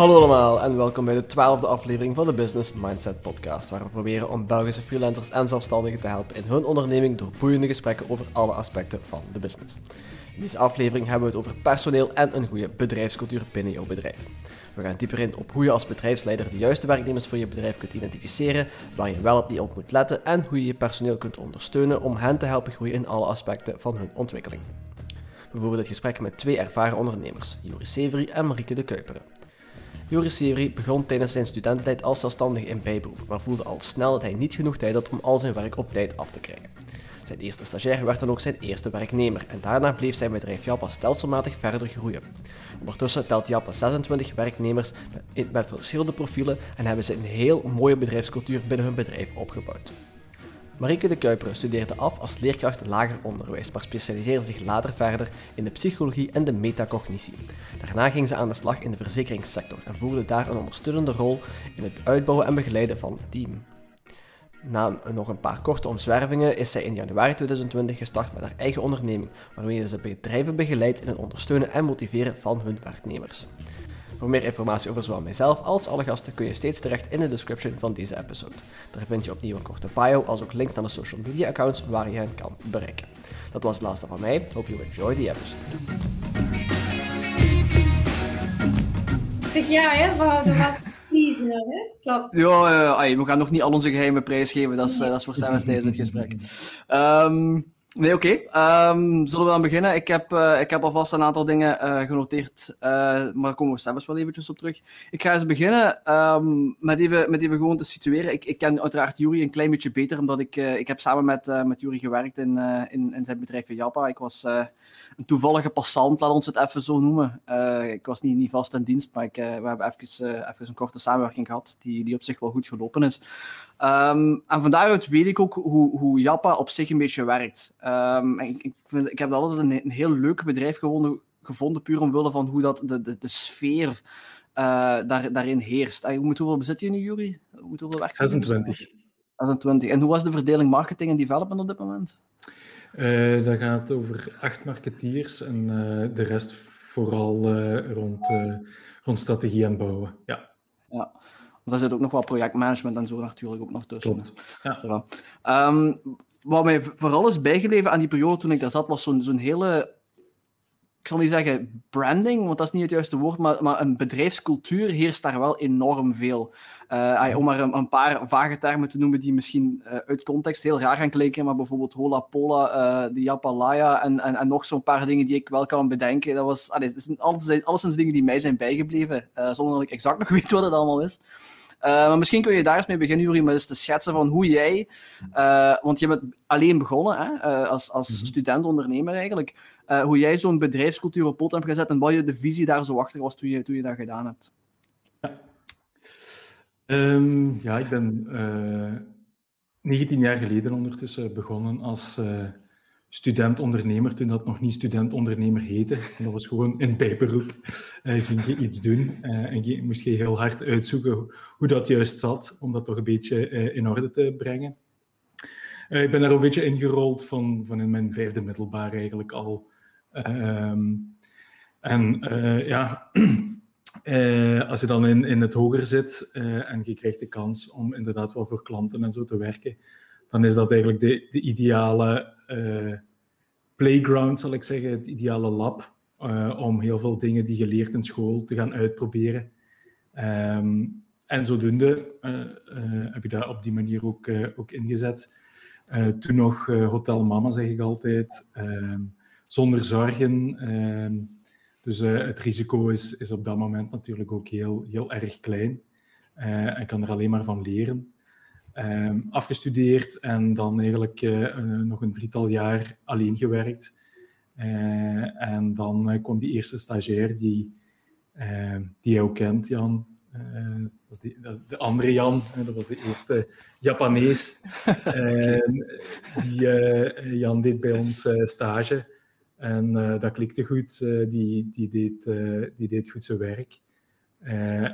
Hallo allemaal en welkom bij de twaalfde aflevering van de Business Mindset Podcast, waar we proberen om Belgische freelancers en zelfstandigen te helpen in hun onderneming door boeiende gesprekken over alle aspecten van de business. In deze aflevering hebben we het over personeel en een goede bedrijfscultuur binnen jouw bedrijf. We gaan dieper in op hoe je als bedrijfsleider de juiste werknemers voor je bedrijf kunt identificeren, waar je wel op die op moet letten en hoe je je personeel kunt ondersteunen om hen te helpen groeien in alle aspecten van hun ontwikkeling. Voeren dit gesprek met twee ervaren ondernemers, Joris Severy en Marieke de Kuiperen. Joris Severy begon tijdens zijn studententijd als zelfstandige in bijberoep, maar voelde al snel dat hij niet genoeg tijd had om al zijn werk op tijd af te krijgen. Zijn eerste stagiair werd dan ook zijn eerste werknemer en daarna bleef zijn bedrijf Jappa stelselmatig verder groeien. Ondertussen telt Jappa 26 werknemers met verschillende profielen en hebben ze een heel mooie bedrijfscultuur binnen hun bedrijf opgebouwd. Marieke de Kuiper studeerde af als leerkracht lager onderwijs, maar specialiseerde zich later verder in de psychologie en de metacognitie. Daarna ging ze aan de slag in de verzekeringssector en voerde daar een ondersteunende rol in het uitbouwen en begeleiden van het team. Na nog een paar korte omzwervingen is zij in januari 2020 gestart met haar eigen onderneming, waarmee ze bedrijven begeleidt in het ondersteunen en motiveren van hun werknemers. Voor meer informatie over zowel mijzelf als alle gasten kun je steeds terecht in de description van deze episode. Daar vind je opnieuw een korte bio, als ook links naar de social media accounts waar je hen kan bereiken. Dat was het laatste van mij. Hope you enjoy the episode. Zeg ja, hè? We houden hè? Klopt. Ja, uh, we gaan nog niet al onze geheimen prijsgeven. Dat is, uh, dat is voor tijdens dit gesprek. Um, Nee, oké. Um, zullen we dan beginnen? Ik heb, uh, ik heb alvast een aantal dingen uh, genoteerd, uh, maar daar komen we zelfs wel eventjes op terug. Ik ga eens beginnen um, met, even, met even gewoon te situeren. Ik, ik ken uiteraard Jury een klein beetje beter, omdat ik, ik heb samen met, met Jury gewerkt in, in, in zijn bedrijf in Jappa. Ik was een toevallige passant, laat ons het even zo noemen. ik was niet, niet vast in dienst, maar ik, we hebben even, even een korte samenwerking gehad, die, die op zich wel goed gelopen is. Um, en van daaruit weet ik ook hoe, hoe Jappa op zich een beetje werkt. Um, ik, ik, vind, ik heb altijd een, een heel leuk bedrijf gevonden, gevonden, puur omwille van hoe dat de, de, de sfeer uh, daar, daarin heerst. Uh, hoeveel bezit je nu, Jury? Hoeveel werk 26. 26. En hoe was de verdeling marketing en development op dit moment? Uh, dat gaat over acht marketeers en uh, de rest vooral rond, rond strategie en bouwen. Ja. ja. Want daar zit ook nog wat projectmanagement en zo natuurlijk ook nog tussen. Klopt. Ja. Um, wat mij vooral is bijgebleven aan die periode toen ik daar zat, was zo'n zo'n hele ik zal niet zeggen branding, want dat is niet het juiste woord, maar, maar een bedrijfscultuur heerst daar wel enorm veel. Uh, om maar een, een, paar vage termen te noemen die misschien uh, uit context heel raar gaan klinken, maar bijvoorbeeld Hola Pola, uh, de Japalaya en, en, en nog zo'n paar dingen die ik wel kan bedenken. Dat, was, allee, dat zijn alles, alleszins dingen die mij zijn bijgebleven, zonder dat ik exact nog weet wat het allemaal is. Uh, maar misschien kun je daar eens mee beginnen, Jury, met eens te schetsen van hoe jij, uh, want je bent alleen begonnen hè, uh, als, als mm-hmm. student-ondernemer eigenlijk, hoe jij zo'n bedrijfscultuur op pot hebt gezet en wat je de visie daar zo achter was toen je, toen je dat gedaan hebt. Ja, um, ja ik ben 19 jaar geleden ondertussen begonnen als student-ondernemer, toen dat nog niet student-ondernemer heette. Dat was gewoon een bijberoep. Uh, ging je iets doen uh, en moest je heel hard uitzoeken hoe dat juist zat, om dat toch een beetje uh, in orde te brengen. ik ben daar een beetje ingerold van, van in mijn vijfde middelbaar eigenlijk al. Ehm, en ja, als je dan in, in het hoger zit en je krijgt de kans om inderdaad wel voor klanten en zo te werken, dan is dat eigenlijk de, de ideale uh, playground, zal ik zeggen, het ideale lab, uh, om heel veel dingen die je leert in school te gaan uitproberen. Um, en zodoende uh, heb je dat op die manier ook, ook ingezet. toen nog Hotel Mama, zeg ik altijd, ehm, zonder zorgen. Ehm, dus het risico is, is op dat moment natuurlijk ook heel, heel erg klein. en kan er alleen maar van leren. Um, afgestudeerd en dan eigenlijk uh, nog een drietal jaar alleen gewerkt. Uh, en dan kwam die eerste stagiair die, ehm, die jij ook kent, Jan. dat was die, de andere Jan, dat was de eerste Japanees. die, Jan deed bij ons stage. En dat klikte goed. die, die, deed, die deed goed zijn werk.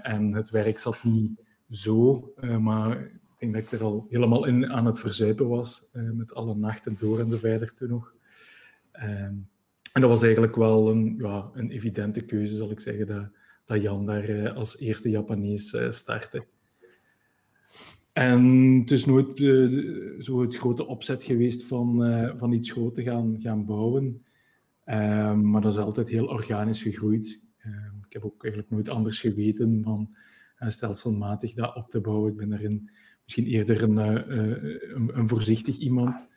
en het werk zat niet zo, maar ik denk dat ik er al helemaal in aan het verzuipen was, uh, met alle nachten door en zo verder toen nog. Um, en dat was eigenlijk wel een, ja, een evidente keuze, zal ik zeggen. Dat, dat Jan daar als eerste Japanees startte. En het is nooit zo het grote opzet geweest van, van iets groot te gaan, gaan bouwen. Ehm, maar dat is altijd heel organisch gegroeid. Ehm, ik heb ook eigenlijk nooit anders geweten van stelselmatig dat op te bouwen. Ik ben daarin misschien eerder een, een, een voorzichtig iemand.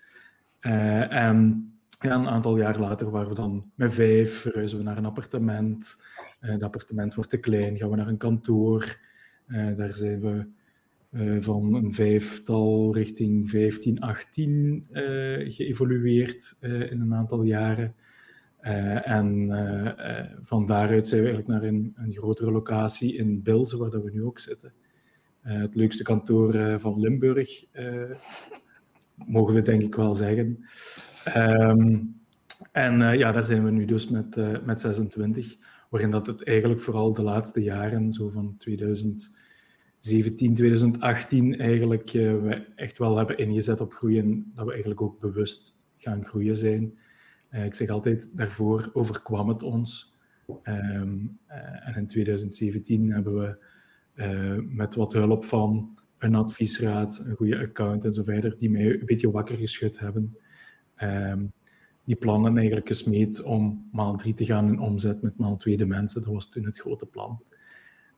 en ja, een aantal jaar later waren we dan met vijf, verhuizen we naar een appartement. Het appartement wordt te klein, gaan we naar een kantoor. Daar zijn we van een vijftal richting 15, 18 geëvolueerd in een aantal jaren. en van daaruit zijn we eigenlijk naar een, een grotere locatie in Bilze, waar dat we nu ook zitten. Het leukste kantoor van Limburg, mogen we denk ik wel zeggen. Ehm, en ja, daar zijn we nu dus met, met 26, waarin dat het eigenlijk vooral de laatste jaren, zo van 2017, 2018, eigenlijk we echt wel hebben ingezet op groeien, dat we eigenlijk ook bewust gaan groeien zijn. ik zeg altijd, daarvoor overkwam het ons. Um, en in 2017 hebben we met wat hulp van een adviesraad, een goede account en zo verder, die mij een beetje wakker geschud hebben. Um, die plannen eigenlijk gesmeed om maal 3 te gaan in omzet met maal 2 de mensen. Dat was toen het grote plan.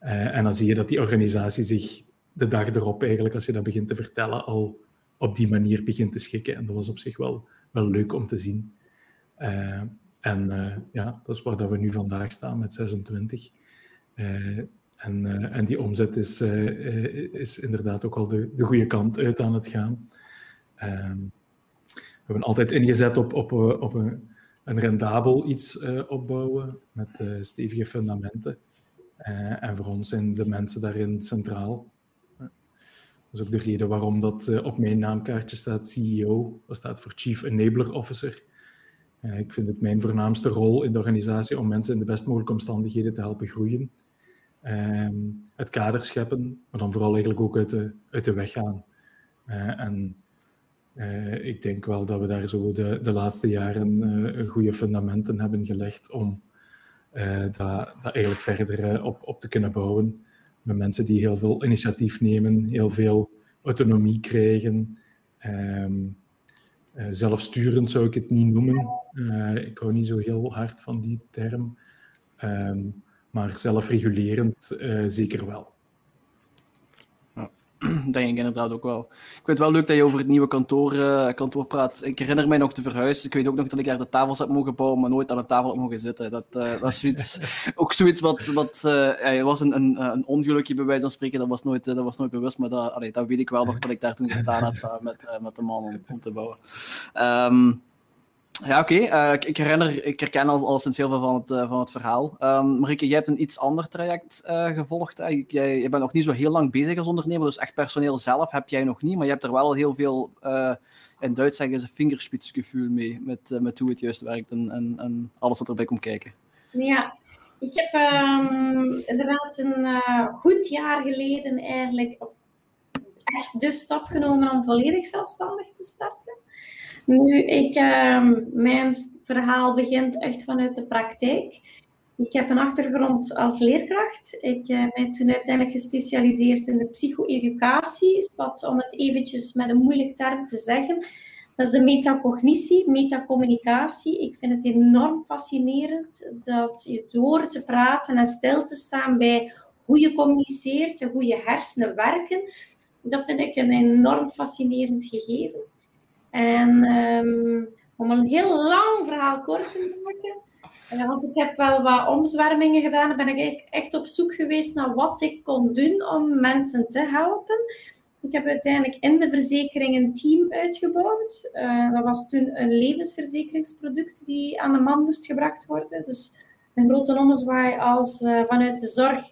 Uh, en dan zie je dat die organisatie zich de dag erop eigenlijk, als je dat begint te vertellen, al op die manier begint te schikken. En dat was op zich wel, wel leuk om te zien. Uh, en ja, dat is waar dat we nu vandaag staan met 26. En, en die omzet is, is inderdaad ook al de, de goede kant uit aan het gaan. Ehm, we hebben altijd ingezet op, op, eh, op een, een rendabel iets opbouwen met stevige fundamenten. En voor ons zijn de mensen daarin centraal. Dat is ook de reden waarom dat op mijn naamkaartje staat CEO. Dat staat voor Chief Enabler Officer. ik vind het mijn voornaamste rol in de organisatie om mensen in de best mogelijke omstandigheden te helpen groeien. Ehm, het kader scheppen, maar dan vooral eigenlijk ook uit de, uit de weg gaan. en uh, ik denk wel dat we daar zo de, de laatste jaren uh, goede fundamenten hebben gelegd om dat, eigenlijk verder op, op te kunnen bouwen. Met mensen die heel veel initiatief nemen, heel veel autonomie krijgen. Um, zelfsturend zou ik het niet noemen. ik hou niet zo heel hard van die term. Um, maar zelfregulerend zeker wel. denk ik inderdaad ook wel. Ik vind het wel leuk dat je over het nieuwe kantoor, uh, kantoor praat. Ik herinner mij nog te verhuizen. Ik weet ook nog dat ik daar de tafels heb mogen bouwen, maar nooit aan een tafel heb mogen zitten. Dat, uh, dat is zoiets, ook zoiets wat... wat ja, was een, een, een, ongelukje, bij wijze van spreken. Dat was nooit, dat was nooit bewust, maar dat, allee, dat weet ik wel nog dat ik daar toen gestaan heb samen met, met de man om, om te bouwen. Um, ja, oké. Uh, ik, herken al, al sinds heel veel van het, uh, van het verhaal. Um, Marieke, jij hebt een iets ander traject uh, gevolgd. Jij, jij bent nog niet zo heel lang bezig als ondernemer, dus echt personeel zelf heb jij nog niet, maar je hebt er wel heel veel, in Duits zeggen ze, vingerspitsgevoel mee, met, met hoe het juist werkt en, en, alles wat erbij komt kijken. Ja, ik heb um, inderdaad een goed jaar geleden eigenlijk echt de stap genomen om volledig zelfstandig te starten. Nu, ik, uh, mijn verhaal begint echt vanuit de praktijk. Ik heb een achtergrond als leerkracht. Ik uh, ben toen uiteindelijk gespecialiseerd in de psycho-educatie. Dus om het eventjes met een moeilijk term te zeggen, dat is de metacognitie, metacommunicatie. Ik vind het enorm fascinerend dat je door te praten en stil te staan bij hoe je communiceert en hoe je hersenen werken, dat vind ik een enorm fascinerend gegeven. En um, om een heel lang verhaal kort te maken, uh, want ik heb wel wat omzwermingen gedaan, ben ik echt op zoek geweest naar wat ik kon doen om mensen te helpen. Ik heb uiteindelijk in de verzekering een team uitgebouwd. Uh, dat was toen een levensverzekeringsproduct die aan de man moest gebracht worden. Dus een grote ommezwaai als uh, vanuit de zorg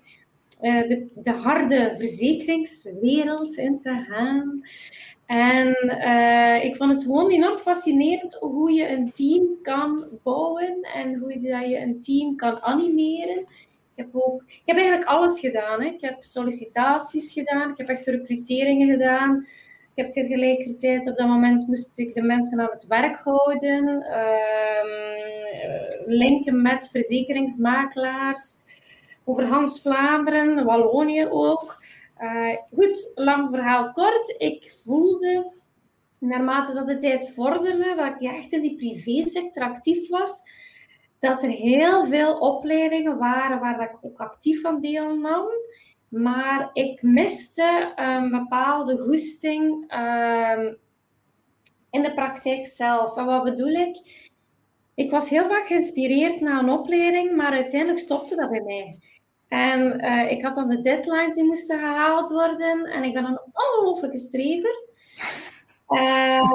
de, de, harde verzekeringswereld in te gaan. En uh, ik vond het gewoon enorm fascinerend hoe je een team kan bouwen en hoe je een team kan animeren. Ik heb, ook, ik heb eigenlijk alles gedaan. Hè. Ik heb sollicitaties gedaan, ik heb echt recruteringen gedaan. Ik heb tegelijkertijd op dat moment moest ik de mensen aan het werk houden, uh, linken met verzekeringsmakelaars over Hans Vlaanderen, Wallonië ook. Uh, goed, lang verhaal kort. Ik voelde, naarmate dat de tijd vorderde, dat ik echt in die privésector actief was, dat er heel veel opleidingen waren waar ik ook actief aan deelnam. Maar ik miste een bepaalde goesting um, in de praktijk zelf. En wat bedoel ik? Ik was heel vaak geïnspireerd na een opleiding, maar uiteindelijk stopte dat bij mij. En uh, ik had dan de deadlines die moesten gehaald worden. En ik ben een ongelofelijke strever. Uh,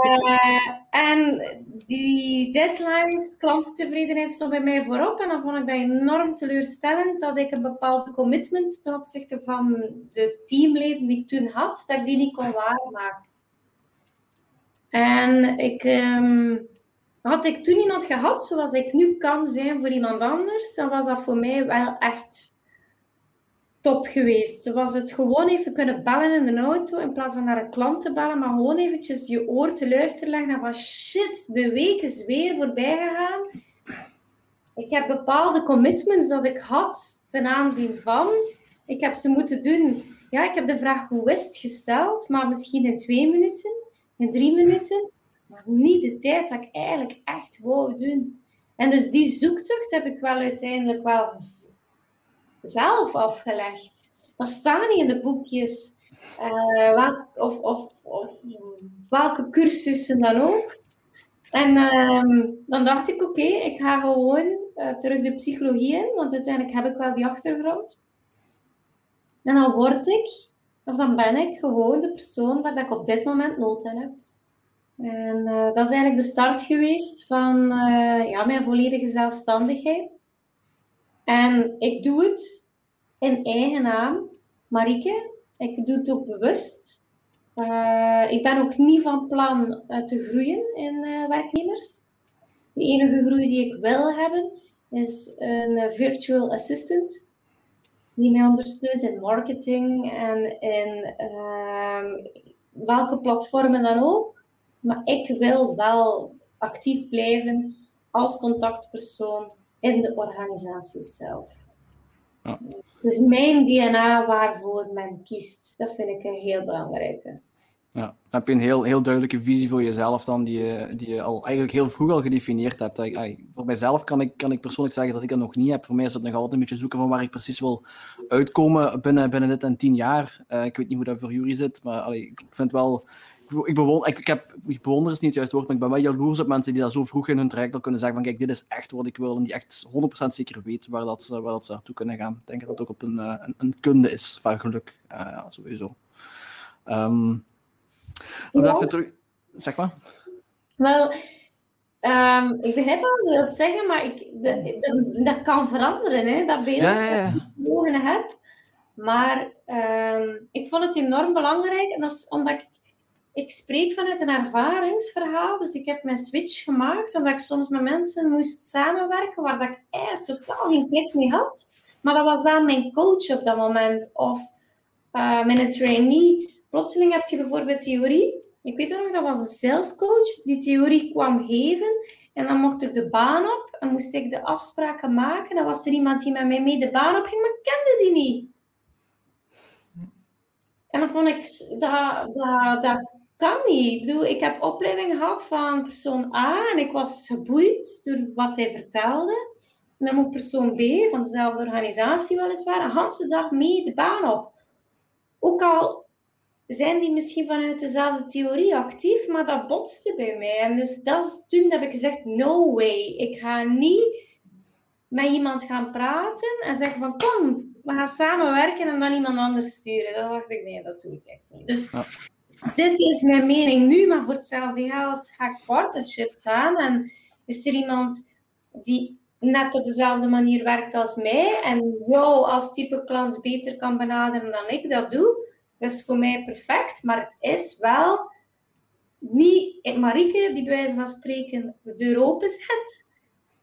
en die deadlines, klanttevredenheid stond bij mij voorop. En dan vond ik dat enorm teleurstellend dat ik een bepaalde commitment ten opzichte van de teamleden die ik toen had, dat ik die niet kon waarmaken. En ik, um, had ik toen iemand gehad zoals ik nu kan zijn voor iemand anders, dan was dat voor mij wel echt top geweest. Was het gewoon even kunnen bellen in de auto in plaats van naar een klant te bellen, maar gewoon eventjes je oor te luisteren leggen en van shit, de week is weer voorbij gegaan. Ik heb bepaalde commitments dat ik had ten aanzien van. Ik heb ze moeten doen. Ja, ik heb de vraag hoe gesteld, maar misschien in twee minuten, in drie minuten, maar niet de tijd dat ik eigenlijk echt wou doen. En dus die zoektocht heb ik wel uiteindelijk wel zelf afgelegd. Dat staat niet in de boekjes. Uh, of, of, of, welke cursussen dan ook. En uh, dan dacht ik, oké, ik ga gewoon uh, terug de psychologie in, want uiteindelijk heb ik wel die achtergrond. En dan word ik, of dan ben ik gewoon de persoon waar ik op dit moment nood aan heb. En uh, dat is eigenlijk de start geweest van ja, mijn volledige zelfstandigheid. En ik doe het in eigen naam, Marike. Ik doe het ook bewust. Uh, ik ben ook niet van plan uh, te groeien in uh, werknemers. De enige groei die ik wil hebben is een virtual assistant die mij ondersteunt in marketing en in ehm, welke platformen dan ook. Maar ik wil wel actief blijven als contactpersoon in de organisatie zelf. Ja. Dus mijn DNA waarvoor men kiest, dat vind ik een heel belangrijke. Ja, dan heb je een heel, heel duidelijke visie voor jezelf dan, die je, die je al eigenlijk heel vroeg al gedefinieerd hebt. voor mijzelf kan ik, kan ik persoonlijk zeggen dat ik dat nog niet heb. Voor mij is het nog altijd een beetje zoeken van waar ik precies wil uitkomen binnen, binnen dit en tien jaar. Uh, ik weet niet hoe dat voor jullie zit, maar allee, ik vind wel ik, bewonder, ik, ik, heb, ik bewonder is niet het juiste woord, maar ik ben wel jaloers op mensen die dat zo vroeg in hun traject al kunnen zeggen van kijk, dit is echt wat ik wil en die echt 100% zeker weten waar, dat, waar dat ze naartoe kunnen gaan. Ik denk dat dat ook op een, eh, een, een kunde is van geluk, uh, ja, sowieso. Um, ja. even terug... Zeg maar. Wel, um, ik begrijp wat je wilt zeggen, maar ik, de, de, dat kan veranderen, hè, dat beeld ja, ja, dat ik heb. Maar um, ik vond het enorm belangrijk, en dat is omdat ik ik spreek vanuit een ervaringsverhaal. Dus ik heb mijn switch gemaakt omdat ik soms met mensen moest samenwerken waar dat ik eigenlijk totaal geen klik mee had. Maar dat was wel mijn coach op dat moment. Of uh, mijn trainee. Plotseling heb je bijvoorbeeld theorie. Ik weet nog, dat was een salescoach die theorie kwam geven. En dan mocht ik de baan op en moest ik de afspraken maken. Dan was er iemand die met mij mee de baan op ging, maar ik kende die niet. En dan vond ik dat, dat, dat kan niet. Ik bedoel, ik heb opleiding gehad van persoon A en ik was geboeid door wat hij vertelde. En dan moet persoon B van dezelfde organisatie weliswaar een hele dag mee de baan op. Ook al zijn die misschien vanuit dezelfde theorie actief, maar dat botste bij mij. En dus dat is, toen heb ik gezegd, no way. Ik ga niet met iemand gaan praten en zeggen van kom, we gaan samenwerken en dan iemand anders sturen. Dat dacht ik, nee, dat doe ik echt niet. Dus dit is mijn mening nu, maar voor hetzelfde geld ga ik partnerships aan. En is er iemand die net op dezelfde manier werkt als mij en jou als type klant beter kan benaderen dan ik dat doe, dat is voor mij perfect. Maar het is wel niet Marieke die bij wijze van spreken de deur open zet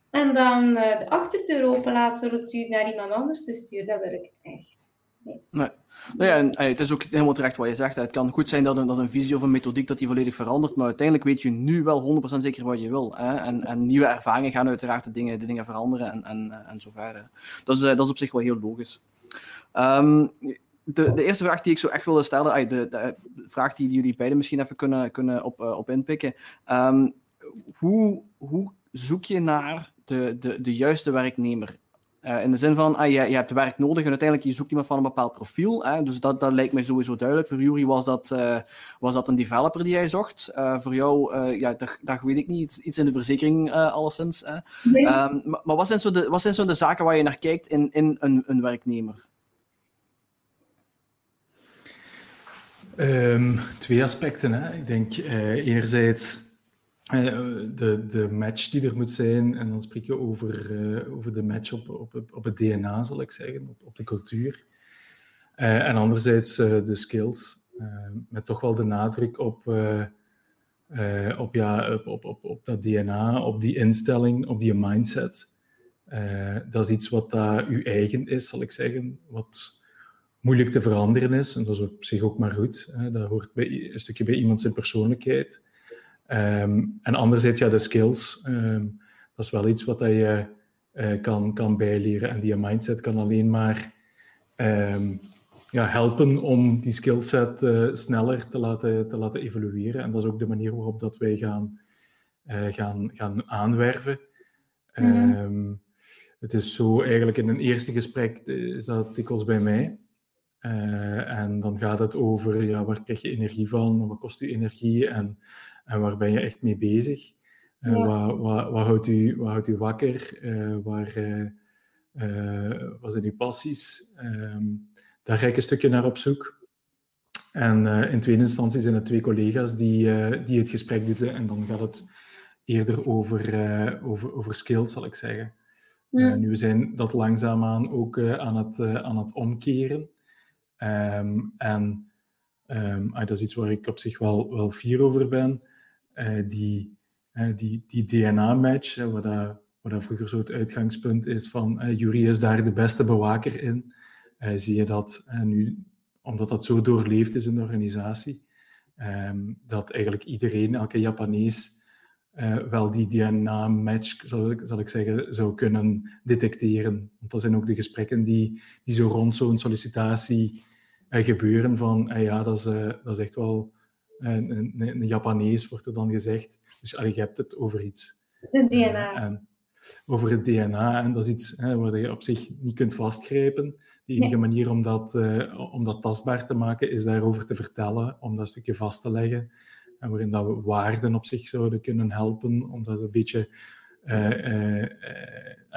en dan uh, de achterdeur open laat u naar iemand anders te sturen. Dat wil ik echt. Nee. Nou ja, en, het is ook helemaal terecht wat je zegt. Het kan goed zijn dat een, een visie of een methodiek dat die volledig verandert, maar uiteindelijk weet je nu wel 100% zeker wat je wil. Hè? En, en, nieuwe ervaringen gaan uiteraard de dingen, dingen veranderen en, en, en zo verder. Dat is, dat is op zich wel heel logisch. Um, de, de eerste vraag die ik zo echt wilde stellen, de, de, vraag die jullie beiden misschien even kunnen, kunnen op, uh, op inpikken. Um, hoe, hoe zoek je naar de, de, de juiste werknemer? Uh, in de zin van, ah, je, je hebt werk nodig en uiteindelijk je zoekt iemand van een bepaald profiel. Hè? Dus dat, dat lijkt mij sowieso duidelijk. Voor Jury was dat, uh, was dat een developer die jij zocht. Uh, voor jou, ja, daar, daar weet ik niet, iets in de verzekering alleszins. Nee. Um, maar, maar wat zijn zo de, wat zijn zo de zaken waar je naar kijkt in, in een, een werknemer? Um, twee aspecten. Hè. Ik denk enerzijds de, de match die er moet zijn, en dan spreek je over, uh, over de match op, op, op het DNA, zal ik zeggen, op, de cultuur. Uh, en anderzijds de skills, met toch wel de nadruk op, op, ja, op, op, op dat DNA, op die instelling, op die mindset. dat is iets wat daar uw eigen is, zal ik zeggen, wat moeilijk te veranderen is. En dat is op zich ook maar goed. Hè. Dat hoort bij, een stukje bij iemand zijn persoonlijkheid. Um, en anderzijds, ja, de skills. Um, dat is wel iets wat je uh, kan, kan bijleren. En die mindset kan alleen maar um, ja, helpen om die skillset uh, sneller te laten, te laten evolueren. En dat is ook de manier waarop dat wij gaan, uh, gaan, gaan aanwerven. Mm. Het is zo eigenlijk in een eerste gesprek is dat dikwijls bij mij. en dan gaat het over ja, waar krijg je energie van, wat kost je energie en en waar ben je echt mee bezig? Uh, wat, wat, wat, houdt u, wat houdt u wakker? Uh, waar, uh, wat zijn uw passies? Ehm, daar ga ik een stukje naar op zoek. En in tweede instantie zijn het twee collega's die, die het gesprek doen. En dan gaat het eerder over, over, over skills, zal ik zeggen. Ja. nu zijn dat langzaamaan ook aan, het, aan het omkeren. Um, en um, dat is iets waar ik op zich wel, wel fier over ben. Eh, die, uh, die, die DNA-match, wat, dat, wat dat vroeger zo het uitgangspunt is van uh, Jury is daar de beste bewaker in, zie je dat nu, omdat dat zo doorleefd is in de organisatie, um, dat eigenlijk iedereen, elke Japanees, wel die DNA-match, zal, zal, ik zeggen, zou kunnen detecteren. Want dat zijn ook de gesprekken die, die zo rond zo'n sollicitatie gebeuren van, ja, dat is, dat is echt wel een, een, een, Japanees wordt er dan gezegd. Dus allee, je hebt het over iets. Het DNA. Eh, en, over het DNA. En dat is iets hè, waar je op zich niet kunt vastgrijpen. De enige manier om dat, uh, om dat tastbaar te maken is daarover te vertellen, om dat stukje vast te leggen. En waarin dat we waarden op zich zouden kunnen helpen, om dat een beetje uh,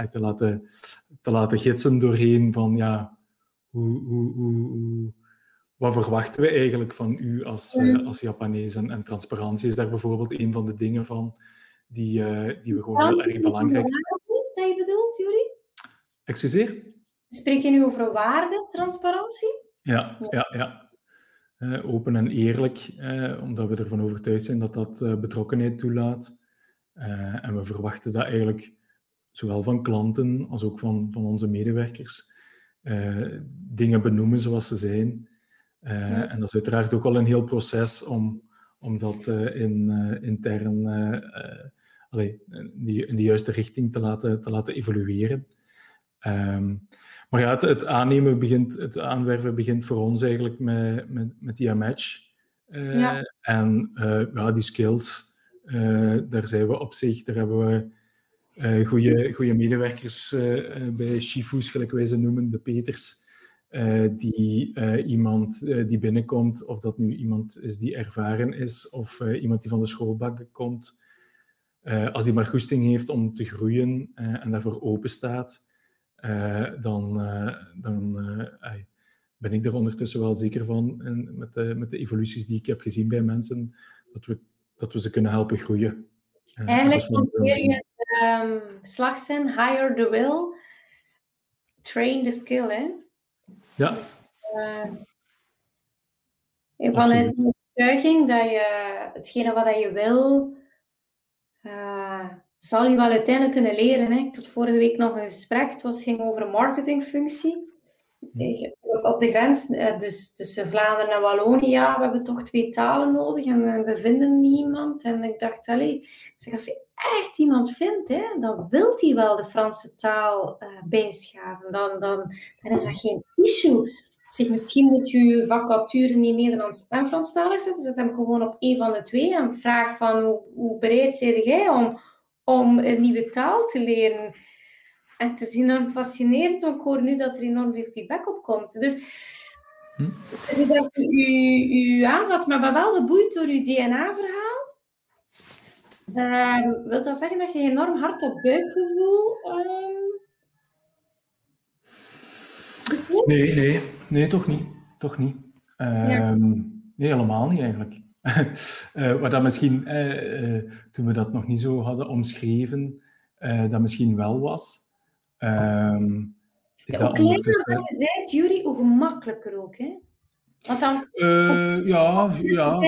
te, laten, te laten gidsen doorheen van ja, hoe, hoe, hoe wat verwachten we eigenlijk van u als, uh, als Japanees? En, en, transparantie is daar bijvoorbeeld een van de dingen van die, uh, die we gewoon heel erg belangrijk vinden. Dat je bedoelt, Jury? Excuseer? Spreek je nu over waarde, transparantie? Ja, ja, ja. Uh, open en eerlijk, omdat we ervan overtuigd zijn dat dat betrokkenheid toelaat. en we verwachten dat eigenlijk zowel van klanten als ook van, van onze medewerkers. dingen benoemen zoals ze zijn. Uh, en dat is uiteraard ook wel een heel proces om, om dat uh, in, uh, intern allee, in, die, in de juiste richting te laten, te laten evolueren. Um, maar ja, het, het, aannemen begint, het aanwerven begint voor ons eigenlijk met, met, met die match. Ja. En ja, die skills, daar zijn we op zich, daar hebben we uh, goede medewerkers uh, bij Shifu's, gelijk wij ze noemen, de Peters, uh, die uh, iemand uh, die binnenkomt, of dat nu iemand is die ervaren is, of iemand die van de schoolbank komt, als die maar goesting heeft om te groeien en daarvoor open staat, dan, dan ben ik er ondertussen wel zeker van, en met, de, met de evoluties die ik heb gezien bij mensen, dat we, dat we ze kunnen helpen groeien. Eigenlijk hanteer je um, slagzin, hire the will, train the skill, hè? Ja. Dus, uh, vanuit de overtuiging dat je hetgene wat je wil, uh, zal je wel uiteindelijk kunnen leren. Hè? Ik had vorige week nog een gesprek, het was, ging over een marketingfunctie. op de grens eh, dus tussen Vlaanderen en Wallonië, we hebben toch twee talen nodig en we vinden niemand. En ik dacht, allez, zeg, als je echt iemand vindt, hè, dan wil hij wel de Franse taal uh, bijschaven. Dan, dan, dan is dat geen issue. Zeg, misschien moet je je vacature niet Nederlands en Franstalig zetten. Zet hem gewoon op één van de twee en vraag van hoe, bereid ben jij om, om een nieuwe taal te leren. En het is enorm fascinerend, want ik hoor nu dat er enorm veel feedback op komt. Dus, hm? dus dat u, u aanvat, maar wel geboeid door uw DNA-verhaal. Uh, wil dat zeggen dat je enorm hard op buikgevoel uh, Nee, nee, nee, toch niet. Toch niet. Ehm, nee, helemaal niet eigenlijk. uh, wat dat misschien, uh, toen we dat nog niet zo hadden omschreven, dat misschien wel was. Um, ja, hoe kleiner je bent, Jury, hoe gemakkelijker ook, hè? Want dan... ja, ja.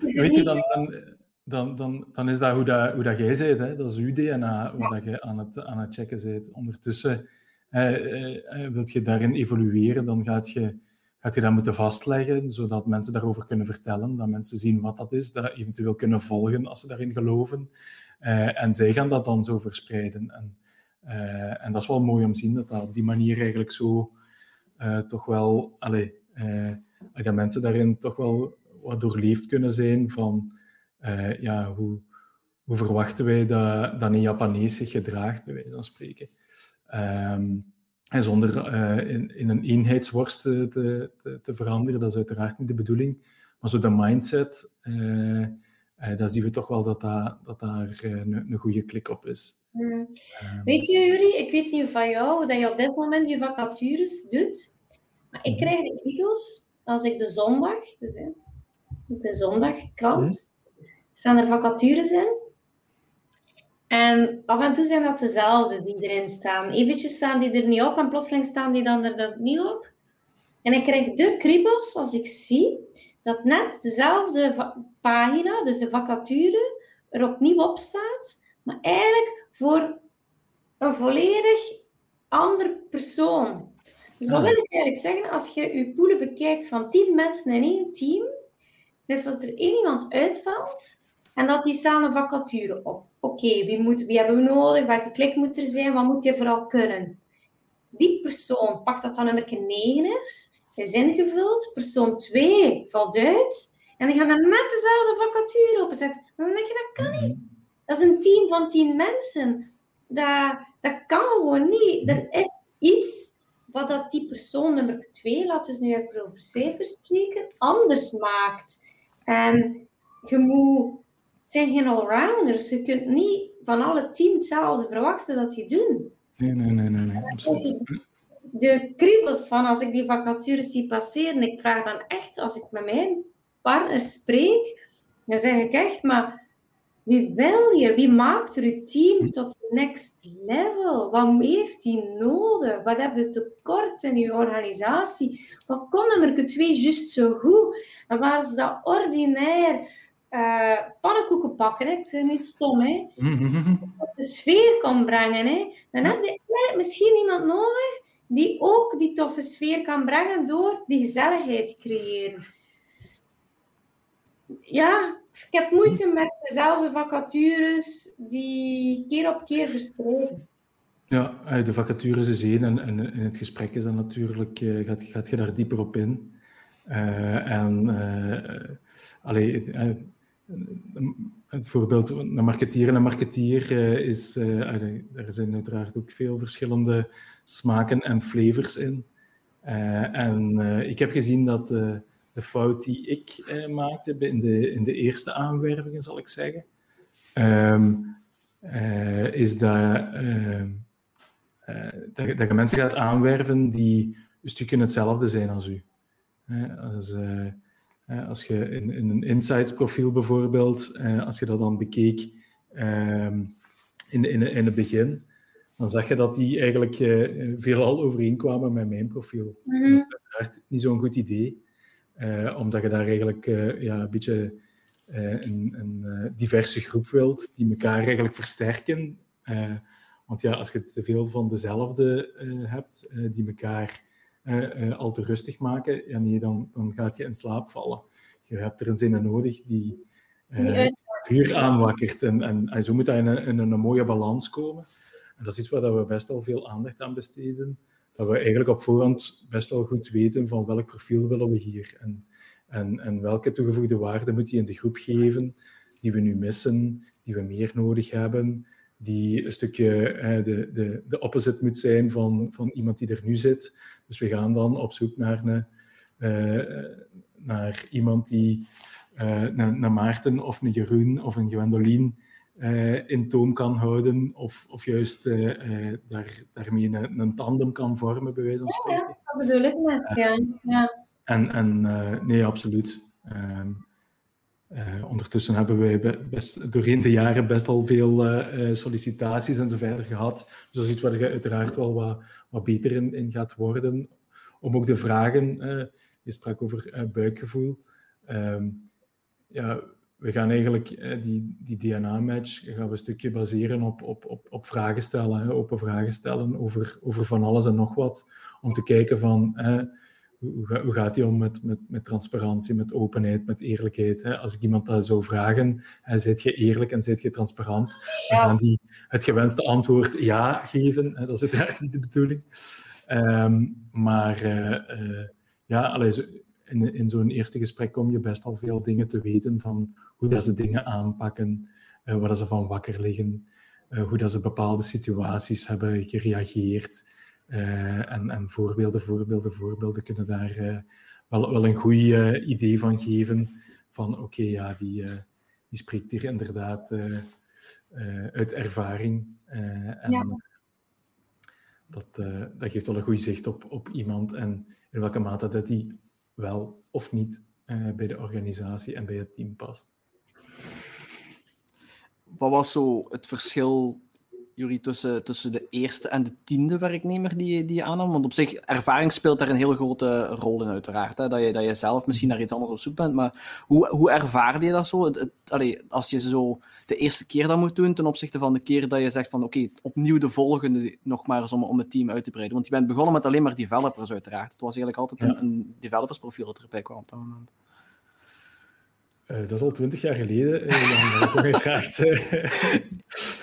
Weet je, dan, dan, dan, dan, dan is dat hoe, dat, hoe dat jij bent. Hè? Dat is uw DNA, hoe dat je aan het, aan het checken bent. Ondertussen uh, wilt je daarin evolueren, dan gaat je, gaat je dat moeten vastleggen, zodat mensen daarover kunnen vertellen, dat mensen zien wat dat is, dat eventueel kunnen volgen als ze daarin geloven. en zij gaan dat dan zo verspreiden. En, en dat is wel mooi om te zien, dat dat op die manier eigenlijk zo toch wel... Allez, dat mensen daarin toch wel wat doorleefd kunnen zijn van ja, hoe, hoe verwachten wij dat, dat een Japanees zich gedraagt, bij wijze van spreken. Um, en zonder uh, in, in, een eenheidsworst te, te, te, veranderen, dat is uiteraard niet de bedoeling. Maar zo de mindset, uh, uh, daar zien we toch wel dat, dat, dat daar een, een goede klik op is. Hmm. Um, weet je, Jury, ik weet niet van jou, dat je op dit moment je vacatures doet. Maar ik mhm. krijg de kriegels als ik de zondag, dus hè, de zondagkrant, mm. Staan er vacatures in. En af en toe zijn dat dezelfde die erin staan. Eventjes staan die er niet op en plotseling staan die dan er niet op. En ik krijg de kriebels als ik zie dat net dezelfde pagina, dus de vacature, er opnieuw op staat, maar eigenlijk voor een volledig ander persoon. Dus wat ah. wil ik eigenlijk zeggen? Als je je poelen bekijkt van tien mensen in één team, dus als er één iemand uitvalt, en dat die staan een vacature op. Oké, wie, moet, wie hebben we nodig? Welke klik moet er zijn? Wat moet je vooral kunnen? Die persoon pakt dat dan nummer 9 is, is ingevuld. Persoon 2 valt uit. En dan gaan we met dezelfde vacature openzetten. Dan denk je, dat kan niet. Mhm. Dat is een team van 10 mensen. Dat, dat kan gewoon niet. Er is iets wat dat die persoon nummer 2, laten we nu even over cijfers spreken, anders maakt. En je moet zijn geen allrounders. Je kunt niet van alle tien hetzelfde verwachten dat die doen. Nee, nee, nee, nee, nee absoluut. De kriebels van als ik die vacatures zie passeren, ik vraag dan echt, als ik met mijn partner spreek, dan zeg ik echt, maar wie wil je? Wie maakt je team tot next level? Wat heeft hij nodig? Wat heb je tekort in je organisatie? Wat kon nummer twee juist zo goed? En waar is dat ordinair uh, pannenkoeken pakken, hè. ik zeg niet stom, hè. de sfeer kan brengen. Hè. Dan heb je misschien iemand nodig die ook die toffe sfeer kan brengen door die gezelligheid te creëren. Ja, ik heb moeite met dezelfde vacatures die keer op keer verspreiden. Ja, eh, de vacatures is één en, in het gesprek is dan natuurlijk, uh, gaat, gaat je daar dieper op in. Uh, en uh, allee, het voorbeeld, een marketeer en een marketeer uh, is, er zijn uiteraard ook veel verschillende smaken en flavors in. Uh, en ik heb gezien dat de fout die ik maakte in de, in de eerste aanwervingen, zal ik zeggen, um, is dat, dat, dat, je mensen gaat aanwerven die een stukje hetzelfde zijn als u. als je in, in een insights profiel bijvoorbeeld, eh, als je dat dan bekeek ehm, in, in, in het begin, dan zag je dat die eigenlijk uh, veelal overeenkwamen met mijn profiel. Mm Dat is uiteraard niet zo'n goed idee, uh, omdat je daar eigenlijk ja, een beetje een, een diverse groep wilt, die elkaar eigenlijk versterken. want ja, als je te veel van dezelfde hebt, die elkaar al te rustig maken, ja, nee, dan, dan gaat je in slaap vallen. Je hebt er een zinnen nodig die vuur aanwakkert. En, en, en, zo moet dat in een, in een mooie balans komen. En dat is iets waar we best wel veel aandacht aan besteden. Dat we eigenlijk op voorhand best wel goed weten van welk profiel willen we hier. En, en, en welke toegevoegde waarde moet die in de groep geven die we nu missen, die we meer nodig hebben, die een stukje eh, de, de, de opposite moet zijn van, van iemand die er nu zit. Dus we gaan dan op zoek naar, een, uh, naar iemand die, uh, naar, naar, Maarten of een Jeroen of een Gwendolien uh, in toom kan houden, of, of juist daar, daarmee een, een, tandem kan vormen, bij wijze van spreken. Ja, dat bedoel ik net, ja. ja. En, en nee, absoluut. Ehm, uh, ondertussen hebben wij best, doorheen de jaren best al veel uh, sollicitaties en zo verder gehad. Dus dat is iets uiteraard wel wat, wat beter in, in gaat worden. Om ook de vragen, je sprak over buikgevoel. Um, ja, we gaan eigenlijk die, die DNA-match gaan we een stukje baseren op, op, op, op vragen stellen, hè, open vragen stellen over, over van alles en nog wat. Om te kijken van hoe, hoe gaat hij om met, met, met transparantie, met openheid, met eerlijkheid? Hè? Als ik iemand dat zou vragen, hè, zit je eerlijk en zit je transparant? Dan gaan die het gewenste antwoord ja geven. Hè? Dat is uiteraard niet de bedoeling. Um, maar uh, uh, ja, allee, in, in zo'n eerste gesprek kom je best al veel dingen te weten van hoe dat ze dingen aanpakken, uh, waar dat ze van wakker liggen, hoe dat ze bepaalde situaties hebben gereageerd. Uh, en, en, voorbeelden, voorbeelden, voorbeelden kunnen daar uh, wel, wel een goed uh, idee van geven. Van oké, okay, ja, die, die spreekt hier inderdaad uit ervaring. en ja. dat, dat geeft wel een goed zicht op, op iemand en in welke mate dat die wel of niet bij de organisatie en bij het team past. Wat was zo het verschil Jury, tussen, tussen de eerste en de tiende werknemer die, die je aannam? Want op zich, ervaring speelt daar een heel grote rol in, uiteraard. Hè? Dat, je, dat je zelf misschien naar iets anders op zoek bent. Maar hoe, hoe ervaarde je dat zo? Het, allee, als je zo de eerste keer dat moet doen ten opzichte van de keer dat je zegt van oké, opnieuw de volgende nog maar eens om, om het team uit te breiden. Want je bent begonnen met alleen maar developers, uiteraard. Het was eigenlijk altijd een, een developersprofiel dat erbij kwam op dat moment. Uh, dat is al twintig jaar geleden. Uh, Jan, gevraagd. Uh,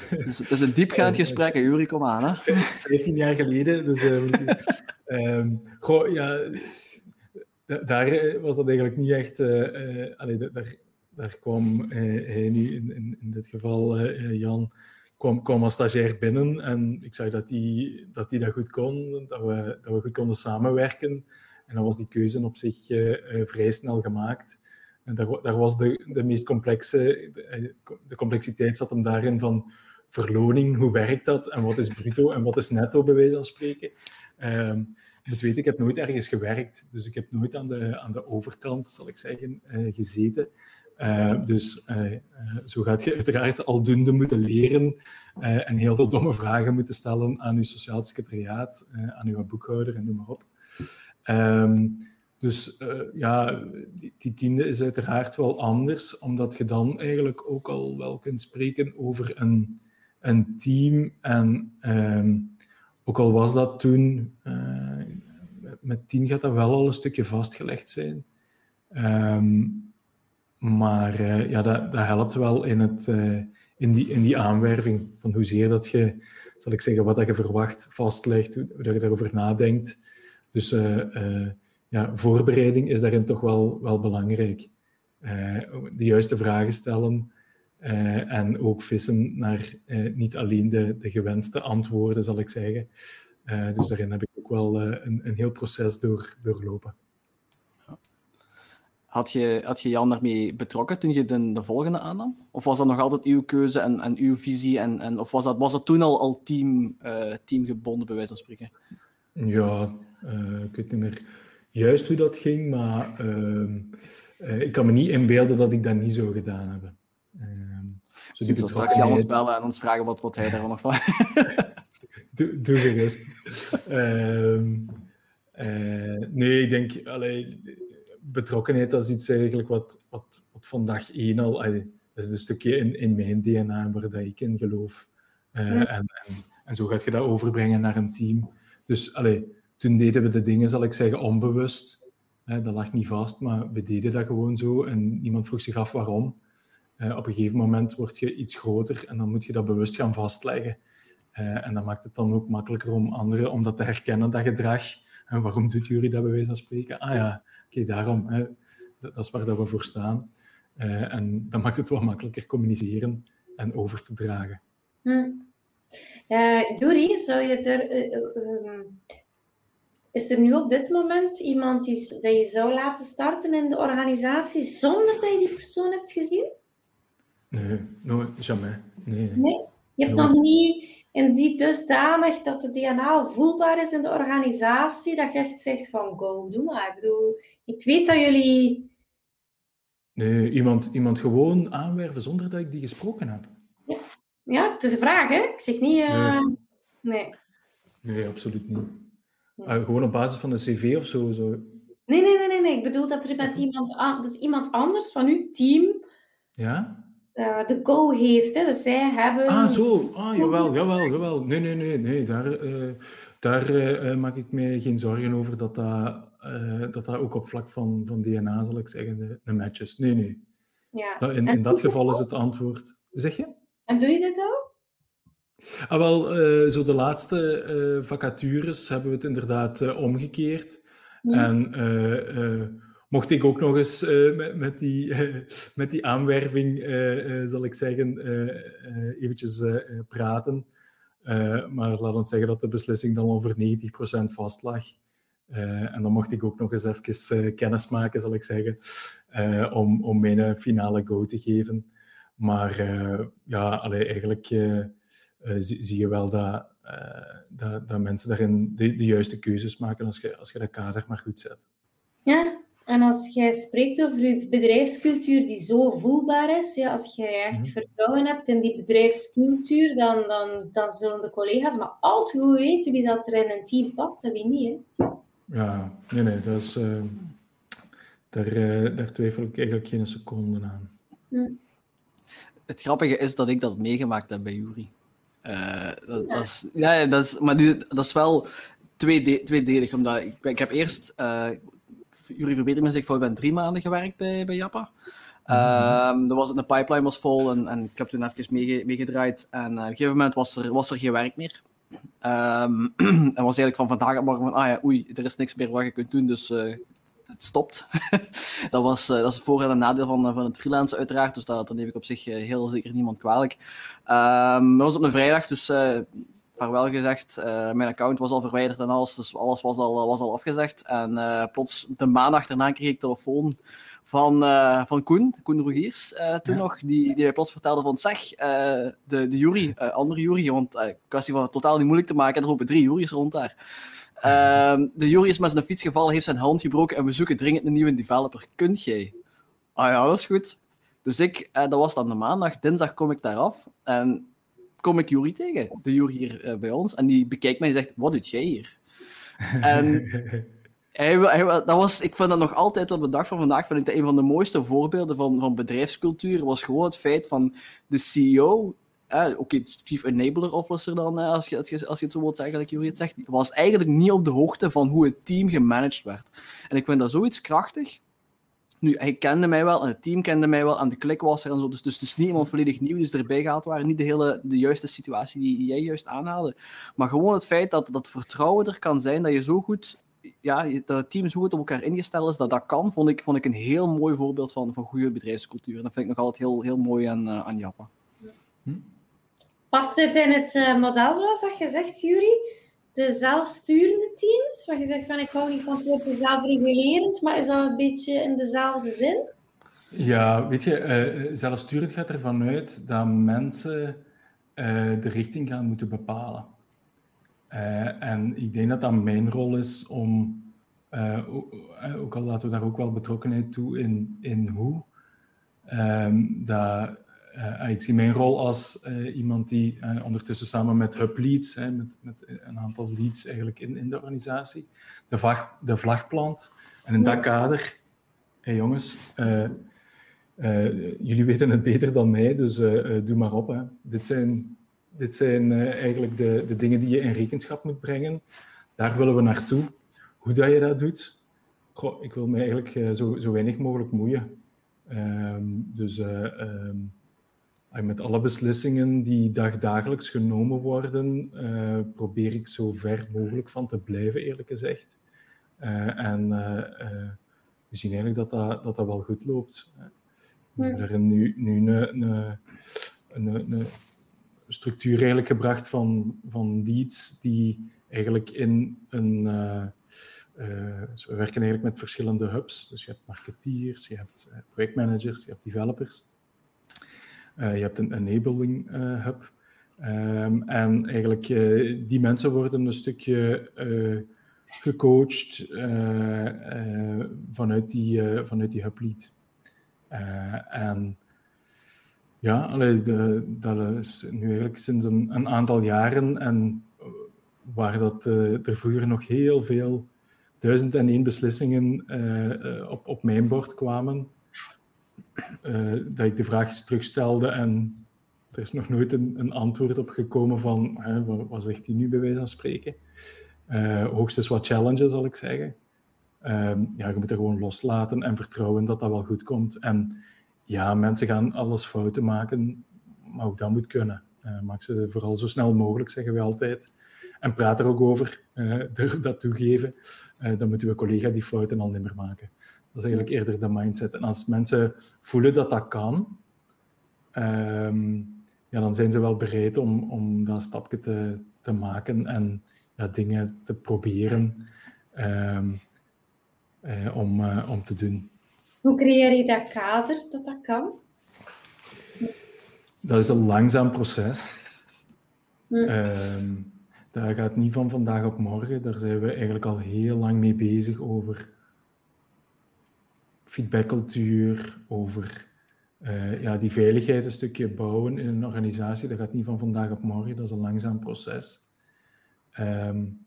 het is een diepgaand gesprek, Jury, kom aan. Hè? 15 jaar geleden. Dus, um, goh, ja, daar was dat eigenlijk niet echt. Allee, daar, daar kwam hij nu, in, in, in dit geval Jan, kwam, kwam als stagiair binnen. En ik zag dat hij dat, die dat goed kon, dat we, dat we goed konden samenwerken. En dan was die keuze op zich vrij snel gemaakt. En daar, daar was de, de meest complexe, de, de, complexiteit zat hem daarin van verloning, hoe werkt dat en wat is bruto en wat is netto, bij wijze van spreken. Um, je moet weten, ik heb nooit ergens gewerkt, dus ik heb nooit aan de, aan de overkant, zal ik zeggen, uh, gezeten. Uh, dus zo gaat je uiteraard aldoende moeten leren en heel veel domme vragen moeten stellen aan uw sociaal secretariaat, aan uw boekhouder en noem maar op. Um, dus uh, ja, die, die, tiende is uiteraard wel anders, omdat je dan eigenlijk ook al wel kunt spreken over een, een team. En um, ook al was dat toen, uh, met tien gaat dat wel al een stukje vastgelegd zijn. Um, maar uh, ja, dat, dat helpt wel in, het, in, die, in die aanwerving, van hoezeer dat je, zal ik zeggen, wat dat je verwacht, vastlegt, hoe dat je daarover nadenkt. Dus ja, voorbereiding is daarin toch wel, wel belangrijk. Uh, de juiste vragen stellen uh, en ook vissen naar uh, niet alleen de, de gewenste antwoorden, zal ik zeggen. dus daarin heb ik ook wel een, een heel proces door, doorlopen. Had je, had je Jan daarmee betrokken toen je de, de volgende aannam? Of was dat nog altijd uw keuze en, en uw visie? En, en, of was dat, was dat toen al, al team, teamgebonden, bij wijze van spreken? Ja, ik weet niet meer juist hoe dat ging, maar uh, uh, ik kan me niet inbeelden dat ik dat niet zou gedaan hebben. Uh, zo die straks Jan bellen en ons vragen wat, wat hij daar nog van... doe, doe gerust. Ehm, eh, nee, ik denk, allee, betrokkenheid dat is iets eigenlijk wat, wat, wat vandaag één al... Allee, dat is een stukje in, in mijn DNA waar dat ik in geloof. Ja. En, en, en, zo gaat je dat overbrengen naar een team. Dus allee, toen deden we de dingen, zal ik zeggen, onbewust. Dat lag niet vast, maar we deden dat gewoon zo en niemand vroeg zich af waarom. Uh, op een gegeven moment word je iets groter en dan moet je dat bewust gaan vastleggen. Uh, en dat maakt het dan ook makkelijker om anderen om dat te herkennen, dat gedrag. En waarom doet jullie dat bij wijze van spreken? Ah ja, oké, daarom. Dat, is waar dat we voor staan. Uh, en dat maakt het wat makkelijker communiceren en over te dragen. Hm. Juri, zou je er... Um, is er nu op dit moment iemand die, dat je zou laten starten in de organisatie zonder dat je die persoon hebt gezien? Nee, nooit, jamais. Nee, nee. Je hebt nooit. nog niet in die dusdanig dat de DNA voelbaar is in de organisatie, dat je echt zegt van go, doe maar. Ik bedoel, ik weet dat jullie... Nee, iemand, iemand gewoon aanwerven zonder dat ik die gesproken heb. Ja, ja het is een vraag, hè? Ik zeg niet... Uh... Nee. nee. Nee, absoluut niet. Uh, gewoon op basis van een cv of zo? zo. Nee, nee, nee, nee, nee. Ik bedoel dat er met iemand, dat is iemand anders van uw team... Ja? Uh, de go heeft. Hè? Dus zij hebben... Ah, zo. Ah, jawel, jawel, jawel. Nee, nee, nee. nee. Daar, uh, daar uh, maak ik mij geen zorgen over dat dat, dat, dat ook op vlak van, van DNA, zal ik zeggen, de, de match is. Nee, nee. Ja. Dat, in, in dat geval is het antwoord... Zeg je? En doe je dit ook? Ah, wel, zo de laatste vacatures hebben we het inderdaad omgekeerd. Ja. En mocht ik ook nog eens met, met, die, met die aanwerving, zal ik zeggen, eventjes praten. maar laat ons zeggen dat de beslissing dan over 90% vast lag. en dan mocht ik ook nog eens even kennis maken, zal ik zeggen, om, om mijn finale go te geven. Maar ja, allee, eigenlijk zie, zie, je wel dat, dat, dat mensen daarin de, de juiste keuzes maken als je, als je dat kader maar goed zet. Ja, en als jij spreekt over je bedrijfscultuur die zo voelbaar is, ja, als jij echt mm-hmm. vertrouwen hebt in die bedrijfscultuur, dan, dan, dan zullen de collega's maar al te goed weten wie dat er in een team past en wie niet. Hè? Ja, nee, nee, dat is, uh, daar, uh, daar twijfel ik eigenlijk geen seconde aan. Mm. Het grappige is dat ik dat meegemaakt heb bij Jury. Uh, dat, dat, is, ja, dat is, maar nu, dat is wel tweede, tweedelig, omdat ik, ik heb eerst Jury verbeter me, ik voor ik ben drie maanden gewerkt bij, bij Jappa. Er was, de pipeline was vol en, en ik heb toen even meegedraaid. En uh, op een gegeven moment was er, was er geen werk meer. Um, en was eigenlijk van vandaag op morgen van, ah ja, oei, er is niks meer wat je kunt doen, dus uh, het stopt. dat, was, uh, dat is het voordeel en nadeel van, van het freelance uiteraard, dus dat, dat neem ik op zich heel zeker niemand kwalijk. Um, dat was op een vrijdag, dus vaarwel gezegd. Mijn account was al verwijderd en alles, dus alles was al, was al afgezegd. En plots de maandag daarna kreeg ik telefoon van, uh, van Koen, Koen Rogiers, toen ja. nog, die, die mij plots vertelde van zeg, de, de jury, andere jury, want die van totaal niet moeilijk te maken, er lopen drie juries rond daar. Ehm, de jury is met zijn fiets gevallen, heeft zijn hand gebroken en we zoeken dringend een nieuwe developer. Kunt jij? Ah ja, dat is goed. Dus ik, dat was dan de maandag, dinsdag kom ik daar af en kom ik Jury tegen, de Jury hier uh, bij ons. En die bekijkt mij en zegt, wat doet jij hier? en hij, hij, dat was, ik vind dat nog altijd op de dag van vandaag, vind ik dat een van de mooiste voorbeelden van, van bedrijfscultuur, was gewoon het feit van de CEO, eh, oké, Chief Enabler Officer dan, eh, als, je, als, je, als je het zo wilt zeggen, like Jury het zegt, was eigenlijk niet op de hoogte van hoe het team gemanaged werd. En ik vind dat zoiets krachtig, nu, hij kende mij wel en het team kende mij wel en de klik was er en zo. Dus, dus het is niet iemand volledig nieuw die erbij gehaald waren. Niet de hele de juiste situatie die jij juist aanhaalde. Maar gewoon het feit dat dat vertrouwen er kan zijn, dat je zo goed ja, dat het team zo goed op elkaar ingesteld is dat dat kan, vond ik, vond ik een heel mooi voorbeeld van, van goede bedrijfscultuur. En dat vind ik nog altijd heel, heel mooi aan, uh, aan Japan. Hm? Past dit in het uh, model zoals dat je zegt, Jury? de zelfsturende teams, waar je zegt van ik hou niet van het zelfregulerend, maar is dat een beetje in dezelfde zin? Ja, weet je, uh, zelfsturend gaat ervan uit dat mensen uh, de richting gaan moeten bepalen. En ik denk dat dat mijn rol is om, ook al laten we daar ook wel betrokkenheid toe in, in hoe, um, dat uh, ik zie mijn rol als uh, iemand die uh, ondertussen samen met Hub Leads, hè, met, met, een aantal leads eigenlijk in, in de organisatie, de vlag, de vlag plant. En in dat kader, hey jongens, jullie weten het beter dan mij, dus doe maar op. Hè. Dit zijn, dit zijn eigenlijk de, de dingen die je in rekenschap moet brengen. daar willen we naartoe. Hoe dat je dat doet, goh, ik wil me eigenlijk eh, zo, zo weinig mogelijk moeien. Ehm, dus ehm, met alle beslissingen die dagdagelijks genomen worden, probeer ik zo ver mogelijk van te blijven, eerlijk gezegd. en we zien eigenlijk dat dat, dat, dat wel goed loopt. We hebben er nu, nu een, een, een, een, structuur eigenlijk gebracht van, van leads die eigenlijk in een... We werken eigenlijk met verschillende hubs. Dus je hebt marketeers, je hebt projectmanagers, je hebt developers. Je hebt een enabling hub. Um, en eigenlijk die mensen worden een stukje gecoacht vanuit, die, vanuit die hub lead. en ja, allee, dat is nu eigenlijk sinds een, een aantal jaren en waar dat, er vroeger nog heel veel duizend en één beslissingen op, op mijn bord kwamen, dat ik de vraag terugstelde en er is nog nooit een, een antwoord op gekomen van wat, wat, zegt hij nu bij wijze van spreken. hoogstens wat challenges, zal ik zeggen. Ehm, ja, je moet er gewoon loslaten en vertrouwen dat dat wel goed komt. En ja, mensen gaan alles fouten maken, maar ook dat moet kunnen. Uh, maak ze vooral zo snel mogelijk, zeggen we altijd. En praat er ook over, durf dat toegeven. Dan moeten we collega die fouten al niet meer maken. Dat is eigenlijk eerder de mindset. En als mensen voelen dat dat kan, um, ja, dan zijn ze wel bereid om, om dat stapje te, te maken en ja, dingen te proberen um, om, om te doen. Hoe creëer je dat kader dat dat kan? Dat is een langzaam proces. Hm. dat gaat niet van vandaag op morgen. Daar zijn we eigenlijk al heel lang mee bezig over feedbackcultuur, over uh, ja, die veiligheid een stukje bouwen in een organisatie. Dat gaat niet van vandaag op morgen. Dat is een langzaam proces. Um,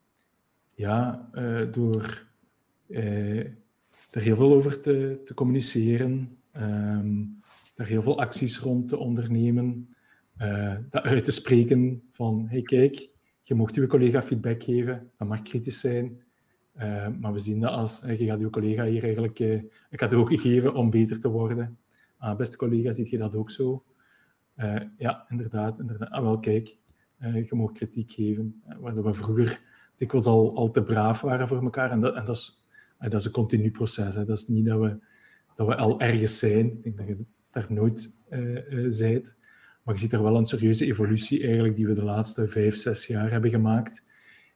ja, uh, door uh, er heel veel over te, te communiceren, um, daar heel veel acties rond te ondernemen, dat uit te spreken van, hey kijk, je mocht je collega feedback geven, dat mag kritisch zijn, uh, maar we zien dat als, je gaat je collega hier eigenlijk uh, een cadeau geven om beter te worden. Ah, beste collega, ziet je dat ook zo? ja, inderdaad, inderdaad. Ah, wel kijk, je mag kritiek geven, waar we vroeger dikwijls al, al te braaf waren voor elkaar, en dat, en dat is dat is een continu proces. Hè. Dat is niet dat we, dat we al ergens zijn. Ik denk dat je daar nooit uh, Maar je ziet er wel een serieuze evolutie eigenlijk die we de laatste vijf, zes jaar hebben gemaakt.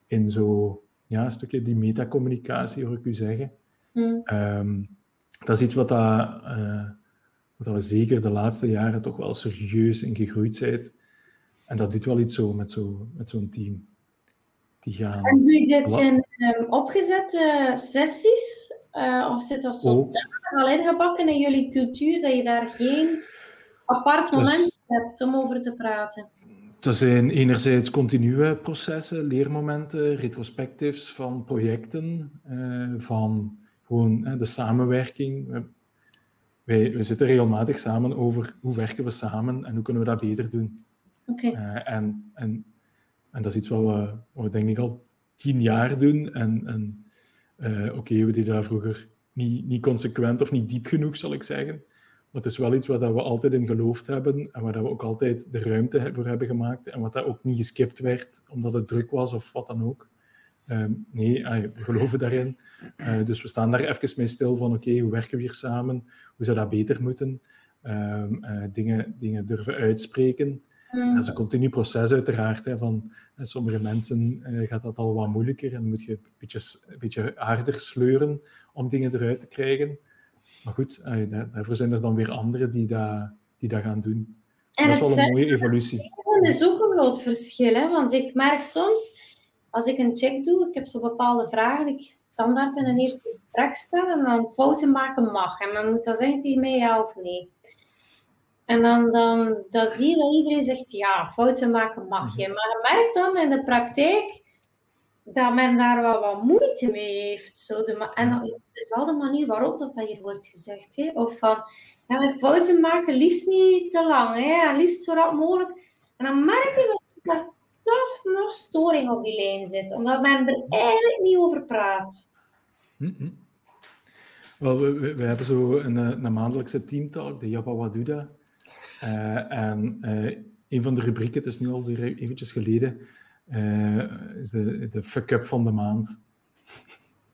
In zo, ja, een stukje die metacommunicatie, hoor ik u zeggen. Mm. Um, dat is iets wat, dat, uh, wat we zeker de laatste jaren toch wel serieus in gegroeid zijn. En dat doet wel iets zo met zo'n met zo'n team. Die gaan... En doe je dit in um, opgezette sessies? Uh, of zit dat zo al ingebakken in jullie cultuur dat je daar geen apart dus, moment hebt om over te praten? Er zijn enerzijds continue processen, leermomenten, retrospectives van projecten, uh, van gewoon de samenwerking. Wij, wij zitten regelmatig samen over hoe werken we samen en hoe kunnen we dat beter doen. Okay. en, en en dat is iets wat we, wat we denk ik al tien jaar doen. En, en uh, oké, okay, we deden dat vroeger niet, niet consequent of niet diep genoeg, zal ik zeggen. Maar het is wel iets waar we altijd in geloofd hebben en waar we ook altijd de ruimte voor hebben gemaakt. En wat dat ook niet geskipt werd omdat het druk was of wat dan ook. Um, nee, we geloven daarin. Uh, dus we staan daar even mee stil van oké, okay, hoe werken we hier samen? Hoe zou dat beter moeten? Um, uh, dingen, dingen durven uitspreken. Dat is een continu proces uiteraard. Hè, van, sommige mensen gaat dat al wat moeilijker en moet je een beetje, een beetje harder sleuren om dingen eruit te krijgen. Maar goed, daarvoor zijn er dan weer anderen die dat, die dat gaan doen. En dat is wel een mooie evolutie. Dat is ook een groot verschil, hè? want ik merk soms, als ik een check doe, ik heb zo bepaalde vragen die ik standaard in een eerste gesprek stel, en dan fouten maken mag. En men moet dan zeggen tegen mij ja of nee. En dan, dan, dan zie je dat iedereen zegt, ja, fouten maken mag je. Mhm. Maar je merkt dan in de praktijk dat men daar wel wat moeite mee heeft. Zo de en dat is wel de manier waarop dat, dat hier wordt gezegd. Hè? Of van, ja, fouten maken liefst niet te lang, hè? liefst zo rap mogelijk. En dan merk je dat daar toch nog storing op die lijn zit, omdat men er eigenlijk niet over praat. Mhm. Wel, we, we, we hebben zo een, eh, een maandelijkse teamtalk, de Jabba Waduda. Uh, en uh, een van de rubrieken, het is nu alweer eventjes geleden, uh, is de, de fuck-up van de maand.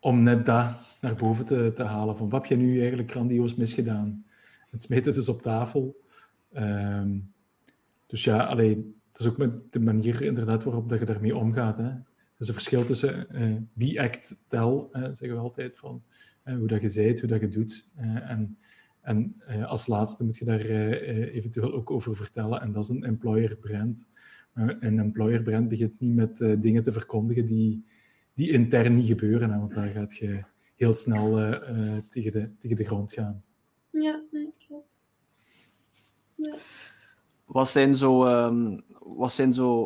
Om net dat naar boven te, te halen. Van wat heb je nu eigenlijk grandioos misgedaan? Het smeten het op tafel. Um, dus ja, alleen, dat is ook met de manier inderdaad waarop dat je daarmee omgaat. Hè. Er is een verschil tussen uh, be, act, tell, zeggen we altijd. Van, uh, hoe dat je zijt, hoe dat je doet. en en als laatste moet je daar eventueel ook over vertellen. En dat is een employer brand. Een employer brand begint niet met dingen te verkondigen die, die intern niet gebeuren. Hè, want daar gaat je heel snel tegen, de, tegen de grond gaan. Ja, nee, klopt. Ja. Wat zijn zo, um, wat zijn zo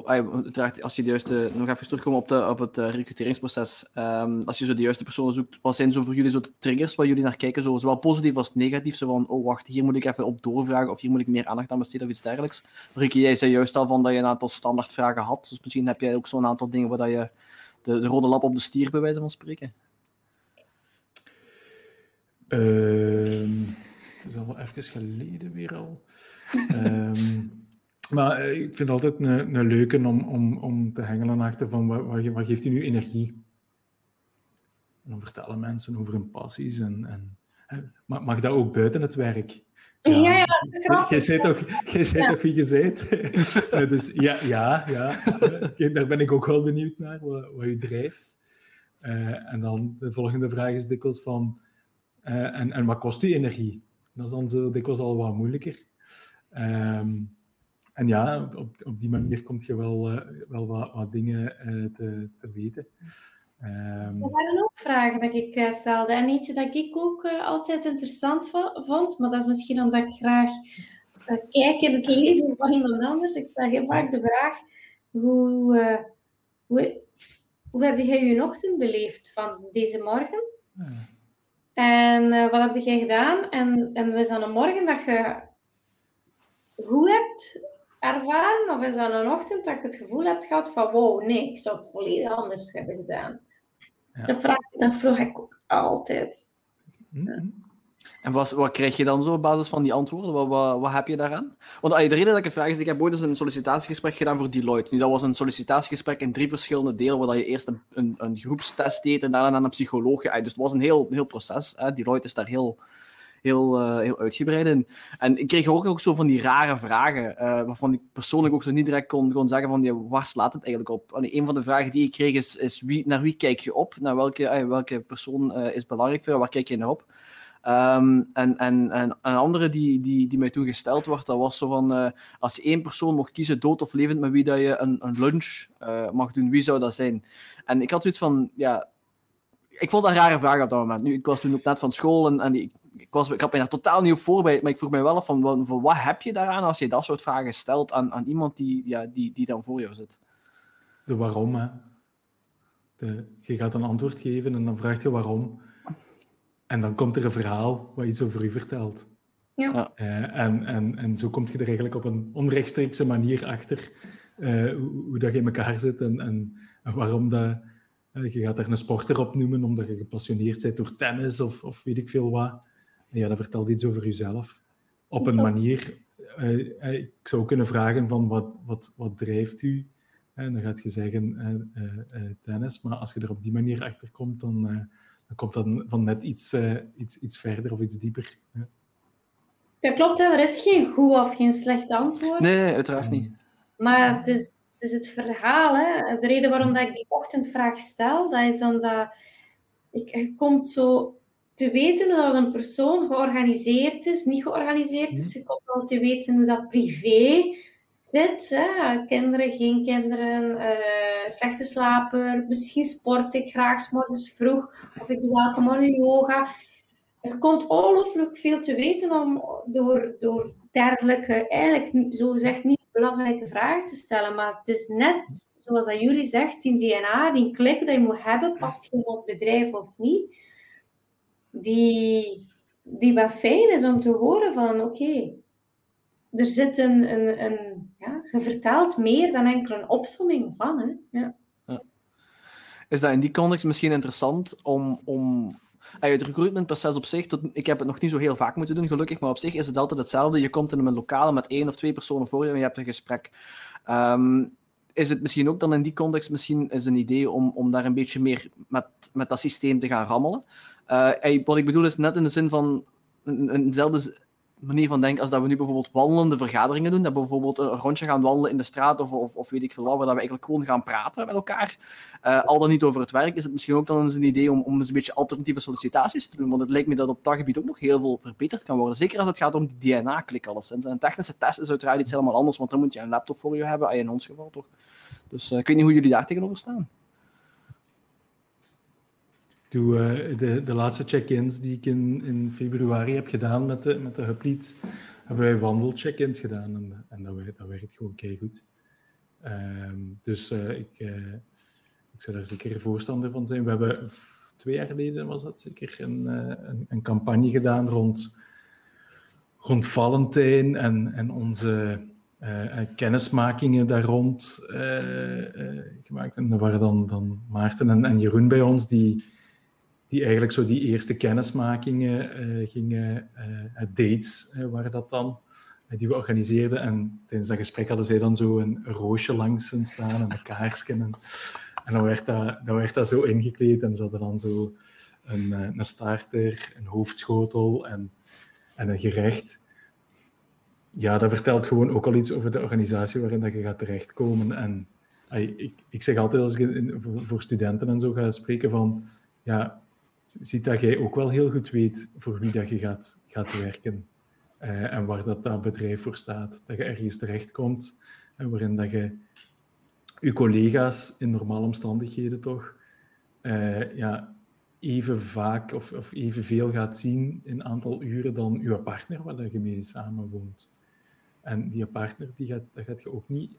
als je de juiste, nog even terugkomen op, de, op het uh, recruteringsproces, um, als je zo de juiste personen zoekt, wat zijn zo voor jullie zo de triggers waar jullie naar kijken, zo, zowel positief als negatief, zo van, oh wacht, hier moet ik even op doorvragen, of hier moet ik meer aandacht aan besteden, of iets dergelijks. Rieke, jij zei juist al van dat je een aantal standaardvragen had, dus misschien heb jij ook zo'n aantal dingen waar dat je de, de rode lap op de stier, bij wijze van spreken. Uh, het is al wel even geleden weer al. um, maar ik vind het altijd een, een leuke om, om, om te hengelen achter van wat, geeft u nu energie? En dan vertellen mensen over hun passies. En, en, mag, mag dat ook buiten het werk? Ja, ja, ja Jij zei toch, jij zei ja. toch wie je bent? dus ja, ja, ja. daar ben ik ook wel benieuwd naar, wat, wat u drijft. Uh, en dan de volgende vraag is dikwijls van... Uh, en, en wat kost u energie? Dat is dan zo dikwijls al wat moeilijker. Um, en ja, op, op die manier kom je wel, uh, wel wat, wat dingen uh, te, te weten. Um... Er waren ook vragen dat ik uh, stelde. En eentje dat ik ook altijd interessant vond, maar dat is misschien omdat ik graag kijk in het leven van iemand anders. Ik stel heel vaak de vraag, hoe, hoe, hoe heb jij je ochtend beleefd van deze morgen? Ja. En wat heb jij gedaan? En, en is dat een morgen dat je goed hebt ervaren? Of is dat een ochtend dat je het gevoel hebt gehad van wow, nee, ik zou het volledig anders hebben gedaan? Ja. Dat, vraag, dat vroeg ik ook altijd. Mm-hmm. En wat, wat krijg je dan zo op basis van die antwoorden? Wat, wat, wat heb je daaraan? Want allee, de reden dat ik het vraag is, ik heb ooit eens een sollicitatiegesprek gedaan voor Deloitte. Nu, dat was een sollicitatiegesprek in drie verschillende delen, waar je eerst een, een, een groepstest deed en daarna naar een psycholoog. Dus het was een heel, heel proces. Hè. Deloitte is daar heel heel, uh, heel uitgebreid in. En ik kreeg ook, ook zo van die rare vragen, uh, waarvan ik persoonlijk ook zo niet direct kon, kon zeggen van, ja, waar slaat het eigenlijk op? Allee, een van de vragen die ik kreeg is, is wie, naar wie kijk je op? Naar welke, uh, welke persoon is belangrijk voor jou? Waar kijk je naar op? Um, en, en, en een andere die, die, die mij toen gesteld werd, dat was zo van, als je één persoon mocht kiezen, dood of levend, met wie dat je een, een lunch mag doen, wie zou dat zijn? En ik had zoiets van, ja, ik vond dat een rare vraag op dat moment. Nu, ik was toen ook net van school en, en ik, ik, was, ik had me daar totaal niet op voorbereid, maar ik vroeg mij wel af van, van, van, wat heb je daaraan als je dat soort vragen stelt aan, aan iemand die, ja, die, die dan voor jou zit? De waarom, hè. De, je gaat een antwoord geven en dan vraagt je waarom. En dan komt er een verhaal wat iets over u vertelt. Ja. Uh, en, en, en zo kom je er eigenlijk op een onrechtstreekse manier achter uh, hoe, hoe, dat je in elkaar zit en, en, en waarom dat je gaat er een sporter op noemen omdat je gepassioneerd bent door tennis of, of weet ik veel wat. En ja, dat vertelt iets over jezelf. Op een manier, uh, ik zou kunnen vragen van wat, wat, wat drijft u? En dan gaat je zeggen uh, uh, tennis, maar als je er op die manier achter komt, dan, dan komt dat van net iets, iets, iets verder of iets dieper. Ja. Dat klopt, hè. er is geen goed of geen slecht antwoord. Nee, uiteraard niet. Maar het is is het verhaal. Hè. De reden waarom dat ik die ochtendvraag stel, dat is omdat ik, je komt zo te weten hoe dat een persoon georganiseerd is, niet georganiseerd is. Mhm. Je komt al te weten hoe dat privé zit. Hè. Kinderen, geen kinderen, uh, slechte slaper, misschien sport ik graag s morgens vroeg, of ik doe elke morgen yoga. Er komt ongelooflijk veel te weten om, door, door dergelijke, eigenlijk zo gezegd niet belangrijke vragen te stellen. Maar het is net, zoals dat jullie zegt, die DNA, die klik dat je moet hebben, past je in ons bedrijf of niet, die, die wat fijn is om te horen van, oké, er zit een, een, een, ja, je meer dan enkel een opsomming van. Hè? Ja. Is dat in die context misschien interessant om, om het recruitmentproces op zich, ik heb het nog niet zo heel vaak moeten doen, gelukkig, maar op zich is het altijd hetzelfde. Je komt in een lokale met één of twee personen voor je en je hebt een gesprek. Ehm, is het misschien ook dan in die context misschien is een idee om, om daar een beetje meer met, met dat systeem te gaan rammelen? Uh, wat ik bedoel is net in de zin van een, eenzelfde manier van denken als dat we nu bijvoorbeeld wandelende vergaderingen doen. Dat we bijvoorbeeld een rondje gaan wandelen in de straat of, of, of weet ik veel wat, waar we eigenlijk gewoon gaan praten met elkaar. Uh, al dan niet over het werk, is het misschien ook dan eens een idee om, om eens een beetje alternatieve sollicitaties te doen. Want het lijkt me dat op dat gebied ook nog heel veel verbeterd kan worden. Zeker als het gaat om die DNA-klik alleszins. En een technische test is uiteraard iets helemaal anders, want dan moet je een laptop voor je hebben, in ons geval toch. Dus uh, ik weet niet hoe jullie daar tegenover staan. Doe, uh, de, de laatste check-ins die ik in, in februari heb gedaan met de, met de Hubleads, hebben wij wandelcheck-ins gedaan en, en dat, werkt, dat werkt gewoon keihgoed. Um, dus uh, ik, uh, ik zou daar zeker voorstander van zijn. We hebben twee jaar geleden, was dat zeker, een, een, een campagne gedaan rond, rond Valentijn en, en onze kennismakingen daar rond gemaakt. En er waren dan, dan Maarten en, en Jeroen bij ons die die eigenlijk zo die eerste kennismakingen uh, gingen, uh, dates uh, waren dat dan, die we organiseerden. En tijdens dat gesprek hadden zij dan zo een roosje langs staan en een kaarsken. En, en dan, werd dat, dan werd dat zo ingekleed en ze hadden dan zo een, een starter, een hoofdschotel en, en een gerecht. Ja, dat vertelt gewoon ook al iets over de organisatie waarin dat je gaat terechtkomen. En ik, ik zeg altijd als ik voor, voor studenten en zo ga spreken van ja, ziet dat jij ook wel heel goed weet voor wie dat je gaat, gaat werken. Uh, en waar dat, dat bedrijf voor staat. Dat je ergens terechtkomt en waarin dat je je collega's in normale omstandigheden toch uh, ja, even vaak of, of evenveel gaat zien in aantal uren dan je partner waar je mee samenwoont. En die partner, die gaat, daar gaat je ook niet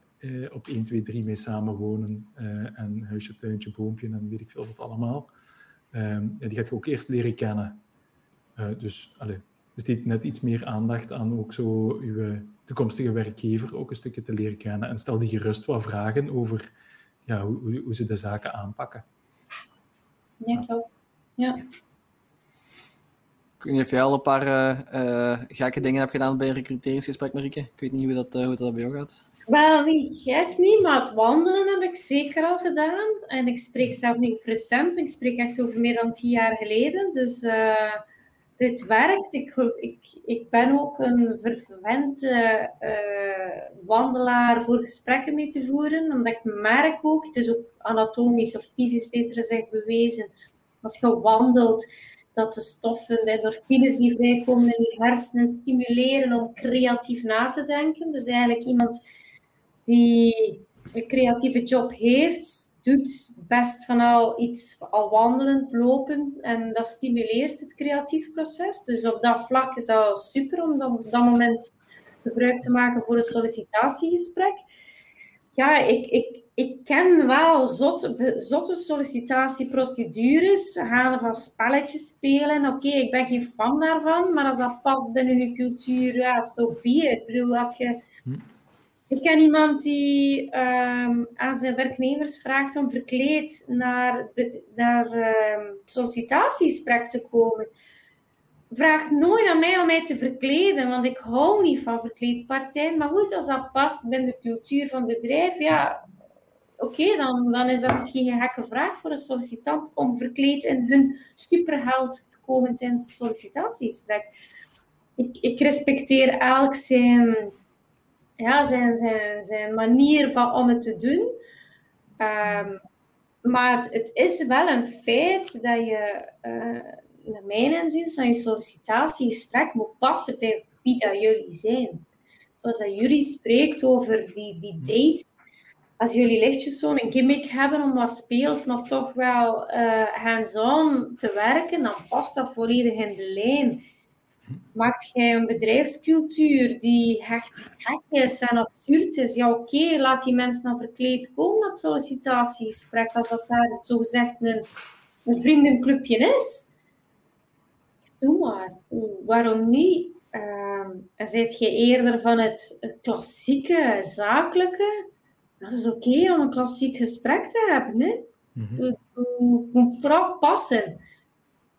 op 1, 2, 3 mee samenwonen en huisje, tuintje, boompje en weet ik veel wat allemaal. Um, die gaat je ook eerst leren kennen. Uh, dus allez, besteed net iets meer aandacht aan ook zo je toekomstige werkgever ook een stukje te leren kennen. En stel die gerust wat vragen over ja, hoe, hoe ze de zaken aanpakken. Ja, klopt. Ja. Ik weet niet of jij al een paar uh, uh, gekke dingen hebt gedaan bij een recruteringsgesprek, Marieke. Ik weet niet hoe dat, hoe dat bij jou gaat. Wel, niet gek niet, maar het wandelen heb ik zeker al gedaan. En ik spreek zelf niet recent, ik spreek echt over meer dan tien jaar geleden. Dus uh, dit werkt. Ik, ik, ik ben ook een verwende uh, wandelaar voor gesprekken mee te voeren, omdat ik merk ook, het is ook anatomisch of fysisch beter gezegd bewezen, als je wandelt, dat de stoffen, de endorfines die vrijkomen in je hersenen stimuleren om creatief na te denken. Dus eigenlijk iemand die een creatieve job heeft, doet best van al iets al wandelend, lopen en dat stimuleert het creatief proces. Dus op dat vlak is dat super om op dat moment gebruik te maken voor een sollicitatiegesprek. Ja, ik, ik, ik ken wel zotte, sollicitatieprocedures, halen van spelletjes spelen. Oké, ik ben geen fan daarvan, maar als dat past binnen je cultuur, ja, zo so Ik bedoel, als je hm. Ik ken iemand die um, aan zijn werknemers vraagt om verkleed naar, naar um, sollicitatiegesprek te komen. Vraag nooit aan mij om mij te verkleden, want ik hou niet van verkleedpartijen. Maar goed, als dat past binnen de cultuur van het bedrijf, ja, oké, dan, dan is dat misschien een gekke vraag voor een sollicitant om verkleed in hun superheld te komen tijdens het sollicitatiegesprek. Ik, ik respecteer elk zijn ja, zijn, zijn, zijn manier van, om het te doen. Um, maar het, het, is wel een feit dat je, uh, naar mijn inziens, dat je sollicitatiegesprek moet passen bij wie dat jullie zijn. Zoals dat jullie spreekt over die, die dates. Als jullie lichtjes zo'n gimmick hebben om wat speels, maar toch wel uh, hands-on te werken, dan past dat volledig in de lijn maakt jij een bedrijfscultuur die echt gek is en absurd is, ja oké, laat die mensen dan verkleed komen naar het sollicitatiegesprek, als dat daar zogezegd een, een vriendenclubje is. Doe maar. Waarom niet? Um, en zijt je eerder van het, klassieke, zakelijke? Dat is oké om een klassiek gesprek te hebben. Hè? Mm Het moet vooral passen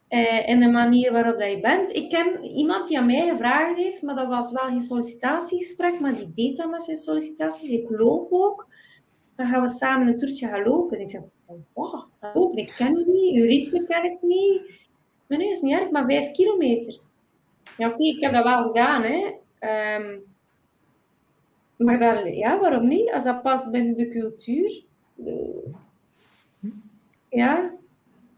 uh, in de manier waarop dat je bent. Ik ken iemand die aan mij gevraagd heeft, maar dat was wel geen sollicitatiegesprek, maar die deed dat met zijn sollicitaties. Ik loop ook. Dan gaan we samen een toertje gaan lopen. En ik zeg, wow, lopen, ik ken je niet, uw ritme ken ik niet. Nee, nee, is niet erg, maar vijf kilometer. Ja, oké, ik heb dat wel gedaan, hè. Um, maar dan, ja, waarom niet? Als dat past binnen de cultuur. ja.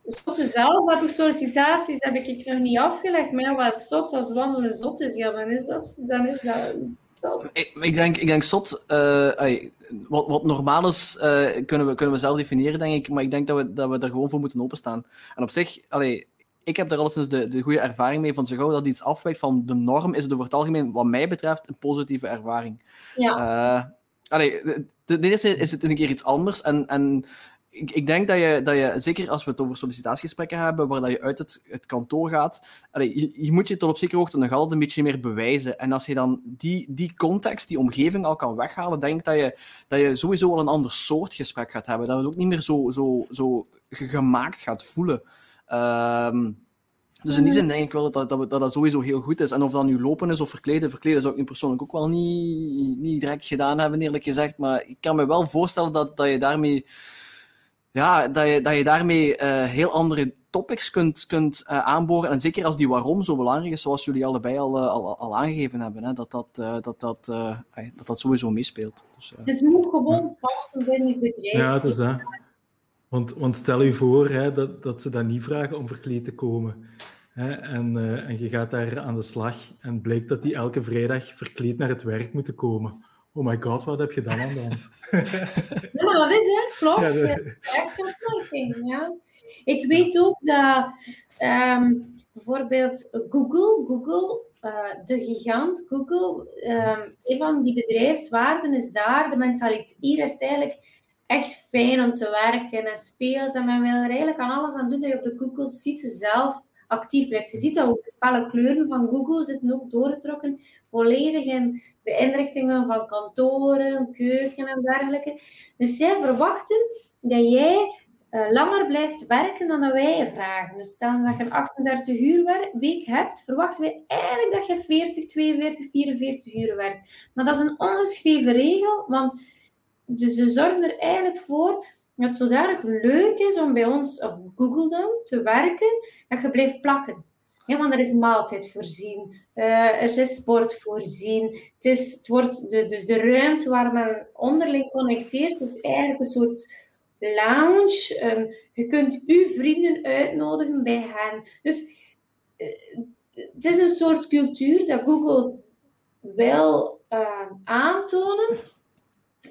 Zotte zelf heb ik sollicitaties heb ik nog niet afgelegd. Maar ja, wat zot als wandelen zot is, ja, dan is dat, dan is dat zot. Ik, ik, denk, ik denk zot, uh, wat, wat normaal is, uh, kunnen, we, kunnen we zelf definiëren, denk ik. Maar ik denk dat we, dat we er gewoon voor moeten openstaan. En op zich, allee, ik heb daar alleszins de, de goede ervaring mee. Van zo gauw dat iets afwijkt van de norm, is het over het algemeen, wat mij betreft, een positieve ervaring. Ja. Uh, allee, ten eerste is het een keer iets anders. En, en ik, denk dat je, dat je, zeker als we het over sollicitatiegesprekken hebben, waar dat je uit het, het kantoor gaat, je, moet je tot op zekere hoogte nog altijd een beetje meer bewijzen. En als je dan die, die context, die omgeving al kan weghalen, denk ik dat je, dat je sowieso wel een ander soort gesprek gaat hebben. Dat het ook niet meer zo, zo, zo gemaakt gaat voelen. Um, dus in die zin denk ik wel dat dat, dat dat sowieso heel goed is. En of dat nu lopen is of verkleden, verkleden zou ik nu persoonlijk ook wel niet, niet direct gedaan hebben, eerlijk gezegd. Maar ik kan me wel voorstellen dat, dat je daarmee, ja, dat je, dat je daarmee uh, heel andere topics kunt, kunt uh, aanboren. En zeker als die waarom zo belangrijk is, zoals jullie allebei al, uh, al, al aangegeven hebben, hè, dat, dat, dat, dat, dat dat sowieso meespeelt. Dus, het moet gewoon passen binnen je bedrijf. Ja, het is dat. Want, want stel je voor hè, dat, dat ze dan niet vragen om verkleed te komen. Hè, en, uh, en je gaat daar aan de slag en blijkt dat die elke vrijdag verkleed naar het werk moeten komen. Oh my god, wat heb je dan aan de hand? ja, maar dat is hè, klopt. Ja, de... ja. Ik weet ook dat um, bijvoorbeeld Google, Google uh, de gigant Google, um, een van die bedrijfswaarden is daar, de mentaliteit. Hier is het eigenlijk echt fijn om te werken en speels. En men wil er eigenlijk aan alles aan doen dat je op de Google Sheets zelf actief blijft. Je ziet dat ook de felle kleuren van Google zitten ook doorgetrokken volledig in de inrichtingen van kantoren, keuken en dergelijke. Dus zij verwachten dat jij uh, langer blijft werken dan dat wij je vragen. Dus stel dat je een 38 uur week hebt, verwachten wij eigenlijk dat je 40, 42, 44 uur werkt. Maar dat is een ongeschreven regel, want ze zorgen er eigenlijk voor dat het zodanig leuk is om bij ons op Google dan te werken, dat je blijft plakken. Ja, want er is maaltijd voorzien, uh, er is sport voorzien. Het, is, het wordt de, dus de ruimte waar men onderling connecteert, is eigenlijk een soort lounge. Um, je kunt uw vrienden uitnodigen bij hen. Dus uh, het is een soort cultuur dat Google wil uh, aantonen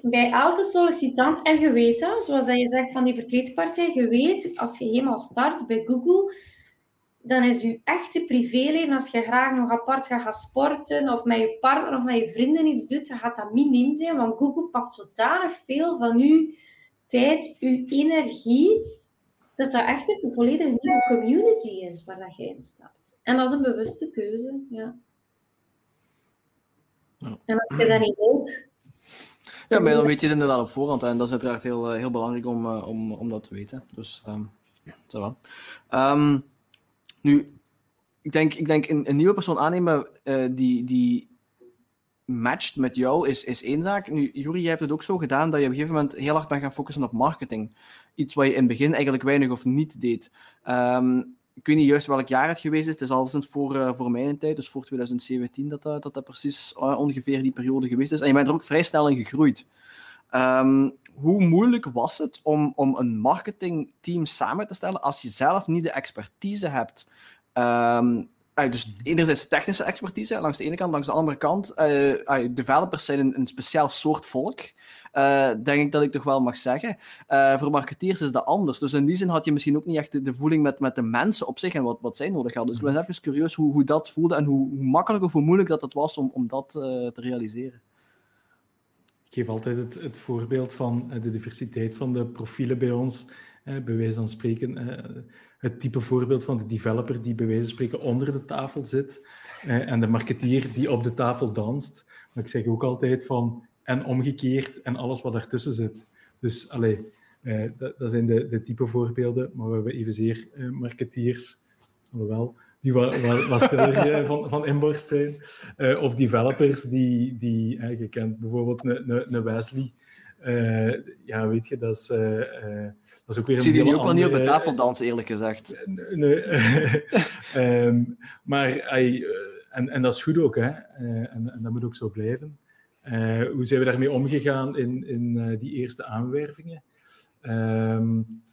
bij elke sollicitant, en dat, zoals dat je zegt van die verkleedpartij, je weet, als je helemaal start bij Google, dan is je echte privéleven, als je graag nog apart gaat gaan sporten, of met je partner of met je vrienden iets doet, dan gaat dat miniem zijn, want Google pakt zodanig veel van je tijd, je energie, dat dat echt een volledig nieuwe community is waar dat je in staat. En dat is een bewuste keuze, ja. En als je dat niet wilt, ja, maar dan weet je het inderdaad op voorhand. En dat is uiteraard heel, eh, heel belangrijk om, eh, om, om dat te weten. Dus, um, zo wel. Um, nu, ik denk, ik denk een, nieuwe persoon aannemen uh, die, die matcht met jou is, is één zaak. Nu, Juri, jij hebt het ook zo gedaan dat je op een gegeven moment heel hard bent gaan focussen op marketing. Iets wat je in het begin eigenlijk weinig of niet deed. Um, ik weet niet juist welk jaar het geweest is. Het is al sinds voor, uh, voor mijn tijd, dus voor 2017, dat dat, dat, dat precies ongeveer die periode geweest is. En je bent er ook vrij snel in gegroeid. Um, hoe moeilijk was het om, om een marketingteam samen te stellen als je zelf niet de expertise hebt? Um, dus enerzijds technische expertise langs de ene kant, langs de andere kant. Uh, developers zijn een, een speciaal soort volk. Uh, denk ik dat ik toch wel mag zeggen. Uh, voor marketeers is dat anders. Dus in die zin had je misschien ook niet echt de, voeling met, met de mensen op zich en wat, wat zij nodig hadden. Dus ik ben even curieus hoe, hoe dat voelde en hoe, hoe makkelijk of hoe moeilijk dat het was om, om dat te realiseren. Geef altijd het, het voorbeeld van de diversiteit van de profielen bij ons. bij wijze van spreken, het type voorbeeld van de developer die bij wijze van spreken onder de tafel zit en de marketeer die op de tafel danst. Maar ik zeg ook altijd van, en omgekeerd en alles wat daartussen zit. Dus allee, dat, dat, zijn de, de type voorbeelden, maar we hebben evenzeer marketeers, alhoewel, die wat, wat, wat stiller van, van inborst zijn. of developers die, die je kent bijvoorbeeld een, een Wesley, uh, ja, weet je, dat is, uh, uh, dat is ook weer Ik zie die ook wel niet op de tafel dansen, eerlijk gezegd. Nee. um, maar hij, en, en dat is goed ook, hè. En, en, dat moet ook zo blijven. hoe zijn we daarmee omgegaan in, in die eerste aanwervingen? Um,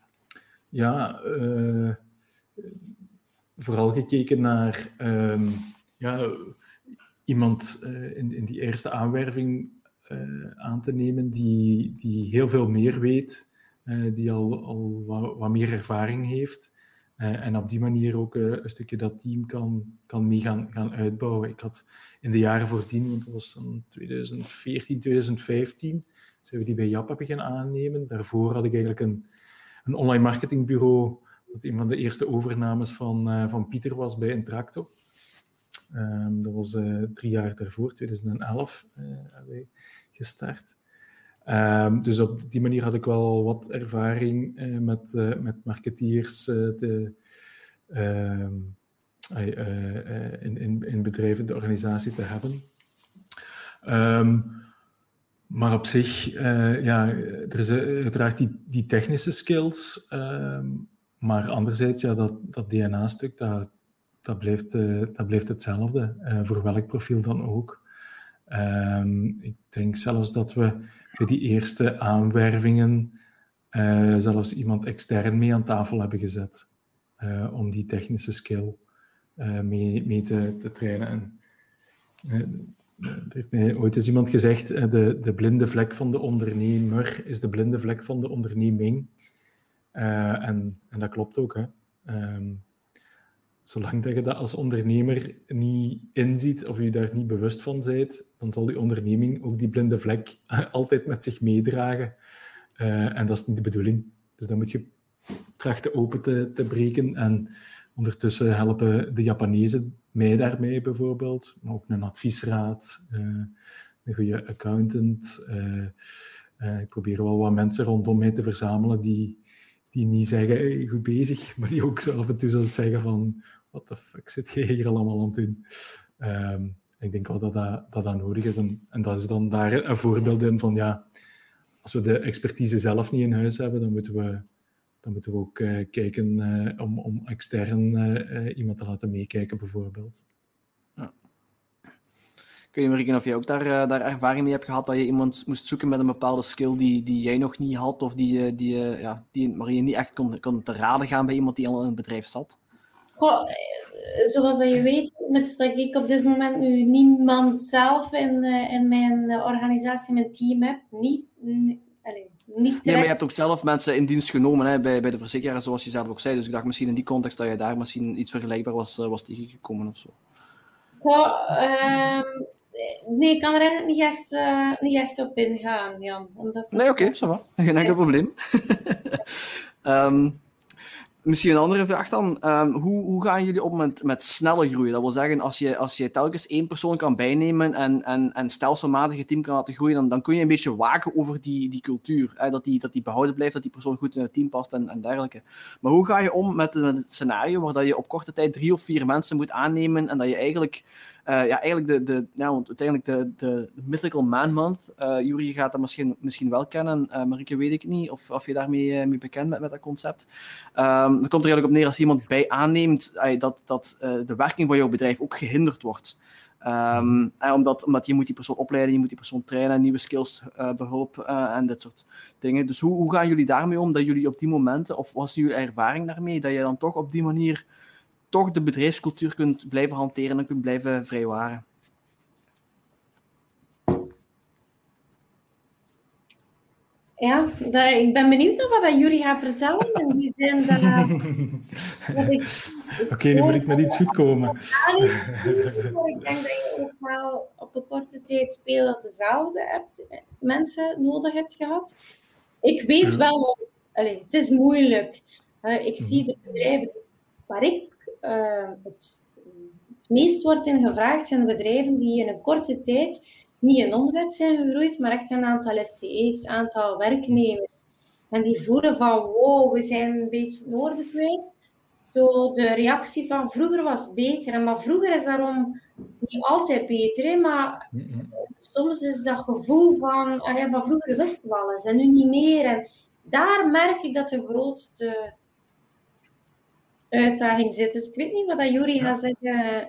ja, vooral gekeken naar um, ja, iemand in, in die eerste aanwerving uh, aan te nemen die, die heel veel meer weet, uh, die al, al wat, meer ervaring heeft. En op die manier ook een stukje dat team kan, kan mee gaan, gaan uitbouwen. Ik had in de jaren voordien, want dat was in 2014, 2015, zijn we die bij Jap beginnen aannemen. Daarvoor had ik eigenlijk een, een online marketingbureau, dat een van de eerste overnames van, van Pieter was bij Intracto. Um, dat was uh, drie jaar daarvoor, 2011, uh, wij gestart. Um, dus op die manier had ik wel wat ervaring uh, met, met marketeers te, ehm, in, in, in bedrijven, de organisatie te hebben. Maar op zich, ja, er is uiteraard die, die technische skills, maar anderzijds, ja, dat, dat DNA-stuk, dat, dat blijft, uh, dat blijft hetzelfde, uh, voor welk profiel dan ook. Um, ik denk zelfs dat we bij die eerste aanwervingen uh, zelfs iemand extern mee aan tafel hebben gezet, om die technische skill mee, mee te, te trainen. En, er heeft mij ooit eens iemand gezegd, de, de blinde vlek van de ondernemer is de blinde vlek van de onderneming. En, en dat klopt ook. Hè. Um, zolang dat je dat als ondernemer niet inziet of je daar niet bewust van bent, dan zal die onderneming ook die blinde vlek altijd met zich meedragen. Uh, en dat is niet de bedoeling. Dus dan moet je trachten open te, te breken. En ondertussen helpen de Japanezen mij daarmee bijvoorbeeld, maar ook een adviesraad, uh, een goede accountant. Ik probeer wel wat mensen rondom mij te verzamelen die, die niet zeggen, goed bezig, maar die ook zo af en toe zullen zeggen van, wat de fuck zit je hier allemaal aan het doen? Um, ik denk wel dat dat, dat, nodig is. En, dat is dan daar een voorbeeld in van, ja, als we de expertise zelf niet in huis hebben, dan moeten we, dan moeten we ook uh, kijken uh, om, om extern uh, iemand te laten meekijken, bijvoorbeeld. Kun je me of je ook daar, daar ervaring mee hebt gehad dat je iemand moest zoeken met een bepaalde skill die, die jij nog niet had, of die, die, ja, die, maar je niet echt kon, kon te raden gaan bij iemand die al in het bedrijf zat? Goh, zoals dat je weet, met dat ik op dit moment nu niemand zelf in, in mijn organisatie, mijn team heb. Niet, allez, niet nee, maar je hebt ook zelf mensen in dienst genomen hè, bij, bij de verzekeraar, zoals je zelf ook zei. Dus ik dacht misschien in die context dat je daar misschien iets vergelijkbaar was, was tegengekomen of zo. Goh, um, Nee, ik kan er eigenlijk niet echt, uh, niet echt op ingaan, Jan. Omdat Nee, oké, zo Geen enkel probleem. um, Misschien een andere vraag dan. Um, hoe, hoe gaan jullie op met, met snelle groeien? Dat wil zeggen, als je, als je telkens één persoon kan bijnemen en, en, en stelselmatig het team kan laten groeien, dan, dan kun je een beetje waken over die, die cultuur. Hè? Dat, die, dat die behouden blijft, dat die persoon goed in het team past en, en dergelijke. Maar hoe ga je om met, met het scenario waar dat je op korte tijd drie of vier mensen moet aannemen en dat je eigenlijk ja, eigenlijk de, de, ja, want uiteindelijk de, de Mythical Man Month. Jury gaat dat misschien, misschien wel kennen, uh, Marieke weet ik niet of, of je daarmee mee bekend bent met dat concept. Um, dan komt er eigenlijk op neer als iemand bij aanneemt dat, dat de werking van jouw bedrijf ook gehinderd wordt. Um, omdat, omdat je moet die persoon opleiden, je moet die persoon trainen, nieuwe skills uh, behulp en dit soort dingen. Dus hoe, hoe gaan jullie daarmee om dat jullie op die momenten, of was jullie ervaring daarmee, dat je dan toch op die manier toch de bedrijfscultuur kunt blijven hanteren en kunt blijven vrijwaren. Ja, dat, ik ben benieuwd naar wat jullie gaan vertellen. In die zin dat, dat ik... Oké, okay, nu moet ik met iets goed komen. ik denk dat je ook wel op een korte tijd veel dezelfde hebt, mensen nodig hebt gehad. Ik weet wel, allez, het is moeilijk. Uh, ik zie mhm. de bedrijven waar ik uh, het, Het meest wordt in gevraagd zijn bedrijven die in een korte tijd niet in omzet zijn gegroeid, maar echt een aantal FTE's, aantal werknemers. En die voelen van, wow, we zijn een beetje noorden kwijt. Zo de reactie van, vroeger was beter. Maar vroeger is daarom niet altijd beter, maar soms is dat gevoel van, allee, maar vroeger wisten we alles en nu niet meer. En daar merk ik dat de grootste uitdaging zit. Dus ik weet niet wat dat Juri gaat zeggen.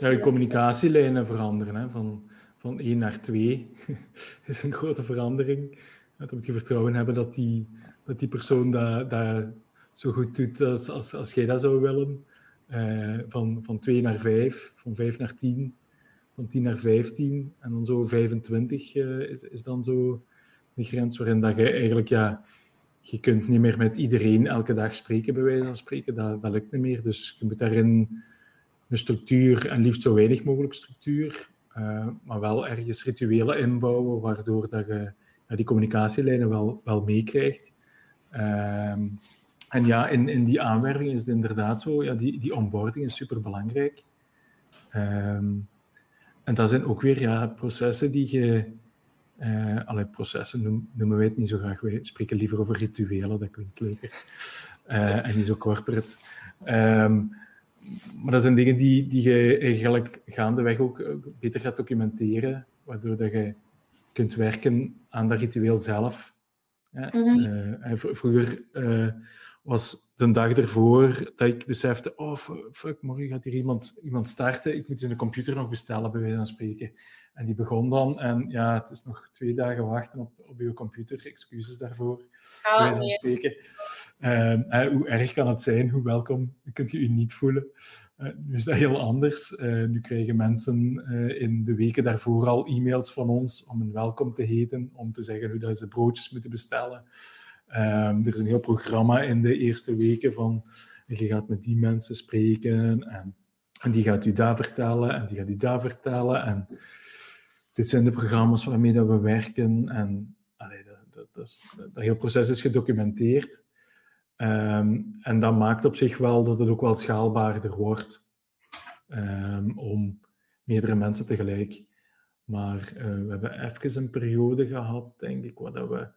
Ja, je communicatielijnen veranderen. Hè? Van, van één naar twee is een grote verandering. Dat moet je vertrouwen hebben dat die, dat die persoon dat, dat zo goed doet als, als, als jij dat zou willen. Uh, van, van 2 naar 5, van 5 naar 10, van 10 naar 15 en dan zo 25 uh, is, is dan zo de grens waarin dat je eigenlijk, ja, je kunt niet meer met iedereen elke dag spreken, bij wijze van spreken. Dat, dat lukt niet meer. Dus je moet daarin een structuur, en liefst zo weinig mogelijk structuur, uh, maar wel ergens rituelen inbouwen, waardoor dat je die communicatielijnen wel, wel meekrijgt. Uh, en ja, in, in die aanwerving is het inderdaad zo, ja, die, die onboarding is super belangrijk. Um, en dat zijn ook weer ja, processen die je. Uh, allerlei processen noem, noemen wij het niet zo graag. Wij spreken liever over rituelen, dat klinkt leuker. Uh, en niet zo corporate. Um, maar dat zijn dingen die, die je eigenlijk gaandeweg ook beter gaat documenteren, waardoor dat je kunt werken aan dat ritueel zelf. Ja, mm -hmm. uh, vroeger was de dag ervoor dat ik besefte, oh fuck, morgen gaat hier iemand, iemand starten, ik moet dus een computer nog bestellen, bij wijze van spreken. En die begon dan, en ja, het is nog twee dagen wachten op, op uw computer, excuses daarvoor, Ah, wijze van spreken. Hè, hoe erg kan het zijn, hoe welkom kunt je u niet voelen. Uh, nu is dat heel anders. Uh, nu krijgen mensen uh, in de weken daarvoor al e-mails van ons om een welkom te heten, om te zeggen hoe dat ze broodjes moeten bestellen. Um, er is een heel programma in de eerste weken van je gaat met die mensen spreken en, en die gaat u daar vertellen en die gaat u daar vertellen. En dit zijn de programma's waarmee dat we werken en dat, dat, dat, hele proces is gedocumenteerd. Um, en dat maakt op zich wel dat het ook wel schaalbaarder wordt um, om meerdere mensen tegelijk. Maar uh, we hebben even een periode gehad, denk ik, waar we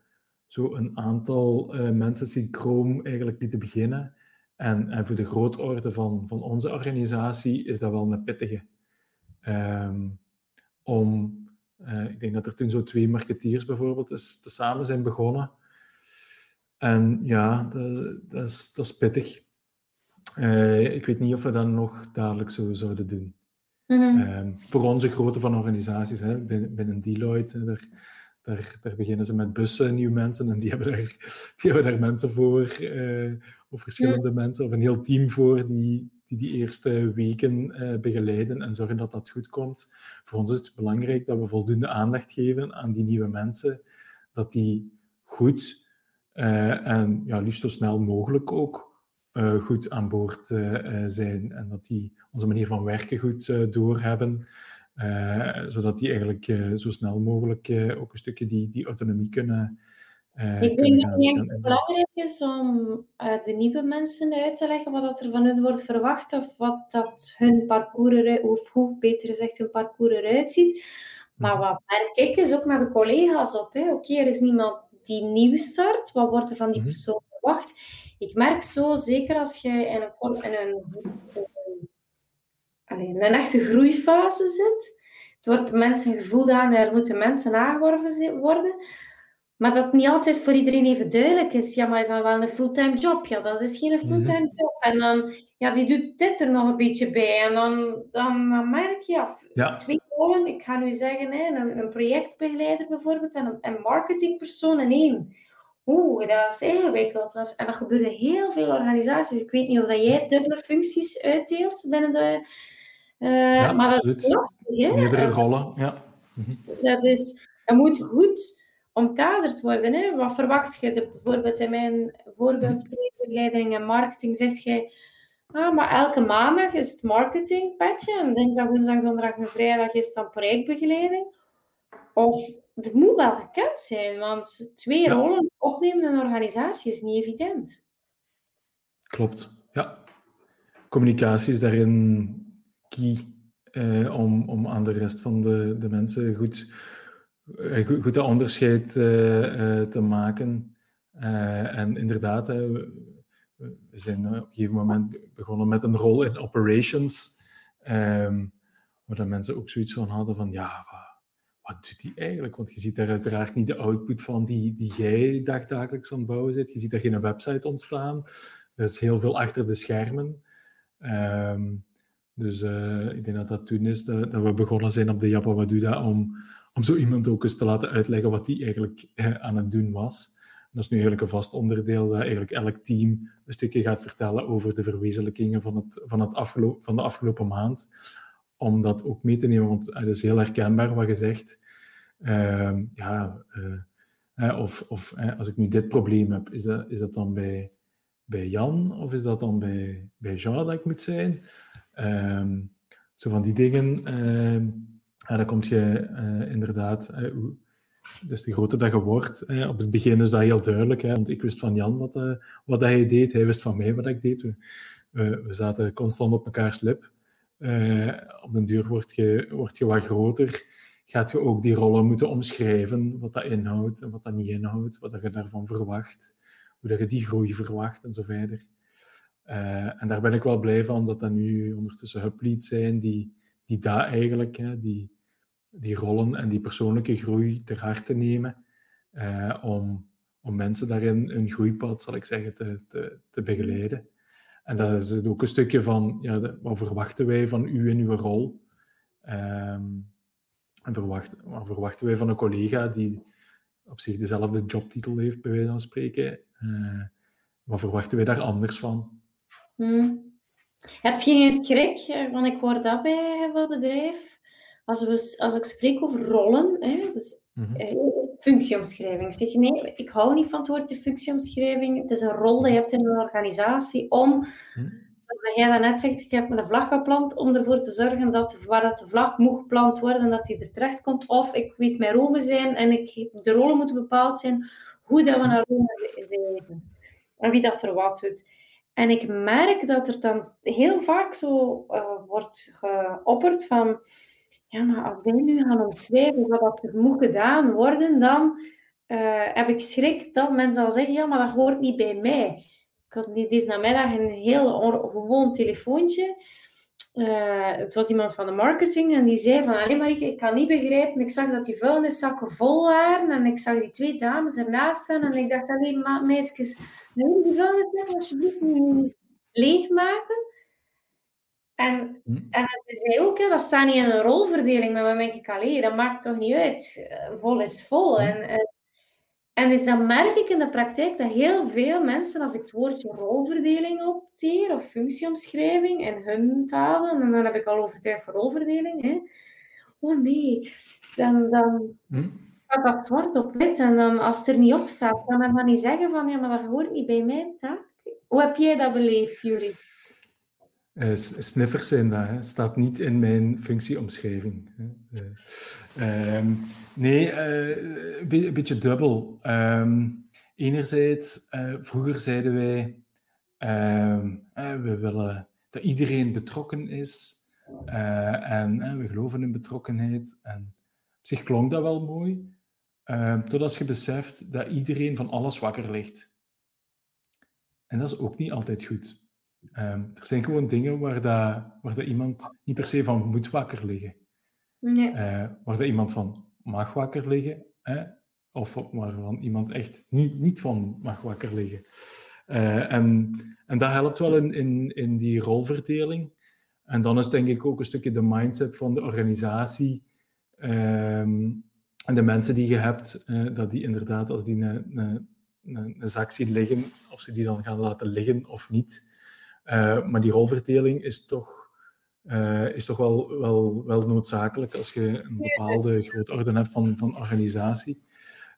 zo een aantal uh, mensen synchroon eigenlijk lieten beginnen. En, en voor de grootorde van, van onze organisatie is dat wel een pittige. Um, om, uh, ik denk dat er toen zo twee marketeers bijvoorbeeld is, te samen zijn begonnen. En ja, dat, dat, is, dat is pittig. Uh, ik weet niet of we dat nog dadelijk zo zouden doen. Mm -hmm. um, voor onze grootte van organisaties, hè, binnen, binnen Deloitte, daar, daar, daar, beginnen ze met bussen, nieuwe mensen, en die hebben daar, die hebben daar mensen voor, uh, of verschillende ja. mensen, of een heel team voor, die die, die eerste weken uh, begeleiden en zorgen dat dat goed komt. Voor ons is het belangrijk dat we voldoende aandacht geven aan die nieuwe mensen, dat die goed uh, en ja, liefst zo snel mogelijk ook goed aan boord zijn en dat die onze manier van werken goed doorhebben. Zodat die eigenlijk zo snel mogelijk ook een stukje die, die autonomie kunnen. Ik denk dat het belangrijk is om de nieuwe mensen uit te leggen wat er van hen wordt verwacht of wat dat hun parcours, eruit, of hoe beter gezegd hun parcours eruit ziet. Maar wat merk ik is ook naar de collega's op. Oké, okay, er is niemand die nieuw start. Wat wordt er van die persoon verwacht? Ik merk zo, zeker als je in een, in een, in een echte groeifase zit. Het wordt mensen gevoeld aan, er moeten mensen aangeworven worden. Maar dat niet altijd voor iedereen even duidelijk is. Ja, maar is dat wel een fulltime job? Ja, dat is geen fulltime job. En dan, ja, die doet dit er nog een beetje bij. En dan, dan, dan merk je, ja, ja. twee rollen. Ik ga nu zeggen, hè, een, een projectbegeleider bijvoorbeeld en een, een marketingpersoon in één. Oeh, dat is ingewikkeld. En dat gebeurt in heel veel organisaties. Ik weet niet of dat jij dubbele functies uitdeelt binnen de... Uh, ja, maar absoluut. dat is lastig, hè? Meerdere rollen, ja. Dat, is, dat moet goed omkaderd worden. Hè? Wat verwacht je? De, bijvoorbeeld in mijn voorbeeld projectbegeleiding en marketing zegt je... Ah, maar elke maandag is het marketingpetje en dinsdag, woensdag, donderdag en vrijdag is het dan projectbegeleiding. Of het moet wel gekend zijn, want twee Ja. rollen opnemen in een organisatie is niet evident. Klopt, ja. communicatie is daarin key uh, om, om aan de rest van de, de mensen goed, goed, goed dat onderscheid uh, te maken. en inderdaad, we, zijn op een gegeven moment begonnen met een rol in operations, um, waar mensen ook zoiets van hadden van, ja, wat, doet die eigenlijk? Want je ziet daar uiteraard niet de output van die, die jij dagdagelijks aan het bouwen zit. Je ziet daar geen website ontstaan. Er is heel veel achter de schermen. Um, dus ik denk dat dat toen is dat, dat, we begonnen zijn op de Jappa Waduda om, om zo iemand ook eens te laten uitleggen wat hij eigenlijk aan het doen was. dat is nu eigenlijk een vast onderdeel dat eigenlijk elk team een stukje gaat vertellen over de verwezenlijkingen van, het, van, het afgelopen, van de afgelopen maand. Om dat ook mee te nemen, want het is heel herkenbaar wat je zegt. Uh, ja, uh, of of als ik nu dit probleem heb, is dat, is dat dan bij, bij Jan of is dat dan bij, bij Jean dat ik moet zijn? Um, zo van die dingen. Ja, dan kom je uh, inderdaad. Uh, dus de groter dat je wordt, op het begin is dat heel duidelijk. Hè, want ik wist van Jan wat, wat hij deed, hij wist van mij wat ik deed. We, we zaten constant op elkaars lip. op den duur word je, word je wat groter. Gaat je ook die rollen moeten omschrijven, wat dat inhoudt en wat dat niet inhoudt, wat dat je daarvan verwacht, hoe dat je die groei verwacht en zo verder. En daar ben ik wel blij van dat dat nu ondertussen hubleads zijn die, die daar eigenlijk, hè, die, die rollen en die persoonlijke groei ter harte nemen, uh, om, om mensen daarin een groeipad, zal ik zeggen, te, te, te begeleiden. En dat is ook een stukje van, ja, wat verwachten wij van u in uw rol? Um, en verwacht, wat verwachten wij van een collega die op zich dezelfde jobtitel heeft, bij wijze van spreken? Uh, wat verwachten wij daar anders van? Hmm. Heb je geen schrik? Want ik hoor dat bij het bedrijf. Als, we, als ik spreek over rollen, hè, dus mm -hmm. functieomschrijving. Zeg nee, ik hou niet van het woordje functieomschrijving. Het is een rol die je hebt in een organisatie om, mm. zoals jij net zegt, ik heb een vlag geplant om ervoor te zorgen dat waar dat de vlag moet geplant worden, dat die er terecht komt. Of ik weet mijn rollen zijn en ik, de rollen moeten bepaald zijn, hoe dat we naar Rome leven. En wie dat er wat doet. En ik merk dat er dan heel vaak zo uh, wordt geopperd van, ja, maar als wij nu gaan omschrijven wat er moet gedaan worden, dan uh, heb ik schrik dat mensen zal zeggen, ja, maar dat hoort niet bij mij. Ik had deze namiddag een heel gewoon telefoontje uh, het was iemand van de marketing en die zei van, alleen maar ik kan niet begrijpen, ik zag dat die vuilniszakken vol waren en ik zag die twee dames ernaast staan en ik dacht alleen maar, meisjes, neem die vuilniszakken alsjeblieft niet leegmaken. En, hm. en ze zei ook, hè, dat staat niet in een rolverdeling, maar dan denk ik, alleen, dat maakt toch niet uit, eh, vol is vol. Hm. En, en en dus dan merk ik in de praktijk dat heel veel mensen, als ik het woordje rolverdeling opteer of functieomschrijving in hun talen, en dan heb ik al overtuigd voor rolverdeling, hè. oh nee, dan, dan hm? gaat dat zwart op wit. En dan, als het er niet op staat, kan men dan niet zeggen van, ja, maar dat hoort niet bij mijn taak. Hoe heb jij dat beleefd, Jury? Uh, sniffers zijn dat, hè. staat niet in mijn functieomschrijving. Uh, uh, nee, eh, een beetje dubbel. Ehm, enerzijds, eh, vroeger zeiden wij, ehm, we willen dat iedereen betrokken is en we geloven in betrokkenheid. En op zich klonk dat wel mooi, ehm, totdat je beseft dat iedereen van alles wakker ligt. En dat is ook niet altijd goed. Um, er zijn gewoon dingen waar, dat, waar dat iemand niet per se van moet wakker liggen. Nee. Uh, waar dat iemand van mag wakker liggen, hè? of waarvan iemand echt niet, niet van mag wakker liggen. Uh, en, en dat helpt wel in, in, in die rolverdeling. En dan is denk ik ook een stukje de mindset van de organisatie um, en de mensen die je hebt, uh, dat die inderdaad, als die een, een, een, zak zien liggen, of ze die dan gaan laten liggen of niet, maar die rolverdeling is toch, uh, is toch wel, wel, wel noodzakelijk als je een bepaalde grootorde hebt van, van organisatie.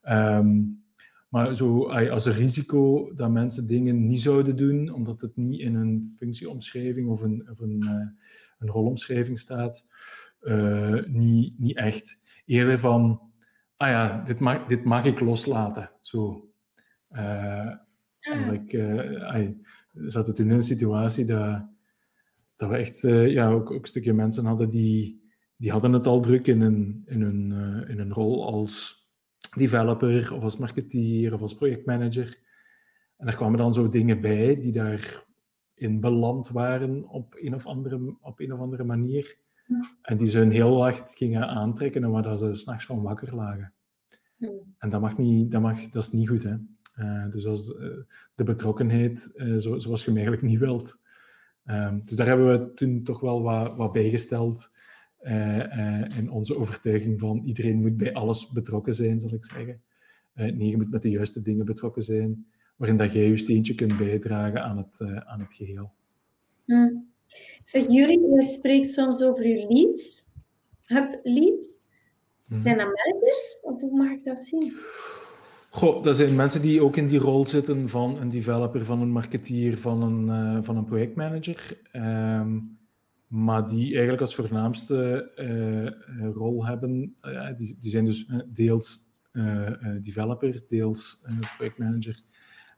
Um, maar zo, als een risico dat mensen dingen niet zouden doen, omdat het niet in een functieomschrijving of een, of een, uh, een rolomschrijving staat, niet, niet echt. Eerder van, ah ja, dit mag, dit mag ik loslaten. Zo. Uh, omdat ik, uh, zaten toen in een situatie dat, dat we echt ja, ook, ook een stukje mensen hadden die, die hadden het al druk in een, in een, in een rol als developer of als marketeer of als projectmanager. En er kwamen dan zo dingen bij die daarin beland waren op een of andere, op een of andere manier. En die ze hun heel hard gingen aantrekken en waar ze s'nachts van wakker lagen. En dat, mag niet, dat, mag, dat is niet goed. Hè? Uh, dus als uh, de betrokkenheid uh, zo, zoals je hem eigenlijk niet wilt. Ehm, dus daar hebben we toen toch wel wat, wat bijgesteld. in onze overtuiging van iedereen moet bij alles betrokken zijn, zal ik zeggen. nee, je moet met de juiste dingen betrokken zijn, waarin dat jij je steentje kunt bijdragen aan het, aan het geheel. Hmm. Zeg, jullie, je spreekt soms over je leads. Hub leads. Hmm. Zijn dat managers? Of hoe mag ik dat zien? Goh, dat zijn mensen die ook in die rol zitten van een developer, van een marketeer, van een, uh, van een projectmanager. Um, maar die eigenlijk als voornaamste uh, rol hebben. Die, die zijn dus deels developer, deels projectmanager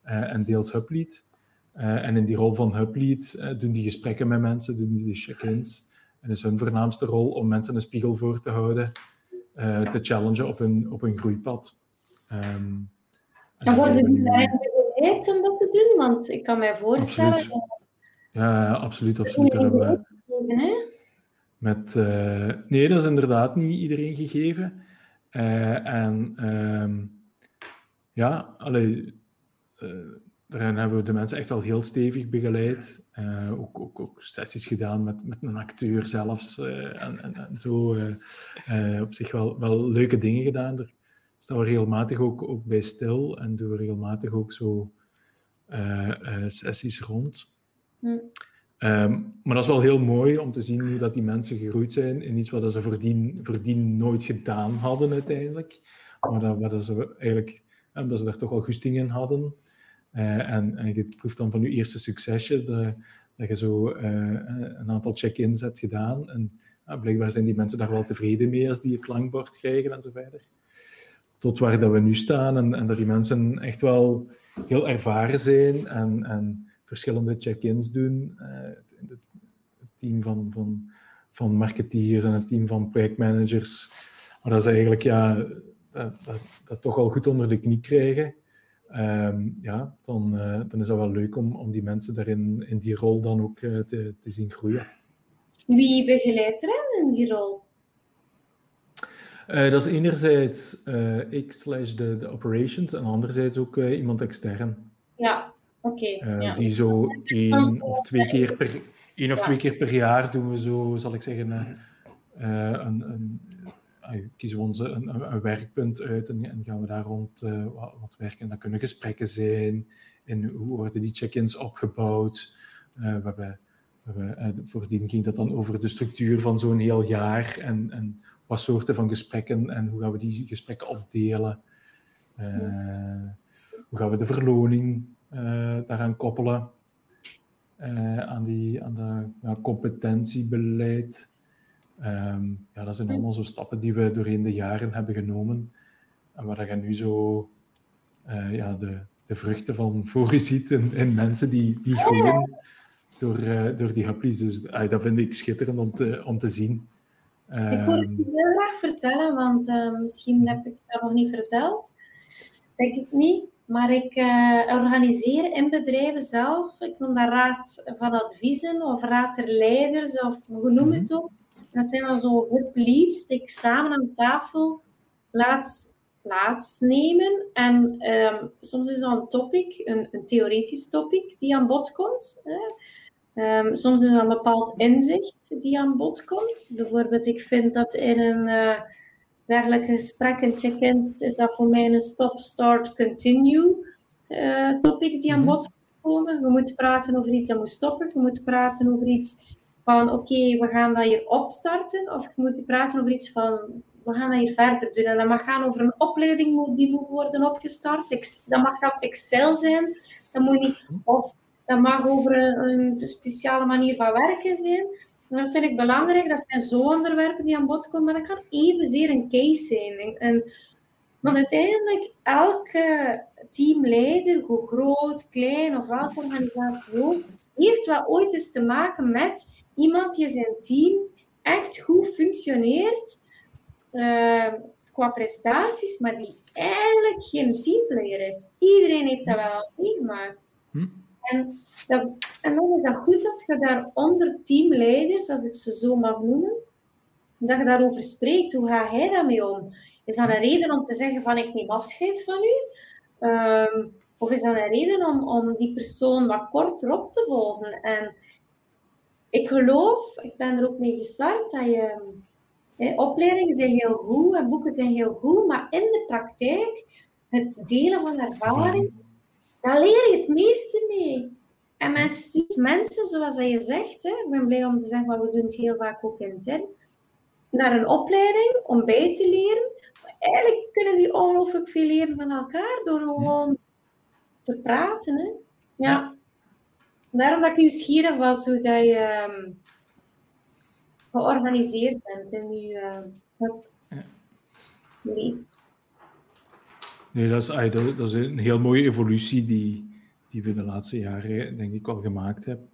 en deels hublead. en in die rol van hublead doen die gesprekken met mensen, doen die check-ins. En is hun voornaamste rol om mensen een spiegel voor te houden, te challengen op hun, op hun groeipad. Um, en worden die eigenlijk begeleid om dat te doen? Want ik kan mij voorstellen... Absoluut. Ja, absoluut. absoluut. Hebben we... Met, uh, nee, dat is inderdaad niet iedereen gegeven. Uh, en um, ja, allee, uh, daarin hebben we de mensen echt al heel stevig begeleid. ook, ook, ook, sessies gedaan met, met een acteur zelfs. en, en, en, zo op zich wel, wel leuke dingen gedaan staan we regelmatig ook, ook bij stil en doen we regelmatig ook zo uh, uh, sessies rond. Hm. Um, maar dat is wel heel mooi om te zien hoe dat die mensen gegroeid zijn in iets wat ze voordien, voordien nooit gedaan hadden uiteindelijk. Maar dat, wat ze eigenlijk, omdat ze daar toch al goesting in hadden. Uh, en, en je proeft dan van je eerste succesje dat, dat je zo een aantal check-ins hebt gedaan. En blijkbaar zijn die mensen daar wel tevreden mee als die het klankbord krijgen en zo verder tot waar dat we nu staan. En, en dat die mensen echt wel heel ervaren zijn en, en verschillende check-ins doen. Uh, het, het, team van, van, van marketeers en het team van projectmanagers. Maar dat ze eigenlijk ja, dat, dat, toch al goed onder de knie krijgen. Um, ja, dan, uh, dan is dat wel leuk om, om die mensen daarin in die rol dan ook uh, te, te zien groeien. Wie begeleidt er in die rol? Uh, dat is enerzijds uh, ik slash de, de operations en anderzijds ook uh, iemand extern. Ja, oké. Okay, ja. Die zo één of twee keer per, één of ja. twee keer per jaar doen we zo, zal ik zeggen, een, een, kiezen we onze, een, een, werkpunt uit en, en, gaan we daar rond wat, wat, werken. Dat kunnen gesprekken zijn, en hoe worden die check-ins opgebouwd. we hebben, we hebben, voordien ging dat dan over de structuur van zo'n heel jaar en, en wat soorten van gesprekken en hoe gaan we die gesprekken opdelen. Uh, hoe gaan we de verloning uh, daaraan koppelen uh, aan, die, aan dat ja, competentiebeleid. Um, ja, dat zijn allemaal zo stappen die we doorheen de jaren hebben genomen en waar je nu zo ja, de, de vruchten van voor je ziet in, in mensen die, die groeien door, door die happies. Dus dat vind ik schitterend om te, om te zien. Ik wil het ehm, heel graag vertellen, want uh, misschien heb ik dat nog niet verteld. Denk ik niet. Maar ik uh, organiseer in bedrijven zelf, ik noem dat raad van adviezen of raad der leiders, of hoe noem je het mhm. ook. Dat zijn dan zo hub leads die ik samen aan tafel laat plaatsnemen. En um, soms is dat een topic, een, een theoretisch topic, die aan bod komt. Hè. Um, soms is er een bepaald inzicht die aan bod komt. Bijvoorbeeld, ik vind dat in een uh, dergelijk gesprek en check-ins is dat voor mij een stop, start, continue uh, topics die aan mhm. bod komen. We moeten praten over iets dat moet stoppen. We moeten praten over iets van oké, okay, we gaan dat hier opstarten. Of we moeten praten over iets van we gaan dat hier verder doen. En dat mag gaan over een opleiding die moet worden opgestart. Dat mag zelf Excel zijn. Dat moet niet, of dat mag over een, speciale manier van werken zijn. En dat vind ik belangrijk. Dat zijn zo onderwerpen die aan bod komen, maar dat kan evenzeer een case zijn. En, want uiteindelijk, elke teamleider, hoe groot, klein of welke organisatie ook, heeft wel ooit eens te maken met iemand die zijn team echt goed functioneert uh, qua prestaties, maar die eigenlijk geen teamplayer is. Iedereen heeft dat wel meegemaakt. Hm? En, en dan is dat goed dat je daar onder teamleiders, als ik ze zo mag noemen, dat je daarover spreekt. Hoe ga jij daarmee om? Is dat een reden om te zeggen van ik neem afscheid van u? Um, of is dat een reden om, om die persoon wat korter op te volgen? En ik geloof, ik ben er ook mee gestart, dat je opleidingen zijn heel goed en boeken zijn heel goed, maar in de praktijk, het delen van ervaring, daar leer je het meeste mee. En men stuurt mensen, zoals dat je zegt, hè, ik ben blij om te zeggen, maar we doen het heel vaak ook intern, naar een opleiding om bij te leren. Maar eigenlijk kunnen die ongelooflijk veel leren van elkaar door gewoon te praten. Hè. Ja. Daarom dat ik nieuwsgierig was hoe dat je um, georganiseerd bent in je uh, ja. Nee, dat is, dat is een heel mooie evolutie die, die we de laatste jaren denk ik wel gemaakt hebben.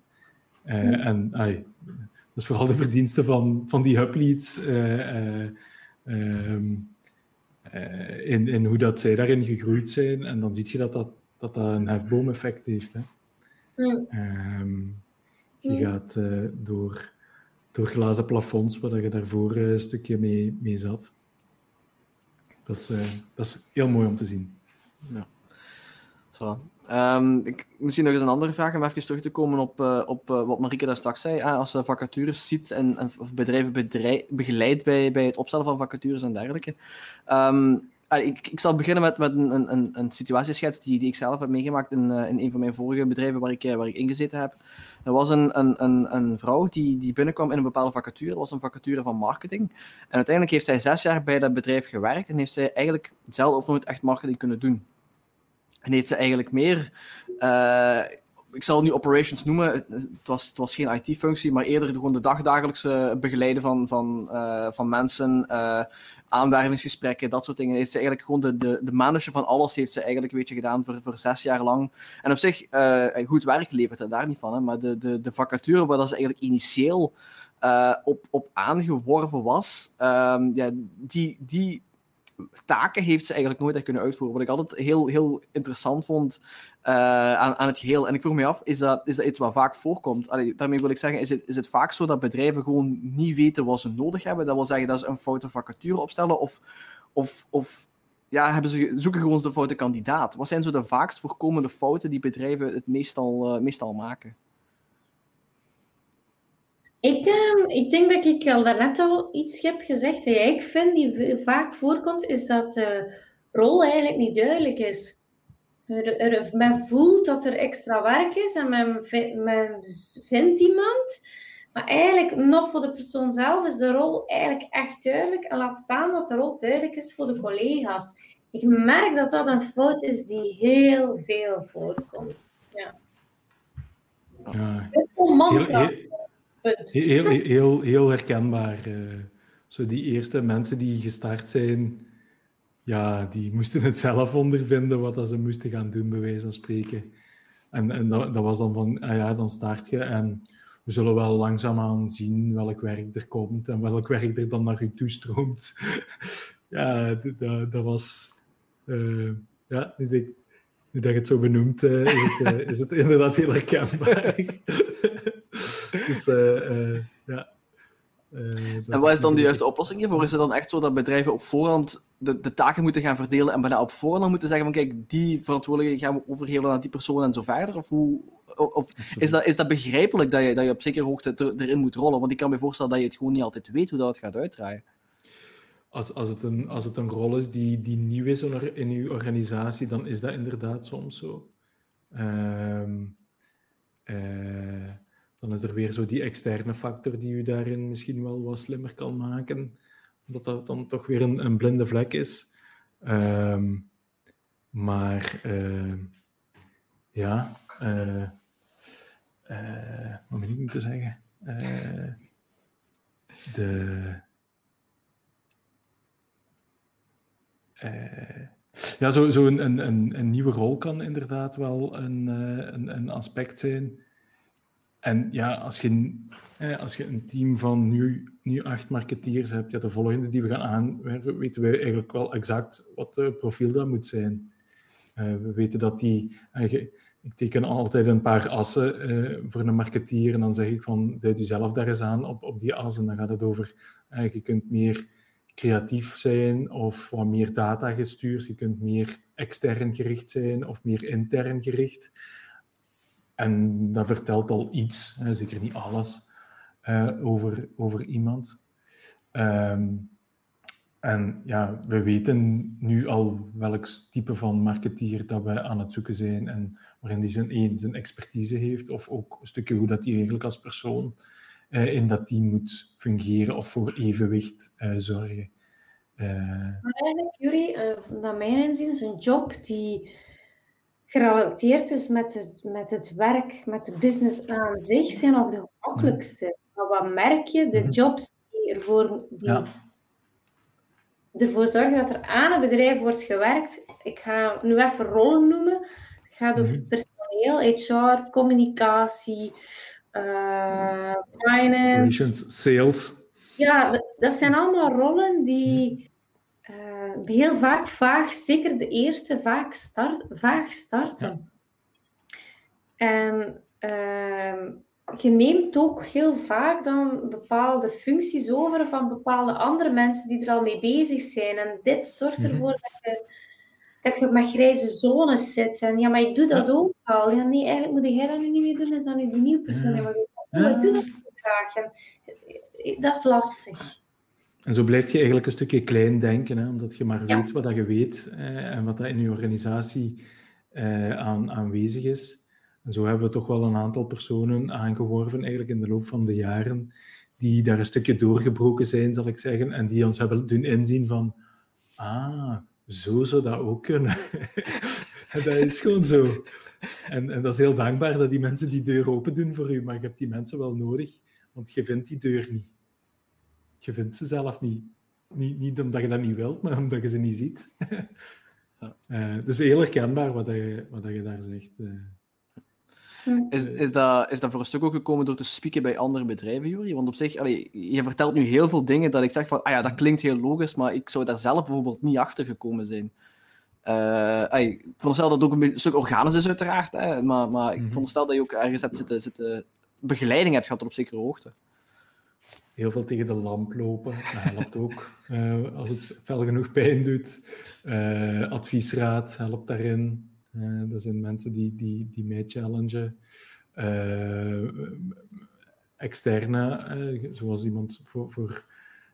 Uh, En ay, dat is vooral de verdienste van, van die hubleads uh, um, in, in hoe dat zij daarin gegroeid zijn. En dan zie je dat dat, dat, dat een hefboom-effect heeft. Hè. Um, je gaat door, door glazen plafonds, waar je daarvoor een stukje mee, mee zat. Dat is, dat is heel mooi om te zien. Ja. Zo. Um, ik, misschien nog eens een andere vraag om even terug te komen op, uh, op uh, wat Marike daar straks zei. Uh, als ze vacatures ziet en, en of bedrijven bedrijf, begeleidt bij, bij het opstellen van vacatures en dergelijke. Um, ik, zal beginnen met, met een, een, een situatieschets die, die ik zelf heb meegemaakt in, in een van mijn vorige bedrijven waar ik, waar ik ingezeten heb. Er was een, een, een, een vrouw die, die binnenkwam in een bepaalde vacature. Dat was een vacature van marketing. En uiteindelijk heeft zij zes jaar bij dat bedrijf gewerkt en heeft zij eigenlijk zelf of nooit echt marketing kunnen doen. En heeft ze eigenlijk meer, uh, ik zal het nu operations noemen, het was, het was geen IT-functie, maar eerder gewoon de dagdagelijkse begeleiden van, van, uh, van mensen, uh, aanwervingsgesprekken, dat soort dingen. Heeft ze eigenlijk gewoon de, de, manager van alles heeft ze eigenlijk een beetje gedaan voor, voor zes jaar lang. En op zich goed werk geleverd, er daar niet van. Hè, maar de, de, de vacature waar dat ze eigenlijk initieel op, op aangeworven was, um, ja, die, die taken heeft ze eigenlijk nooit echt kunnen uitvoeren. Wat ik altijd heel, heel interessant vond uh, aan, aan het geheel. En ik vroeg me af, is dat, is dat iets wat vaak voorkomt? Allee, daarmee wil ik zeggen, is het, is het vaak zo dat bedrijven gewoon niet weten wat ze nodig hebben? Dat wil zeggen dat ze een foute vacature opstellen? Of, of, of ja, hebben ze, zoeken gewoon de foute kandidaat? Wat zijn zo de vaakst voorkomende fouten die bedrijven het meestal, uh, meestal maken? Ik, uh, ik denk dat ik al daarnet al iets heb gezegd. Dat ik vind die vaak voorkomt, is dat de rol eigenlijk niet duidelijk is. Er, er, men voelt dat er extra werk is en men, men vindt iemand. Maar eigenlijk nog voor de persoon zelf is de rol eigenlijk echt duidelijk. En laat staan dat de rol duidelijk is voor de collega's. Ik merk dat dat een fout is die heel veel voorkomt. Ja. Ja. Heel, heel, heel herkenbaar. Uh, zo die eerste mensen die gestart zijn, ja, die moesten het zelf ondervinden wat ze moesten gaan doen, bij wijze van spreken. En, en dat, dat was dan van, ah ja, dan start je en we zullen wel langzaamaan zien welk werk er komt en welk werk er dan naar u toestroomt. ja, dat, was... Uh, ja, ik, nu dat je het zo benoemt, uh, is, het, is het inderdaad heel herkenbaar. dus uh, ja. Uh, en wat is dan de juiste oplossing hiervoor? Is het dan echt zo dat bedrijven op voorhand de, de taken moeten gaan verdelen en bijna op voorhand moeten zeggen van kijk, die verantwoordelijkheid gaan we overhevelen aan die persoon en zo verder? Of, hoe, of is, dat, is dat begrijpelijk dat je, dat je op zekere hoogte erin moet rollen? Want ik kan me voorstellen dat je het gewoon niet altijd weet hoe dat gaat uitdraaien. Als, als, het een, als het een rol is die, die nieuw is in je organisatie, dan is dat inderdaad soms zo. Um, dan is er weer zo die externe factor die u daarin misschien wel wat slimmer kan maken. Omdat dat dan toch weer een, een blinde vlek is. Um, maar uh, ja, uh, uh, wat moet ik moeten zeggen? de. ja, zo, zo een, een, een, nieuwe rol kan inderdaad wel een, een, een aspect zijn en ja, als je, als je een team van nu, nu acht marketeers hebt, ja, de volgende die we gaan aanwerven, weten we eigenlijk wel exact wat het profiel dat moet zijn. we weten dat die ik teken altijd een paar assen uh, voor een marketeer en dan zeg ik van, duid jezelf daar eens aan op, op die as en dan gaat het over, je kunt meer creatief zijn of wat meer data gestuurd, je kunt meer extern gericht zijn of meer intern gericht. En dat vertelt al iets, hè, zeker niet alles, uh, over, over iemand. Um, en ja, we weten nu al welk type van marketeer dat we aan het zoeken zijn en waarin die zijn, één, zijn expertise heeft of ook een stukje hoe dat hij eigenlijk als persoon eh, in dat team moet fungeren of voor evenwicht uh, zorgen. Maar eigenlijk, naar mijn inzien is een job die gerelateerd is met het, met het werk, met de business aan zich, zijn nog de gemakkelijkste. Maar wat merk je? De mhm. jobs die ervoor... Die, ja ervoor zorgen dat er aan een bedrijf wordt gewerkt. Ik ga nu even rollen noemen. Het gaat over mhm. personeel, HR, communicatie, uh, finance. sales. Ja, dat zijn allemaal rollen die uh, heel vaak vaag, zeker de eerste, vaak start, vaag starten. En uh, je neemt ook heel vaak dan bepaalde functies over van bepaalde andere mensen die er al mee bezig zijn. En dit zorgt mhm. ervoor dat je, dat je met grijze zones zit. En ja, maar ik doe dat ook al. Ja, nee, eigenlijk moet jij dat nu niet meer doen, is dat nu de nieuwe persoon. Ja. Maar ik doe dat graag. En eh, dat is lastig. En zo blijf je eigenlijk een stukje klein denken, hè, omdat je maar weet wat dat je weet eh, en wat dat in je organisatie eh, aan, aanwezig is. En zo hebben we toch wel een aantal personen aangeworven eigenlijk in de loop van de jaren die daar een stukje doorgebroken zijn, zal ik zeggen, en die ons hebben doen inzien van ah, zo zou dat ook kunnen. en dat is gewoon zo. En, en dat is heel dankbaar dat die mensen die deur open doen voor u, maar je hebt die mensen wel nodig, want je vindt die deur niet. Je vindt ze zelf niet. Niet, niet omdat je dat niet wilt, maar omdat je ze niet ziet. ja. uh, dus heel herkenbaar wat, je, wat je daar zegt. Uh. Hm. Is, is, dat, is dat voor een stuk ook gekomen door te spieken bij andere bedrijven, Jury? Want op zich, allee, je vertelt nu heel veel dingen dat ik zeg van, ah ja, dat klinkt heel logisch, maar ik zou daar zelf bijvoorbeeld niet achter gekomen zijn. Uh, ik veronderstel dat het ook een stuk organisch is, uiteraard, hè, maar, maar ik mhm. veronderstel dat je ook ergens hebt zitten, zitten begeleiding hebt gehad op zekere hoogte. Heel veel tegen de lamp lopen, dat helpt ook. Uh, als het fel genoeg pijn doet. Uh, adviesraad helpt daarin. Uh, dat zijn mensen die, die, die mij challengen. Externe, zoals iemand voor. voor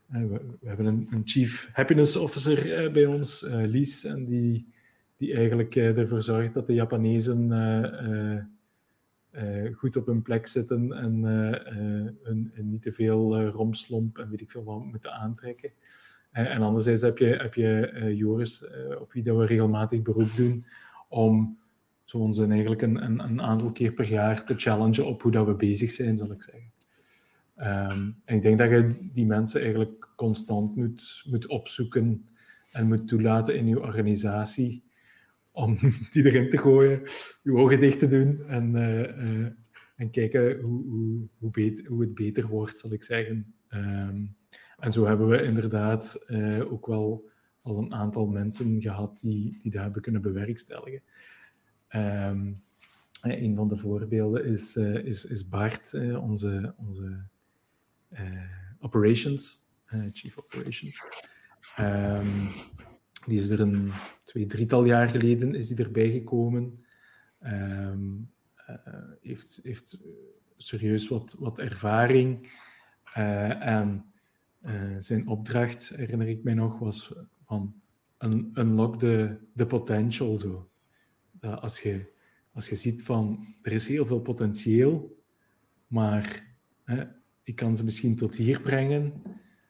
we, we, hebben een, een, Chief Happiness Officer bij ons, Lies, en die, die eigenlijk ervoor zorgt dat de Japanezen goed op hun plek zitten en, hun, niet te veel romslomp en weet ik veel wat moeten aantrekken. en anderzijds heb je, heb je Joris, op wie dat we regelmatig beroep doen, om zo ons eigenlijk een, een, een, aantal keer per jaar te challengen op hoe dat we bezig zijn, zal ik zeggen. Um, en ik denk dat je die mensen eigenlijk constant moet, moet opzoeken en moet toelaten in je organisatie om die erin te gooien, je ogen dicht te doen en, uh, uh, en kijken hoe, hoe, hoe, beter, hoe, het beter wordt, zal ik zeggen. Um, en zo hebben we inderdaad uh, ook wel al een aantal mensen gehad die, die dat hebben kunnen bewerkstelligen. Um, een van de voorbeelden is, is, is Bart, onze, onze operations, chief operations. Um, die is er een twee, drietal jaar geleden is die erbij gekomen. Um, heeft, heeft serieus wat, wat ervaring. en zijn opdracht, herinner ik mij nog, was van un unlock de, de potential. Zo. Als, je, als je ziet van er is heel veel potentieel, maar hè, ik kan ze misschien tot hier brengen.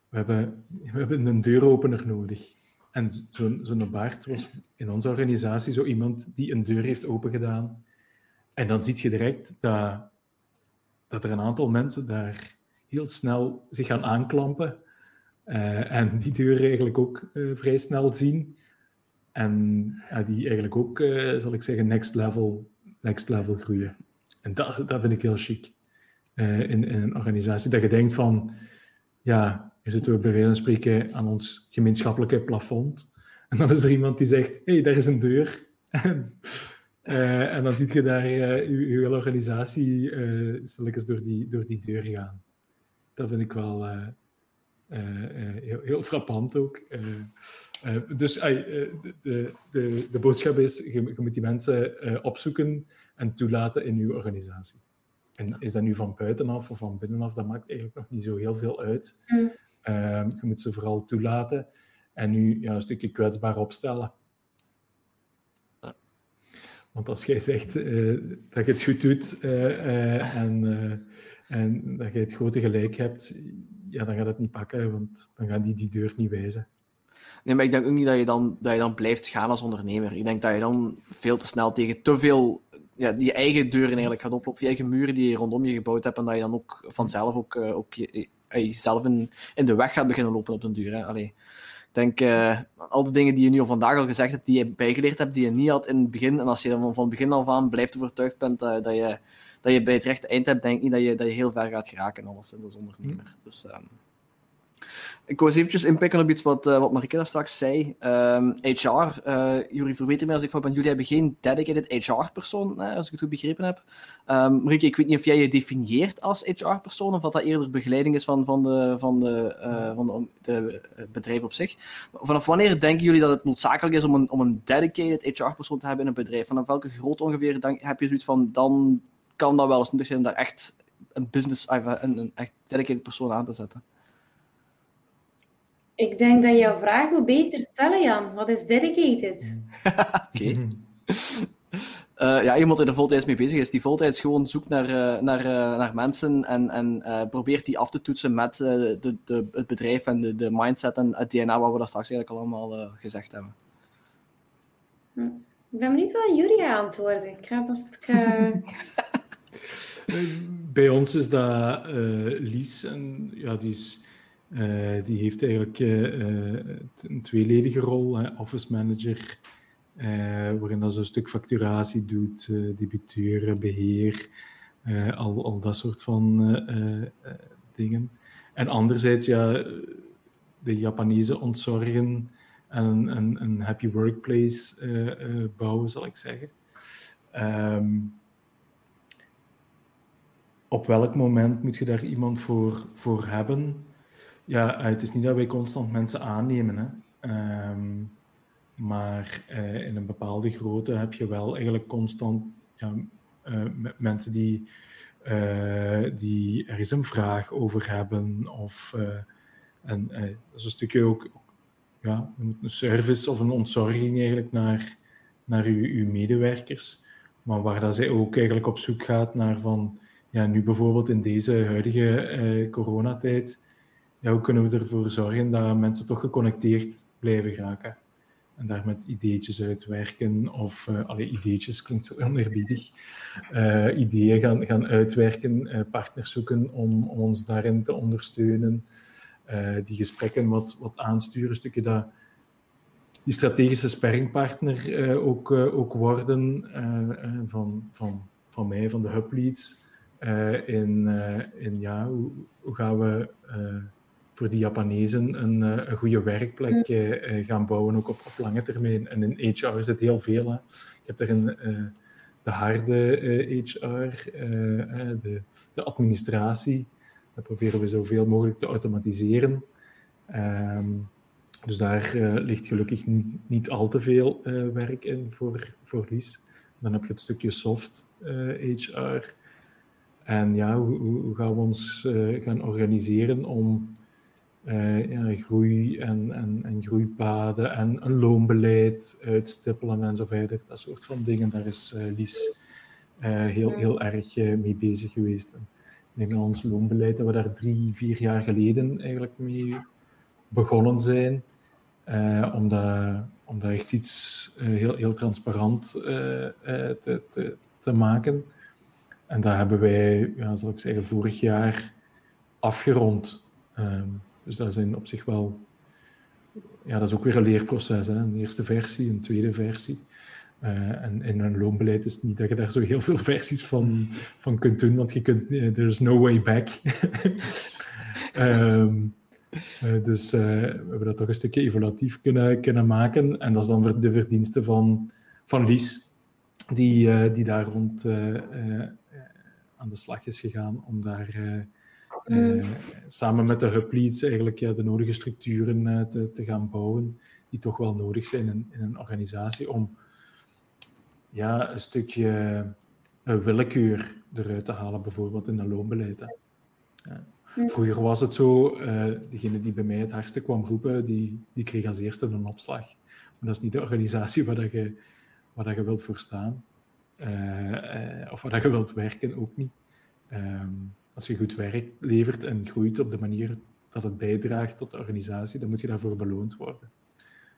We hebben, we hebben een deuropener nodig. En zo'n zo'n baard was in onze organisatie zo iemand die een deur heeft opengedaan. En dan zie je direct dat, dat er een aantal mensen daar heel snel zich gaan aanklampen uh, en die deur eigenlijk ook uh, vrij snel zien. En die eigenlijk ook, zal ik zeggen, next level, next level groeien. En dat, dat vind ik heel chic. in, een organisatie, dat je denkt van, ja, zitten we bij wijze van spreken aan ons gemeenschappelijke plafond. En dan is er iemand die zegt, hé, hey, daar is een deur. Uh, en dan ziet je daar uh, je, je, organisatie uh, eens door die, door die deur gaan. Dat vind ik wel heel, heel, frappant ook. dus de, de, de, de, boodschap is, je, je moet die mensen opzoeken en toelaten in je organisatie. En is dat nu van buitenaf of van binnenaf, dat maakt eigenlijk nog niet zo heel veel uit. Mm. Je moet ze vooral toelaten en nu ja, een stukje kwetsbaar opstellen. Want als jij zegt uh, dat je het goed doet uh, uh, en, en dat je het grote gelijk hebt, ja, dan gaat het niet pakken, want dan gaan die die deur niet wijzen. Nee, maar ik denk ook niet dat je dan, dat je dan blijft gaan als ondernemer. Ik denk dat je dan veel te snel tegen te veel ja, die eigen deuren eigenlijk gaat oplopen, je eigen muren die je rondom je gebouwd hebt, en dat je dan ook vanzelf ook, ook je, jezelf in, in de weg gaat beginnen lopen op den duur. Hè. Allee denk, uh, al de dingen die je nu al vandaag al gezegd hebt, die je bijgeleerd hebt, die je niet had in het begin. En als je dan van, het begin af aan blijft overtuigd bent uh, dat, je, dat je bij het rechte eind hebt, denk ik niet dat je, dat je heel ver gaat geraken, alleszins als ondernemer. Dus, um, ik was eventjes inpikken op iets wat, uh, wat Marike daar straks zei. HR, uh, Jury, verbeter me als ik fout ben, jullie hebben geen dedicated HR-persoon, als ik het goed begrepen heb. Um, ik weet niet of jij je definieert als HR-persoon, of wat dat eerder begeleiding is van, van, de, van, de, uh, van de, de bedrijf op zich. Vanaf wanneer denken jullie dat het noodzakelijk is om een, om een dedicated HR-persoon te hebben in een bedrijf? Vanaf welke grootte ongeveer denk, heb je zoiets van, dan kan dat wel eens nuttig zijn om daar echt een business, een, een echt dedicated persoon aan te zetten? Ik denk dat jouw vraag moet beter stellen, Jan. Wat is dedicated? Oké. Uh, ja, iemand die er voltijds mee bezig is, die voltijds gewoon zoekt naar, uh, naar, uh, naar mensen en, en probeert die af te toetsen met de, de, het bedrijf en de, de mindset en het DNA, wat we daar straks eigenlijk al allemaal gezegd hebben. Hm. Ik ben benieuwd wat jullie antwoorden. Ik ga dat... Bij ons is dat Lies, en ja, die is uh, die heeft eigenlijk uh, een tweeledige rol, office manager, waarin dat ze een stuk facturatie doet, debiteuren, beheer, al, al dat soort van dingen. En anderzijds, ja, de Japanese ontzorgen en een, een, een happy workplace bouwen, zal ik zeggen. Um, op welk moment moet je daar iemand voor, voor hebben? Ja, het is niet dat wij constant mensen aannemen. Hè. Ehm, maar uh, in een bepaalde grootte heb je wel eigenlijk constant ja, uh, mensen die, uh, die een vraag over hebben. Of, en een stukje ook ja, een service of een ontzorging eigenlijk naar, naar uw, uw medewerkers. Maar waar dat zij ook eigenlijk op zoek gaat naar van, ja, nu bijvoorbeeld in deze huidige coronatijd hoe kunnen we ervoor zorgen dat mensen toch geconnecteerd blijven geraken? En daar met ideetjes uitwerken, of uh, alle ideetjes klinkt zo oneerbiedig, uh, ideeën gaan, gaan uitwerken, uh, partners zoeken om, ons daarin te ondersteunen, die gesprekken wat, wat aansturen, stukje dat die strategische sparringpartner ook, ook worden van, van, van mij, van de Hub Leads, in, in ja, hoe, hoe gaan we voor die Japanezen een, eh, een goede werkplek uh, gaan bouwen, ook op, op lange termijn. En in HR is het heel veel. Hè. Je hebt er een, de harde HR, de, de, administratie. Dat proberen we zoveel mogelijk te automatiseren. Um, dus daar ligt gelukkig niet, niet al te veel werk in voor, voor Lies. Dan heb je het stukje soft HR. En ja, hoe, hoe gaan we ons gaan organiseren om uh, ja, groei en, en, en groeipaden en een loonbeleid uitstippelen en zo verder. Dat soort van dingen, daar is uh, Lies uh, heel, heel erg mee bezig geweest. En ik denk dat ons loonbeleid, dat we daar drie, vier jaar geleden eigenlijk mee begonnen zijn. om, dat, om dat echt iets heel, heel transparant te, te, te maken. En dat hebben wij, ja, zal ik zeggen, vorig jaar afgerond. Um, dus dat zijn op zich wel... Ja, dat is ook weer een leerproces. Hè? Een eerste versie, een tweede versie. Uh, en in een loonbeleid is het niet dat je daar zo heel veel versies van, van kunt doen, want je kunt, there's no way back. um, uh, dus we hebben dat toch een stukje evaluatief kunnen, kunnen maken. En dat is dan de verdienste van, van Lies, die, die daar rond aan de slag is gegaan om daar mm. samen met de hubleads eigenlijk ja, de nodige structuren te, te gaan bouwen, die toch wel nodig zijn in, in een organisatie om ja, een stukje willekeur eruit te halen, bijvoorbeeld in een loonbeleid. Ja. Vroeger was het zo, uh, degene die bij mij het hardste kwam roepen, die, die kreeg als eerste een opslag. Maar dat is niet de organisatie waar, dat je, waar dat je wilt voor staan. Uh, uh, of waar dat je wilt werken, ook niet. Um, als je goed werk levert en groeit op de manier dat het bijdraagt tot de organisatie, dan moet je daarvoor beloond worden.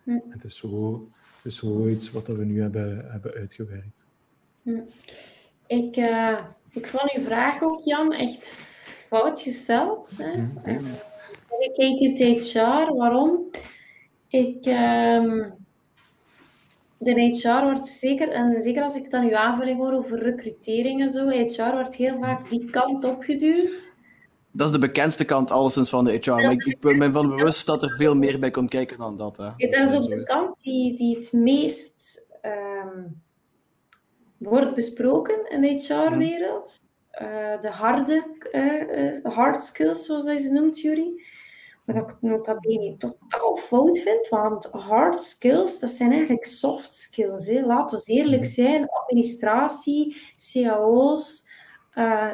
Hm. Het is zo, het is zoiets wat we nu hebben, hebben uitgewerkt. Ik, ik vond uw vraag ook, Jan, echt fout gesteld. Hè. Mm Ik kijk het HR, waarom? Ik, um, de HR wordt zeker, en zeker als ik dan uw aanvulling hoor over recrutering en zo, HR wordt heel vaak die kant opgeduwd. Dat is de bekendste kant alleszins van de HR, maar ik, ik ben van bewust dat er veel meer bij komt kijken dan dat. Hè. Ja, dat is ook de kant die, die het meest um, wordt besproken in de HR-wereld. Eh, de harde uh, hard skills, zoals hij ze noemt, Jury. Dat ik nota bene totaal fout vind, want hard skills, dat zijn eigenlijk soft skills. Hè. Laten we eerlijk mhm. zijn, administratie, cao's,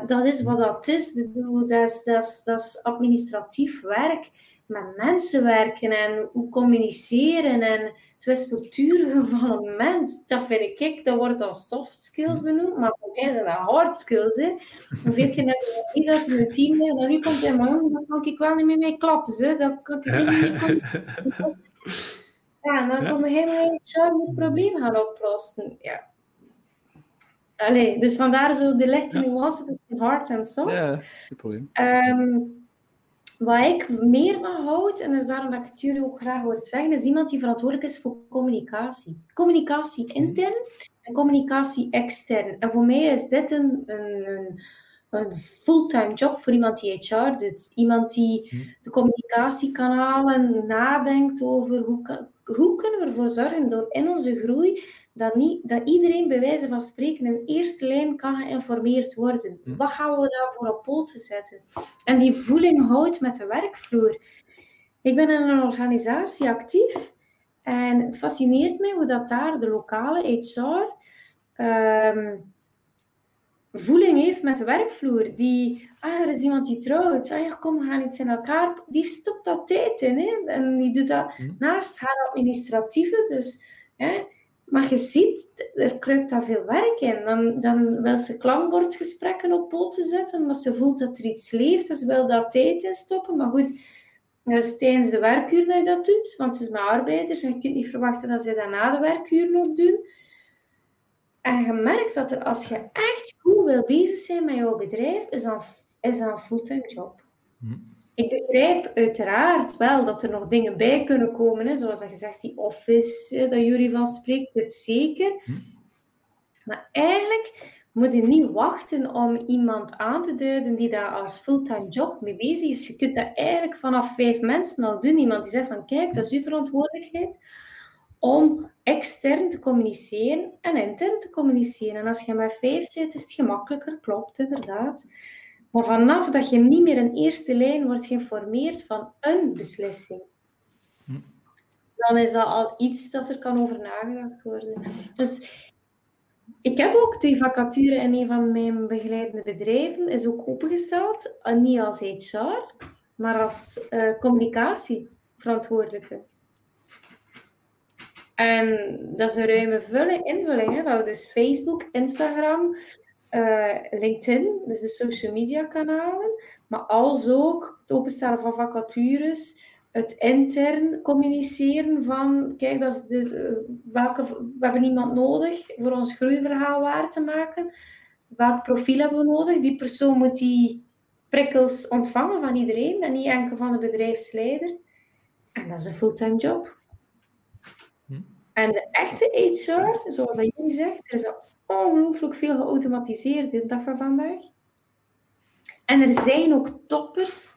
dat is wat dat is. Ik bedoel, dat is, dat, is, dat is administratief werk, met mensen werken en hoe communiceren en het wispelturige van een mens, dat vind ik, dat wordt dan soft skills benoemd, maar voor mij zijn dat hard skills. Hè. Hoeveel keer heb je niet dat je team hebt, dan nu komt hij, maar daar kan ik wel niet meer mee klappen. Hè. Dat kan ik niet mee Ja, en dan ja. kom je helemaal in het probleem gaan oplossen. Ja. Allee, dus vandaar zo de lichte nuance tussen hard en soft. Ja, geen probleem. Um, wat ik meer van houd, en dat is daarom dat ik het jullie ook graag hoor zeggen, is iemand die verantwoordelijk is voor communicatie. Communicatie intern en communicatie extern. En voor mij is dit een, een, een fulltime job voor iemand die HR doet. Iemand die hm. de communicatiekanalen nadenkt over hoe, hoe kunnen we ervoor zorgen door in onze groei dat, niet, dat iedereen bij wijze van spreken in eerste lijn kan geïnformeerd worden. Hm. Wat gaan we daarvoor op poten zetten? En die voeling houdt met de werkvloer. Ik ben in een organisatie actief en het fascineert mij hoe dat daar de lokale HR ehm, voeling heeft met de werkvloer. Die, ah, er is iemand die trouwt, ah, ja, kom, we gaan iets in elkaar. Die stopt dat tijd in hè? en die doet dat hm. naast haar administratieve. Dus hè, maar je ziet, er kruipt daar veel werk in. Dan, dan wil ze klankbordgesprekken op poten zetten, omdat ze voelt dat er iets leeft. Dus ze wil daar tijd in stoppen. Maar goed, dat is tijdens de werkuur dat je dat doet, want ze is met arbeiders en je kunt niet verwachten dat ze dat na de werkuur ook doen. En je merkt dat er, als je echt goed wil bezig zijn met jouw bedrijf, is dat, is dat een fulltime job. Hm. Ik begrijp uiteraard wel dat er nog dingen bij kunnen komen, hè, zoals dat gezegd, die office, hè, dat jullie van spreekt, het zeker. Hm. Maar eigenlijk moet je niet wachten om iemand aan te duiden die daar als fulltime job mee bezig is. Je kunt dat eigenlijk vanaf vijf mensen al doen. Iemand die zegt van, kijk, dat is uw verantwoordelijkheid om extern te communiceren en intern te communiceren. En als je met vijf zit, is het gemakkelijker, klopt inderdaad. Maar vanaf dat je niet meer in eerste lijn wordt geïnformeerd van een beslissing, hm. dan is dat al iets dat er kan over nagedacht worden. Dus ik heb ook die vacature in een van mijn begeleidende bedrijven, is ook opengesteld, eh, niet als HR, maar als uh, communicatieverantwoordelijke. En dat is een ruime vulling, invulling. Hè? Is Facebook, Instagram, uh, LinkedIn, dus de social media kanalen, maar als ook het openstellen van vacatures, het intern communiceren van, kijk, dat is de, uh, welke, we hebben iemand nodig voor ons groeiverhaal waar te maken. Welk profiel hebben we nodig? Die persoon moet die prikkels ontvangen van iedereen en niet enkel van de bedrijfsleider. En dat is een fulltime job. En de echte HR, zoals dat jullie zegt, er is ongelooflijk veel geautomatiseerd in dat van vandaag. En er zijn ook toppers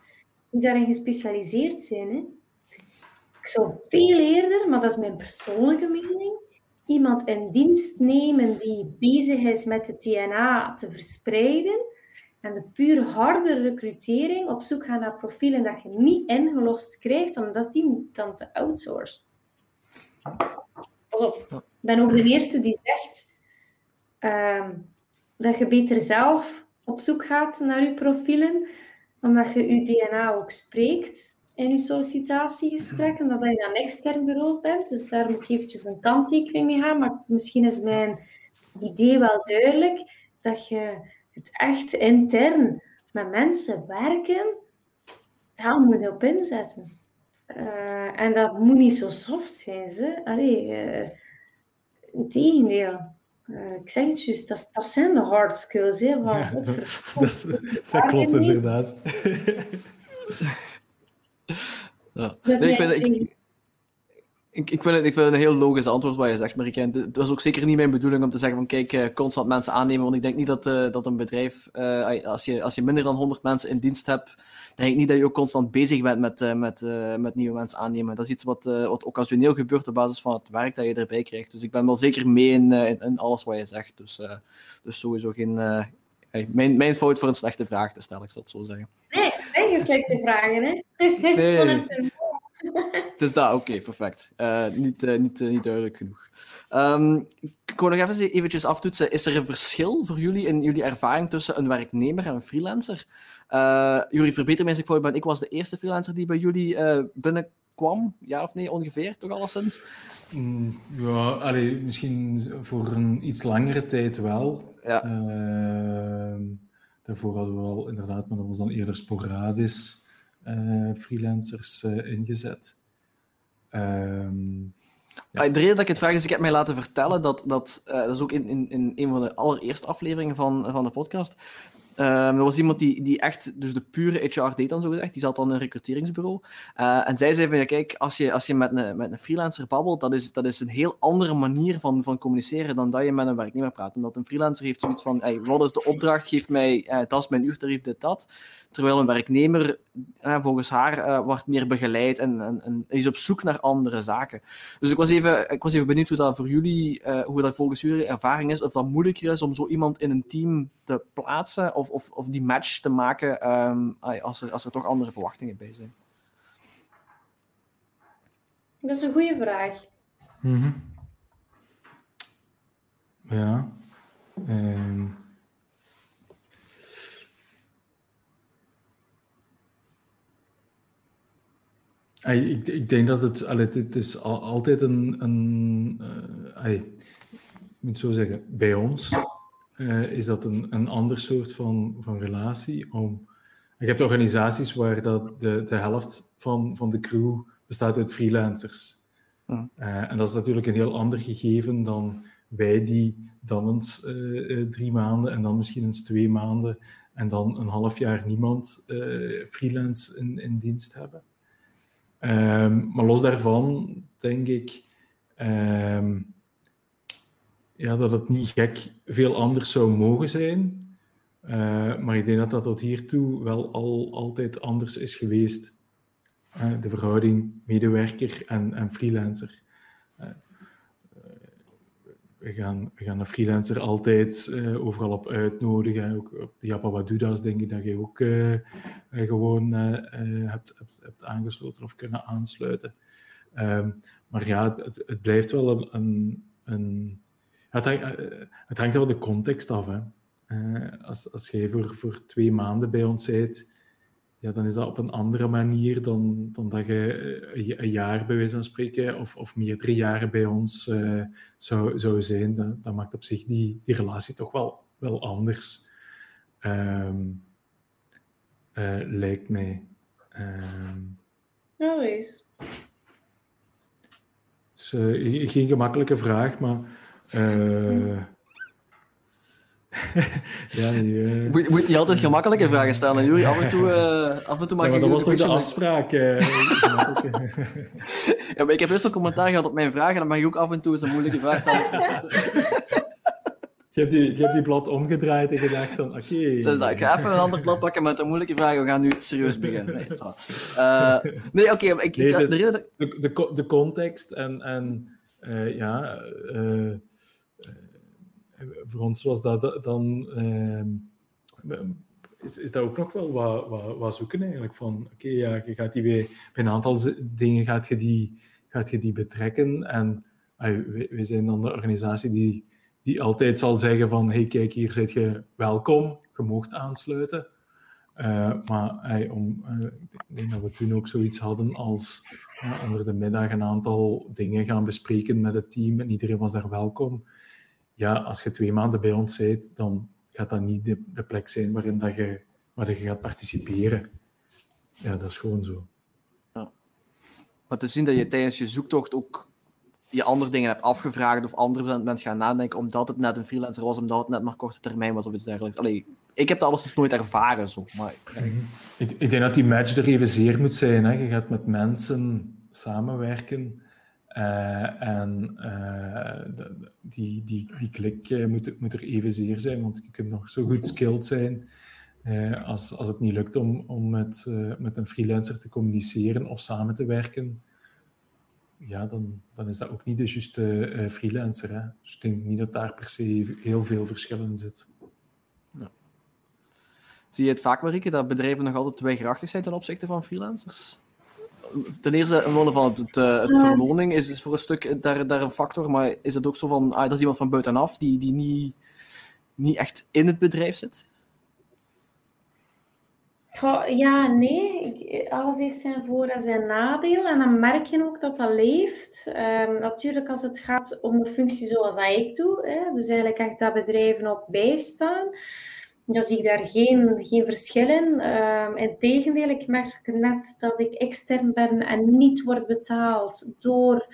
die daarin gespecialiseerd zijn. Hè. Ik zou veel eerder, maar dat is mijn persoonlijke mening, iemand in dienst nemen die bezig is met het DNA te verspreiden en de puur harde recrutering op zoek gaan naar profielen dat je niet ingelost krijgt, omdat die dan te outsourced. Pas op, ik ben ook de eerste die zegt ehm, dat je beter zelf op zoek gaat naar je profielen, omdat je je DNA ook spreekt in je sollicitatiegesprekken, dat je dan extern bureau bent. Dus daar moet ik eventjes een kanttekening mee gaan. Maar misschien is mijn idee wel duidelijk dat je het echt intern met mensen werken, daar moet je op inzetten. Uh, en dat moet niet zo soft zijn. Ze. Allee, uh, integendeel. Uh, ik zeg het juist, dat, dat zijn de hard skills. Hè, van, ja, dat, dat, klopt inderdaad. ja. Nee, ik, vind, ik, ik, ik, vind het, ik vind het een heel logisch antwoord wat je zegt, Marieke. Het was ook zeker niet mijn bedoeling om te zeggen van kijk, uh, constant mensen aannemen, want ik denk niet dat, uh, dat een bedrijf, uh, als, je, als je minder dan 100 mensen in dienst hebt, denk ik niet dat je ook constant bezig bent met, met, met nieuwe mensen aannemen. Dat is iets wat, wat occasioneel gebeurt op basis van het werk dat je erbij krijgt. Dus ik ben wel zeker mee in, in, in alles wat je zegt. Dus, dus sowieso geen, mijn, mijn fout voor een slechte vraag te stellen, ik zal het zo zeggen. Nee, geen slechte vragen, hè? Nee. Dus dat, oké, perfect. Uh, niet, uh, niet, uh, niet duidelijk genoeg. Um, ik wil nog even eventjes aftoetsen. Is er een verschil voor jullie in jullie ervaring tussen een werknemer en een freelancer? Jullie verbeter mij als ik voor ben. Ik was de eerste freelancer die bij jullie binnenkwam. Ja of nee, ongeveer, toch alleszins? Mm, ja, allee, misschien voor een iets langere tijd wel. Ja. Ehm, daarvoor hadden we wel inderdaad, maar dat was dan eerder sporadisch. Eh, freelancers eh, ingezet. Um, ja. De reden dat ik het vraag is, ik heb mij laten vertellen dat, dat, uh, dat is ook in, in, in een van de allereerste afleveringen van, van de podcast, Um, er was iemand die, die echt, dus de pure HR deed dan zo die zat dan in een recruteringsbureau. Uh, en zij zei van, ja kijk, als je, als je met, een, met een freelancer babbelt, dat is, dat is een heel andere manier van, van communiceren dan dat je met een werknemer praat. Omdat een freelancer heeft zoiets van, wat is de opdracht, geef mij, uh, dat is mijn uurtarief, dit, dat. Terwijl een werknemer, uh, volgens haar, wordt meer begeleid en, en, en, is op zoek naar andere zaken. Dus ik was even, ik was even benieuwd hoe dat voor jullie, hoe dat volgens jullie ervaring is, of dat moeilijker is om zo iemand in een team te plaatsen, of of, of, die match te maken um, als, er, als er toch andere verwachtingen bij zijn? Dat is een goede vraag. Mm -hmm. Ja. Um... Ik, ik, denk dat het, allee, het is altijd een, een uh, ik moet zo zeggen, bij ons uh, is dat een, een ander soort van, van relatie. Om, je hebt organisaties waar dat de, de helft van, van de crew bestaat uit freelancers. Uh, en dat is natuurlijk een heel ander gegeven dan wij die dan eens drie maanden en dan misschien eens twee maanden en dan een half jaar niemand freelance in, in dienst hebben. Um, maar los daarvan denk ik um, ja, dat het niet gek veel anders zou mogen zijn. Uh, maar ik denk dat dat tot hiertoe wel al altijd anders is geweest. Uh, de verhouding medewerker en, en freelancer. Uh, we, gaan, we gaan een freelancer altijd overal op uitnodigen. Ook op de Jappa Waduda's denk ik dat je ook gewoon hebt, hebt, hebt, aangesloten of kunnen aansluiten. Ehm, maar ja, het, blijft wel een, een, het, hangt, eh, het hangt wel de context af. Hè. Als, als jij voor, voor twee maanden bij ons bent, ja, dan is dat op een andere manier dan, dan dat je eh, een jaar bij wijze van spreken of, of meerdere jaren bij ons uh, zou, zou zijn. Dat, dat maakt op zich die, die relatie toch wel, wel anders. Um, uh, lijkt mij. Um, nou eens. Dus, geen gemakkelijke vraag, maar ja, die, uh... moet, moet niet altijd gemakkelijke vragen stellen, Juri. Af en toe, uh, af en toe maak ja, maar dat was toch de afspraak? Uh, ja, maar ik heb best wel commentaar gehad op mijn vragen, dan mag je ook af en toe eens een moeilijke vraag stellen. Je hebt, die, je hebt die blad omgedraaid en gedacht van, oké... Okay. Dus dat, ik ga even een ander blad pakken met een moeilijke vraag. We gaan nu serieus beginnen. Nee, uh, nee oké. Okay, ik, nee, ik, de, de, de, de, context en, en uh, ja... Uh, voor ons was dat dan... is, is dat ook nog wel wat, wat, wat zoeken eigenlijk. Van, oké, ja, je gaat die bij, een aantal dingen gaat je die, gaat je die betrekken. En wij, zijn dan de organisatie die die altijd zal zeggen van, hey, kijk, hier zit je welkom, je mocht aansluiten. Uh, maar hey, om, uh, ik denk dat we toen ook zoiets hadden als uh, onder de middag een aantal dingen gaan bespreken met het team en iedereen was daar welkom. Ja, als je twee maanden bij ons zit, dan gaat dat niet de, de plek zijn waarin dat je, waar je gaat participeren. Ja, dat is gewoon zo. Ja. Maar te zien dat je tijdens je zoektocht ook je andere dingen hebt afgevraagd of andere bent gaan nadenken omdat het net een freelancer was, omdat het net maar korte termijn was of iets dergelijks. Allee, ik heb dat alles dus nooit ervaren. Zo, maar... ik, ik, denk dat die match er evenzeer moet zijn. Hè. Je gaat met mensen samenwerken uh, en uh, die, die, die klik uh, moet, moet er evenzeer zijn, want je kunt nog zo goed skilled zijn als, als het niet lukt om, om met, met een freelancer te communiceren of samen te werken ja, dan, dan is dat ook niet de juiste freelancer. Hè? Dus ik denk niet dat daar per se heel veel verschil in zit. Zie je het vaak, Marieke, dat bedrijven nog altijd weigerachtig zijn ten opzichte van freelancers? Ten eerste, omwille van het, het verloning is, is voor een stuk daar, daar een factor, maar is het ook zo van, ah, dat is iemand van buitenaf die, die niet, niet echt in het bedrijf zit? Ja, nee. Alles heeft zijn voor- en zijn nadeel. En dan merk je ook dat dat leeft. Um, natuurlijk als het gaat om de functie zoals dat ik doe, hè, dus eigenlijk echt dat bedrijven op bijstaan, dan zie ik daar geen, geen verschil in. Um, ehm, Integendeel, ik merk net dat ik extern ben en niet word betaald door,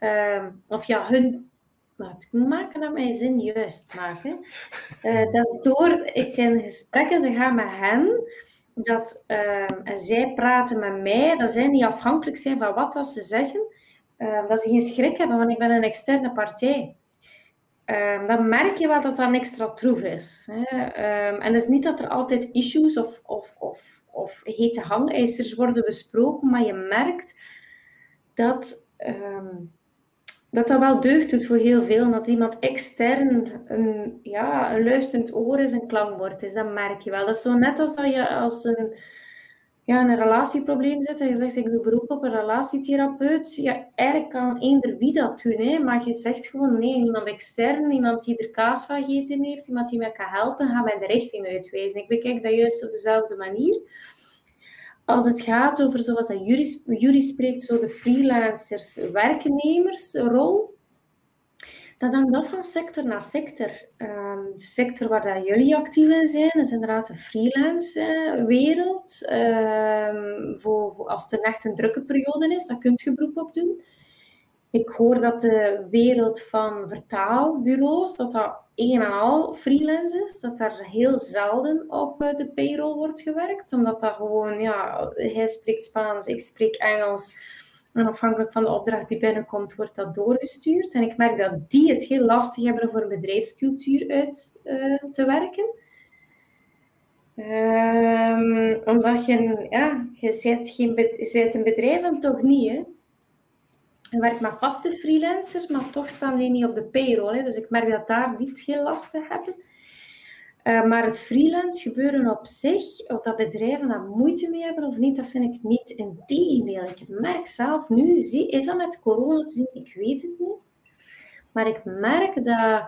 um, of ja, hun ik moet maken dat mijn zin juist maken. Uh, dat door ik in gesprekken te gaan met hen, dat uh, zij praten met mij, dat zij niet afhankelijk zijn van wat dat ze zeggen, uh, dat ze geen schrik hebben, want ik ben een externe partij. Uh, dan merk je wel dat dat een extra troef is. Hè. Ehm, en het is niet dat er altijd issues of, of, of, of hete hangijzers worden besproken, maar je merkt dat dat dat wel deugd doet voor heel veel. Dat iemand extern een, ja, een luisterend oor is, een klankbord is. Dat merk je wel. Dat is zo net als dat je als een, ja, een relatieprobleem zit en je zegt ik doe beroep op een relatietherapeut. Ja, eigenlijk kan eender wie dat doen. Hè, maar je zegt gewoon nee, iemand extern, iemand die er kaas van gegeten heeft, iemand die mij kan helpen, ga mij de richting uitwijzen. Ik bekijk dat juist op dezelfde manier als het gaat over, zoals dat Jury spreekt, zo de freelancers, werknemersrol, dan hangt dat van sector naar sector. Um, de sector waar dat jullie actief in zijn, is inderdaad de freelance wereld. Um, voor, als het echt een drukke periode is, dan kunt je beroep op doen. Ik hoor dat de wereld van vertaalbureaus, dat dat een en al freelance is, dat daar heel zelden op eh, de payroll wordt gewerkt, omdat dat gewoon, ja, hij spreekt Spaans, ik spreek Engels, en afhankelijk van de opdracht die binnenkomt, wordt dat doorgestuurd. En ik merk dat die het heel lastig hebben voor een bedrijfscultuur uit uh, te werken. Um, omdat je, ja, je bent, geen, je bent een bedrijf en toch niet, hè. Je werkt met vaste freelancers, maar toch staan die niet op de payroll. Hè. Dus ik merk dat daar niet heel lastig hebben. Uh, maar het freelance gebeuren op zich, of dat bedrijven daar moeite mee hebben of niet, dat vind ik niet. Integendeel, ik merk zelf nu, is dat met corona te zien? Ik weet het niet. Maar ik merk dat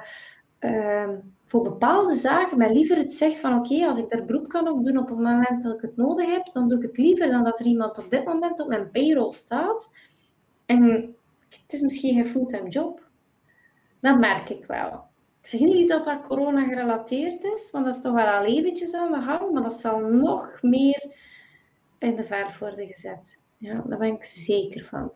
uh, voor bepaalde zaken men liever het zegt van oké, als ik daar beroep kan op doen op het moment dat ik het nodig heb, dan doe ik het liever dan dat er iemand op dit moment op mijn payroll staat en het is misschien geen fulltime job. Dat merk ik wel. Zeg niet dat dat corona gerelateerd is, want dat is toch wel al eventjes aan de gang, maar dat zal nog meer in de verf worden gezet. Ja, daar ben ik zeker van.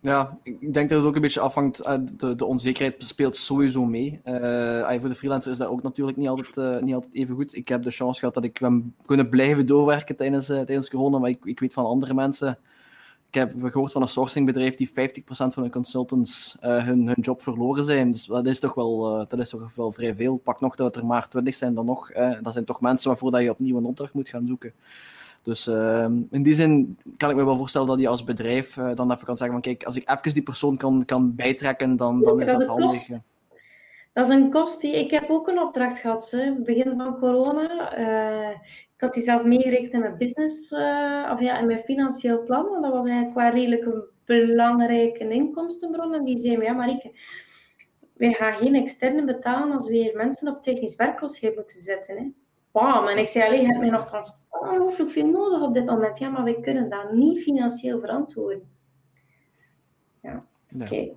Ja, ik denk dat het ook een beetje afhangt. Uh, de, de onzekerheid speelt sowieso mee. Uh, voor de freelancer is dat ook natuurlijk niet altijd, uh, niet altijd even goed. Ik heb de chance gehad dat ik ben kunnen blijven doorwerken tijdens, tijdens corona, maar ik, ik weet van andere mensen. Ik heb gehoord van een sourcingbedrijf die 50% van hun consultants hun, hun job verloren zijn. Dus dat is toch wel, dat is toch wel vrij veel. Pak nog dat er maar 20 zijn dan nog. dat zijn toch mensen waarvoor dat je opnieuw een opdracht moet gaan zoeken. Dus uh, in die zin kan ik me wel voorstellen dat je als bedrijf uh, dan even kan zeggen van kijk, als ik even die persoon kan, kan bijtrekken, dan, dan is dat, dat handig. Dat is een kost die... Ik heb ook een opdracht gehad, hè, begin van corona. Uh, ik had die zelf meegerekend in mijn business, uh, of ja, in mijn financieel plan. Want dat was eigenlijk qua redelijk een belangrijke inkomstenbron. En die zei me, ja Marieke, wij gaan geen externe betalen als we hier mensen op technisch werkloosheid moeten zetten. Hè bam. En ik zei, alleen, je hebt mij nog ongelooflijk veel nodig op dit moment. Ja, maar wij kunnen dat niet financieel verantwoorden. Ja, oké. Okay.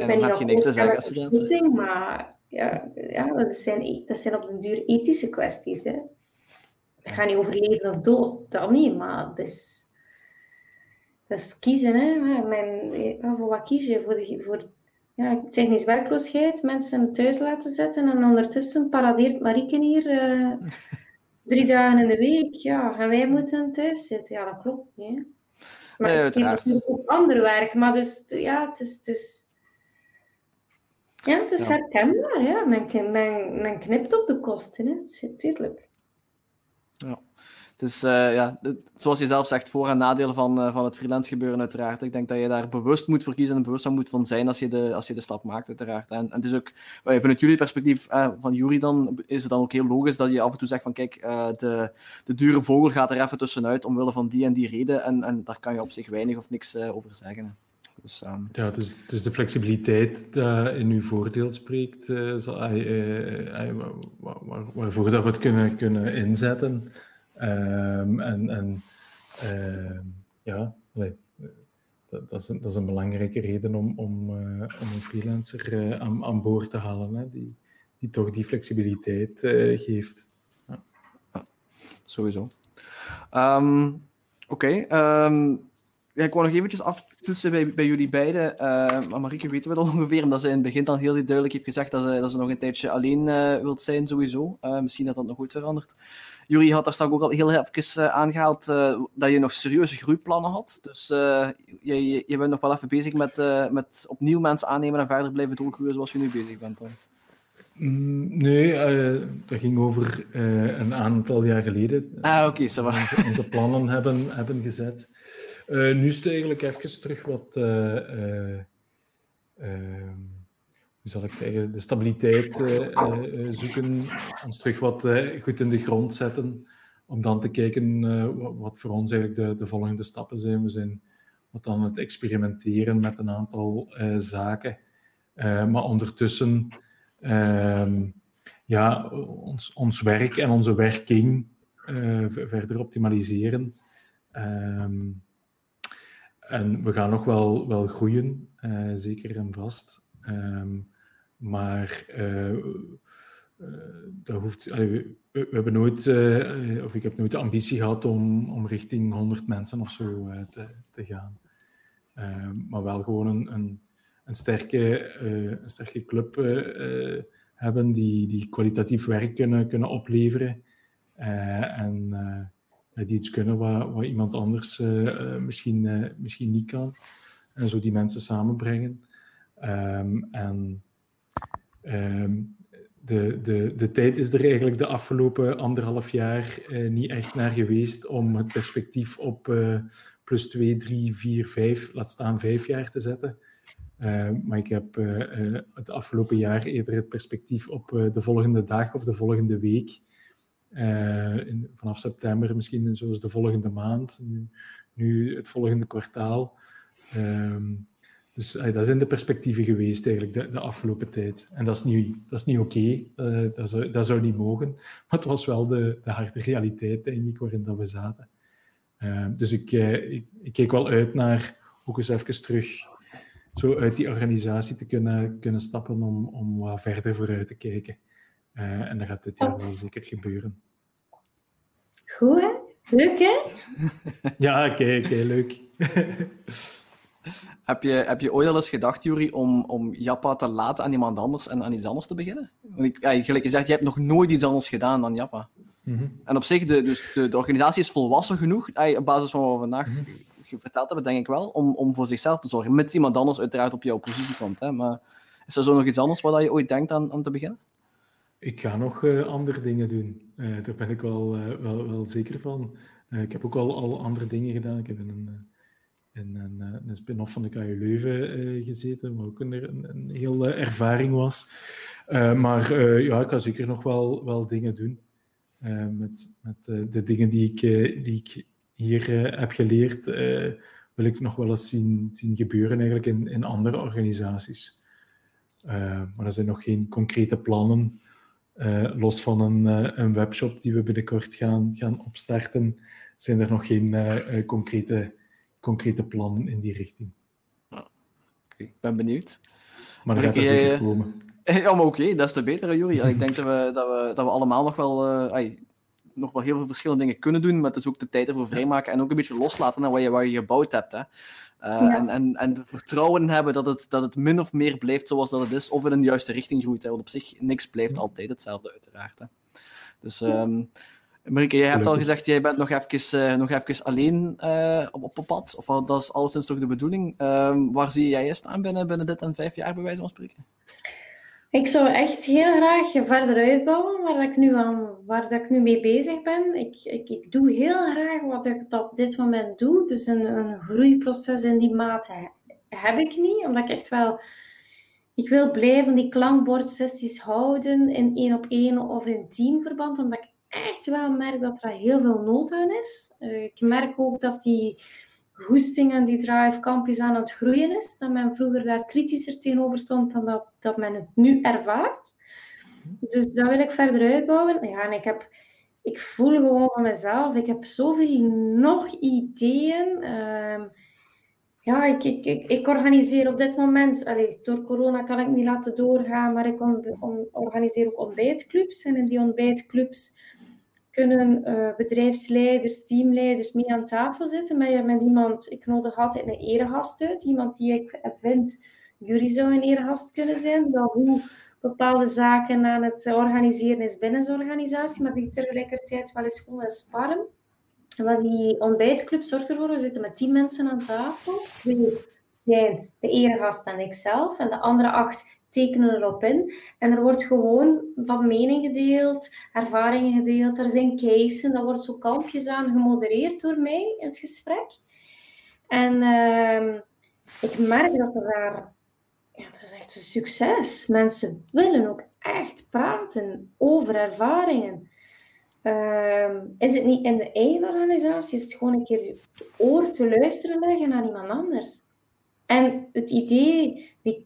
Ik ben heb je niks te zeggen als. Maar ja, ja dat, zijn, dat zijn op den duur ethische kwesties. Hè. Het gaat niet over leven of dood, dat niet, maar het is, dat is kiezen. Hè. Mijn, voor wat kies je? Voor, de, voor ja, technisch werkloosheid, mensen thuis laten zetten en ondertussen paradeert Marieke hier uh, drie dagen in de week. Ja, en wij moeten thuis zitten. Ja, dat klopt niet. Hè? Maar nee, uiteraard. ook ander werk, maar dus ja, het is... Het is ja, het is herkenbaar. Ja. Men, men, men knipt op de kosten, hè. tuurlijk. Ja. Dus uh, ja, zoals je zelf zegt, voor- en nadelen van, uh, van het freelance gebeuren uiteraard. Ik denk dat je daar bewust moet voor kiezen en bewust van moet van zijn als je de, als je de stap maakt uiteraard. En, en het is ook, vanuit jullie perspectief, van Jury dan, is het dan ook heel logisch dat je af en toe zegt van kijk, de, de dure vogel gaat er even tussenuit omwille van die en die reden en, en daar kan je op zich weinig of niks over zeggen. Dus, um... Ja, dus, dus de flexibiliteit die in uw voordeel spreekt, zal, waar, waar, waarvoor dat we het kunnen, kunnen inzetten. Um, en en uh, ja, nee, dat, dat, is een, dat, is een, belangrijke reden om, om, om een freelancer aan, aan, boord te halen, hè, die, die toch die flexibiliteit geeft. Ja. ja. sowieso. Um, Oké. Okay, um, ja, ik wou nog eventjes aftoetsen bij, bij jullie beiden. Uh, maar Marieke weten we dat ongeveer, omdat ze in het begin dan heel duidelijk heeft gezegd dat ze, dat ze nog een tijdje alleen uh, wilt zijn, sowieso. Uh, misschien dat dat nog goed verandert. Jury had daar straks ook al heel even aangehaald dat je nog serieuze groeiplannen had. Dus je, je bent nog wel even bezig met, met opnieuw mensen aannemen en verder blijven doorgroeien zoals je nu bezig bent. Dan. Mm, nee, dat ging over een aantal jaar geleden. Ah, oké, okay, onze, onze plannen hebben, hebben gezet. Uh, nu is het eigenlijk even terug wat, uh, uh, hoe zal ik zeggen, de stabiliteit zoeken, ons terug wat goed in de grond zetten, om dan te kijken wat, wat, voor ons eigenlijk de, de, volgende stappen zijn. We zijn wat aan het experimenteren met een aantal zaken, maar ondertussen ehm, ja, ons, ons werk en onze werking verder optimaliseren. Um, en we gaan nog wel, wel groeien, uh, zeker en vast. Um, maar uh, uh, dat hoeft, we, we, hebben nooit, of ik heb nooit de ambitie gehad om, om richting 100 mensen of zo te, te gaan. Um, maar wel gewoon een, een, een sterke, een sterke club hebben die, die kwalitatief werk kunnen, kunnen opleveren. en die iets kunnen wat, iemand anders eh, eh, misschien, eh, misschien niet kan. En zo die mensen samenbrengen. Um, en um, de, de, de tijd is er eigenlijk de afgelopen anderhalf jaar niet echt naar geweest om het perspectief op plus 2, 3, 4, 5, laat staan 5 jaar te zetten. Uh, maar ik heb het afgelopen jaar eerder het perspectief op de volgende dag of de volgende week in, vanaf september misschien zoals de volgende maand, nu, nu het volgende kwartaal. Um, dus uh, dat zijn de perspectieven geweest eigenlijk de, de afgelopen tijd. En dat is niet, dat is niet oké, okay. uh, dat, zou, dat zou niet mogen. Maar het was wel de, de harde realiteit, denk ik, waarin dat we zaten. Ehm, dus ik, ik, ik keek wel uit naar ook eens even terug zo uit die organisatie te kunnen, kunnen stappen om, om wat verder vooruit te kijken. Uh, en dat gaat dit jaar wel zeker gebeuren. Goed, hè? Leuk, hè? ja, oké, okay, okay, leuk. Heb je, heb je ooit al eens gedacht, Jury, om, om Jappa te laten aan iemand anders en aan iets anders te beginnen? Want ik, ja, gelijk gezegd, je hebt nog nooit iets anders gedaan dan Jappa. Mhm. En op zich, de, dus de, de organisatie is volwassen genoeg, op basis van wat we vandaag Mhm. verteld hebben, denk ik wel, om, om voor zichzelf te zorgen. Mits iemand anders uiteraard op jouw positie komt. Hè. Maar is er zo nog iets anders waar je ooit denkt aan, aan te beginnen? Ik ga nog eh, andere dingen doen. Eh, daar ben ik wel, eh, wel, wel zeker van. Ik heb ook al, al andere dingen gedaan. Ik heb in een, in een, een spin-off van de KU Leuven gezeten, wat ook een, een, een heel ervaring was. Maar ja, ik ga zeker nog wel, wel dingen doen. Met met de dingen die ik, die ik hier heb geleerd, wil ik nog wel eens zien, zien gebeuren eigenlijk in, in andere organisaties. Maar er zijn nog geen concrete plannen. Eh, los van een, eh, een webshop die we binnenkort gaan, gaan opstarten, zijn er nog geen eh, concrete, concrete plannen in die richting. Oké, ik ben benieuwd. Maar dat gaat er zeker komen. Ja, maar oké, dat is te beter, Jury. Ik denk dat we, dat, we, dat we allemaal nog wel, nog wel heel veel verschillende dingen kunnen doen, maar het is ook de tijd ervoor vrijmaken en ook een beetje loslaten naar wat je, wat je gebouwd hebt. Hè. Eh, Ja. en, en, en vertrouwen in hebben dat het, dat het min of meer blijft zoals dat het is, of in een juiste richting groeit. Hè. Want op zich, niks blijft altijd hetzelfde, uiteraard. Hè. Dus, ehm Marieke, jij hebt al gezegd, jij bent nog even, eh, nog even alleen eh, op, op pad. Of dat is alleszins toch de bedoeling. Ehm, waar zie jij je staan binnen, binnen dit en vijf jaar, bij wijze van spreken? Ik zou echt heel graag verder uitbouwen waar, ik, nu aan, waar ik nu mee bezig ben. Ik, ik, doe heel graag wat ik op dit moment doe. Dus een, een groeiproces in die mate he- heb ik niet. Omdat ik echt wel... Ik wil blijven die klankbordsessies houden in één op één of in teamverband. Omdat ik echt wel merk dat er heel veel nood aan is. Eh, ik merk ook dat die goesting en die drive kampjes aan het groeien is. Dat men vroeger daar kritischer tegenover stond dan dat, dat men het nu ervaart. Dus dat wil ik verder uitbouwen. Ja, en ik, heb, ik voel gewoon van mezelf, ik heb zoveel nog ideeën. Ehm, ja, ik, ik, ik, organiseer op dit moment, allee, door corona kan ik niet laten doorgaan, maar ik organiseer ook ontbijtclubs. En in die ontbijtclubs kunnen eh, bedrijfsleiders, teamleiders mee aan tafel zitten met, met iemand. Ik nodig altijd een eregast uit, iemand die ik vind, jullie zou een eregast kunnen zijn, dat hoe bepaalde zaken aan het organiseren is binnen zijn organisatie, maar die tegelijkertijd wel eens gewoon wil sparren. En wat die ontbijtclub zorgt ervoor, we zitten met tien mensen aan tafel. Twee zijn de eregast en ikzelf, en de andere acht tekenen erop in. En er wordt gewoon van mening gedeeld, ervaringen gedeeld, er zijn cases, dat wordt zo kalmpjes aan gemodereerd door mij in het gesprek. En ehm, ik merk dat er daar, ja, dat is echt een succes. Mensen willen ook echt praten over ervaringen. Ehm, is het niet in de eigen organisatie, is het gewoon een keer oor te luisteren leggen naar iemand anders. En het idee die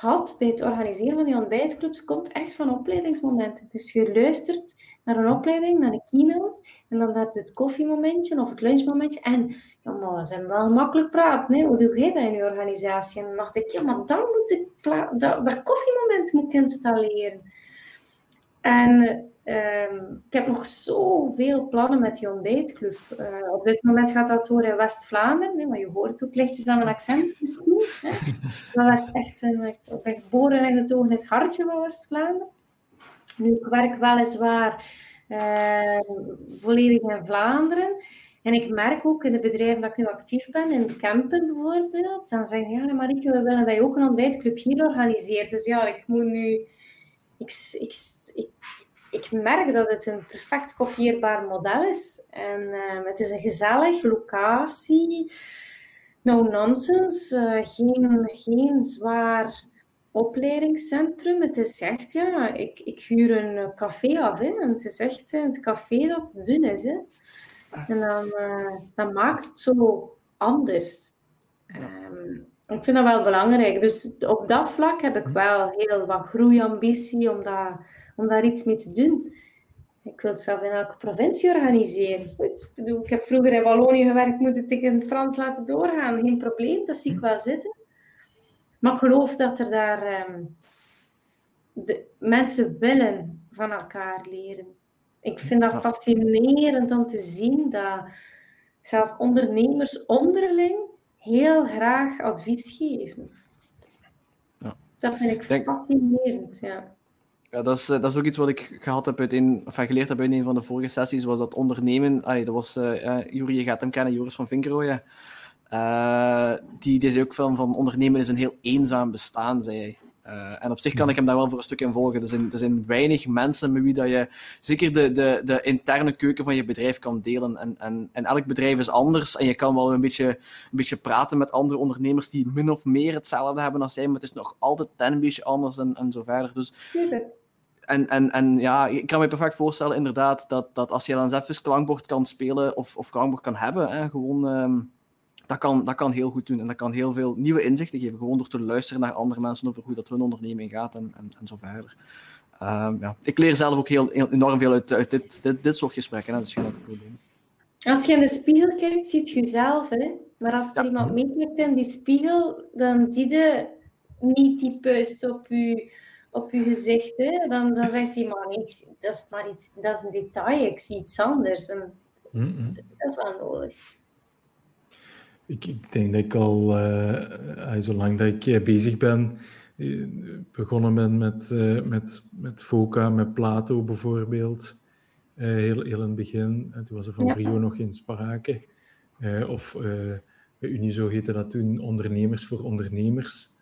had bij het organiseren van die ontbijtclubs komt echt van opleidingsmomenten. Dus je luistert naar een opleiding, naar een keynote, en dan je het koffiemomentje of het lunchmomentje. En ja, maar zijn wel makkelijk praten. Hè? Hoe doe jij dat in je organisatie? En dan dacht ik, ja, maar dan moet ik dat, dat koffiemoment moet installeren. En ehm, ik heb nog zoveel plannen met die ontbijtclub. Eh, op dit moment gaat dat door in West-Vlaanderen. hè, Want je hoort ook lichtjes aan mijn accent misschien. Hè? Dat was echt een, geboren en getogen in het hartje van West-Vlaanderen. Nu, ik werk weliswaar eh, volledig in Vlaanderen. En ik merk ook in de bedrijven dat ik nu actief ben, in Kempen bijvoorbeeld, dan zeggen ze, ja Marieke, we willen dat je ook een ontbijtclub hier organiseert. Dus ja, ik moet nu... Ik, ik, ik, ik merk dat het een perfect kopieerbaar model is. En eh, het is een gezellig locatie, no nonsense, eh, geen, geen zwaar opleidingscentrum. Het is echt, ja, ik, ik huur een eh, café af. Hè. En het is echt het café dat te doen is. Hè. En dan, dan maakt het zo anders. Ehm, ik vind dat wel belangrijk. Dus op dat vlak heb ik wel heel wat groeiambitie om, dat, om daar iets mee te doen. Ik wil het zelf in elke provincie organiseren. Goed, ik, bedoel, ik heb vroeger in Wallonië gewerkt, moet het in Frans laten doorgaan. Geen probleem, dat zie ik wel zitten. Maar ik geloof dat er daar ehm, de, mensen willen van elkaar leren. Ik vind dat fascinerend om te zien dat zelfs ondernemers onderling heel graag advies geven. Ja. Dat vind ik Denk- fascinerend. Ja. Ja, dat is, eh, dat ook iets wat ik gehad heb uit een, of geleerd heb uit een van de vorige sessies, was dat ondernemen. Dat was, eh eh, Juri, je gaat hem kennen, Joris van Vinkerooyen. Eh, die, die zei ook van, van ondernemen is een heel eenzaam bestaan, zei hij. En op zich kan ik hem daar wel voor een stuk in volgen. Er zijn, er zijn weinig mensen met wie dat je zeker de, de, de interne keuken van je bedrijf kan delen. En, en, en elk bedrijf is anders. En je kan wel een beetje, een beetje praten met andere ondernemers die min of meer hetzelfde hebben als jij, maar het is nog altijd een beetje anders en, en zo verder. Dus. En, en, en ja, ik kan me perfect voorstellen inderdaad dat, dat als je dan eens even klankbord kan spelen of, of klankbord kan hebben, hè, gewoon, ehm, dat, kan, dat kan heel goed doen. En dat kan heel veel nieuwe inzichten geven, gewoon door te luisteren naar andere mensen over hoe dat hun onderneming gaat en, en, en zo verder. Ehm, ja. Ik leer zelf ook heel, heel enorm veel uit, uit dit, dit, dit soort gesprekken, hè. dat is geen enkel probleem. Als je in de spiegel kijkt, ziet je jezelf. Hè? Maar als er Ja. iemand meekijkt in die spiegel, dan zie je niet die puist op je, op je gezicht. Hè? Dan, dan zegt hij, maar zie- dat is maar iets, dat is een detail, ik zie iets anders. En dat is wel nodig. Ik, ik denk dat ik al, eh, eh, zolang dat ik eh, bezig ben, begonnen ben met, met, met Foca, met Plato bijvoorbeeld, heel, heel in het begin. En toen was er van Ja. Brio nog geen sprake. Eh, of bij Unizo heette dat toen Ondernemers voor Ondernemers.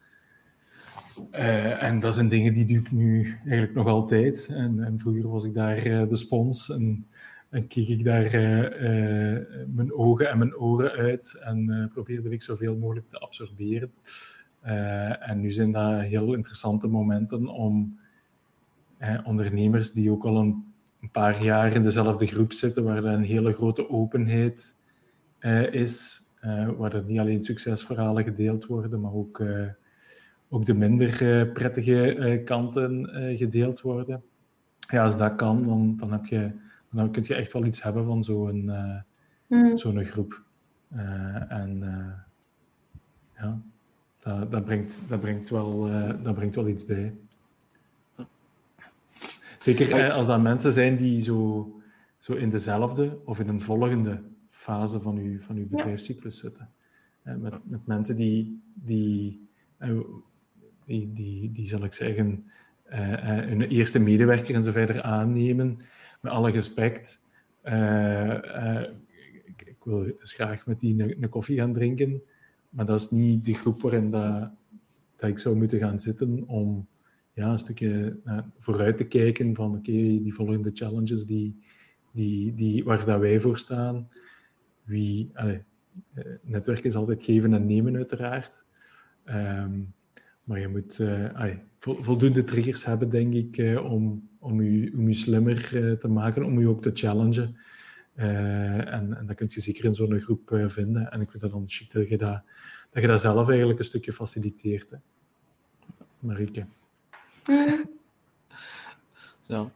Eh, en dat zijn dingen die doe ik nu eigenlijk nog altijd. En, en vroeger was ik daar eh, de spons en, en keek ik daar eh, mijn ogen en mijn oren uit en probeerde ik zoveel mogelijk te absorberen. En nu zijn dat heel interessante momenten om ondernemers die ook al een, een paar jaar in dezelfde groep zitten, waar er een hele grote openheid is, waar er niet alleen succesverhalen gedeeld worden, maar ook, ook de minder eh, prettige eh, kanten eh, gedeeld worden. Ja, als dat kan, dan, dan, heb je, dan kun je echt wel iets hebben van zo'n eh, Hm. zo'n groep. Eh, en eh, ja, dat, dat, brengt, dat, brengt wel, eh, dat brengt wel iets bij. Zeker als dat mensen zijn die zo, zo in dezelfde of in een volgende fase van uw, van uw bedrijfscyclus zitten. Met, met mensen die, die, eh, die, die, zal ik zeggen, eh, hun eerste medewerker en zo verder aannemen, met alle respect. Eh, ik, ik wil graag met die een, koffie gaan drinken, maar dat is niet de groep waarin dat, dat ik zou moeten gaan zitten om ja, een stukje vooruit te kijken van oké, die volgende challenges die, die, die, waar dat wij voor staan. Wie, netwerk is altijd geven en nemen uiteraard. Ehm, maar je moet eh, voldoende triggers hebben, denk ik, eh, om, om, je, om je slimmer eh, te maken, om je ook te challengen. En, en dat kun je zeker in zo'n groep vinden. En ik vind dat dan chic dat je dat, dat je dat zelf eigenlijk een stukje faciliteert. Hè. Marieke. Hm.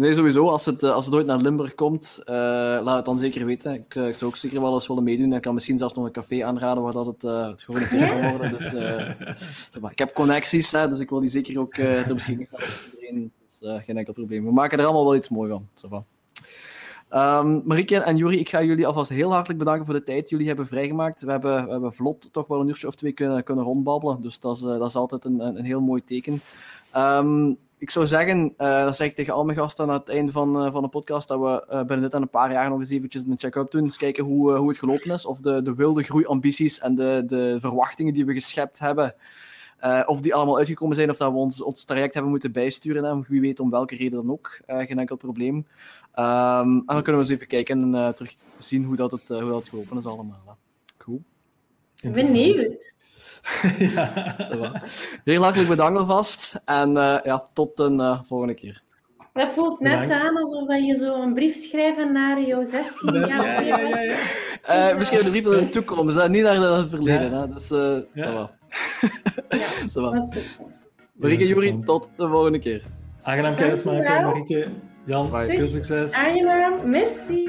Nee, sowieso. Als het, eh, als het ooit naar Limburg komt, eh, laat het dan zeker weten. Ik, eh, ik zou ook zeker wel eens willen meedoen. Ik kan misschien zelfs nog een café aanraden waar dat het, eh het georganiseerd kan worden. Dus, maar, ik heb connecties, hè, dus ik wil die zeker ook ter beschikking stellen voor iedereen. Dus geen enkel probleem. We maken er allemaal wel iets moois van. Zo. Ehm, Marieke en Juri, ik ga jullie alvast heel hartelijk bedanken voor de tijd die jullie hebben vrijgemaakt. We hebben, we hebben vlot toch wel een uurtje of twee kunnen, kunnen rondbabbelen. Dus dat is, dat is altijd een, een, een heel mooi teken. Ehm, ik zou zeggen, eh dat zeg ik tegen al mijn gasten aan het einde van, eh, van de podcast, dat we eh, binnen dit en een paar jaar nog eens eventjes een check-up doen. Eens kijken hoe, hoe het gelopen is. Of de, de wilde groeiambities en de, de verwachtingen die we geschept hebben, eh, of die allemaal uitgekomen zijn, of dat we ons, ons traject hebben moeten bijsturen. Hè. Wie weet om welke reden dan ook. Eh, geen enkel probleem. Ehm, en dan kunnen we eens even kijken en eh, terug zien hoe dat, het, hoe dat gelopen is allemaal. Cool. Benieuwd. ja. Heel hartelijk bedankt alvast. En eh, ja, tot een eh, volgende keer. Dat voelt net Bedankt. aan alsof dat je zo een brief schrijft naar jouw 16 jaar. Ja, ja, ja, ja. Eh misschien de brief naar de toekomst, hè. niet naar het verleden. Ja. Hè. Dus, eh Ja. Ja. Marieke, Juri, tot de volgende keer. Aangenaam kennismaken. Marieke. Jan, Bye. veel succes. Aangenaam, merci.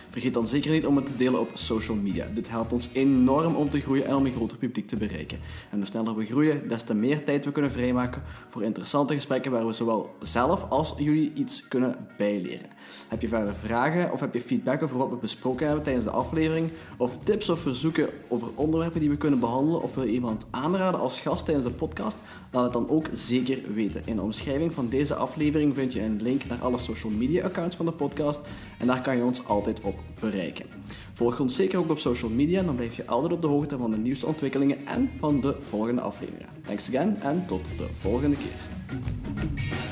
Vergeet dan zeker niet om het te delen op social media. Dit helpt ons enorm om te groeien en om een groter publiek te bereiken. En hoe sneller we groeien, des te meer tijd we kunnen vrijmaken voor interessante gesprekken waar we zowel zelf als jullie iets kunnen bijleren. Heb je verder vragen of heb je feedback over wat we besproken hebben tijdens de aflevering? Of tips of verzoeken over onderwerpen die we kunnen behandelen? Of wil je iemand aanraden als gast tijdens de podcast? Laat het dan ook zeker weten. In de omschrijving van deze aflevering vind je een link naar alle social media accounts van de podcast. En daar kan je ons altijd op Volg ons zeker ook op social media, dan blijf je altijd op de hoogte van de nieuwste ontwikkelingen en van de volgende afleveringen. Thanks again en tot de volgende keer.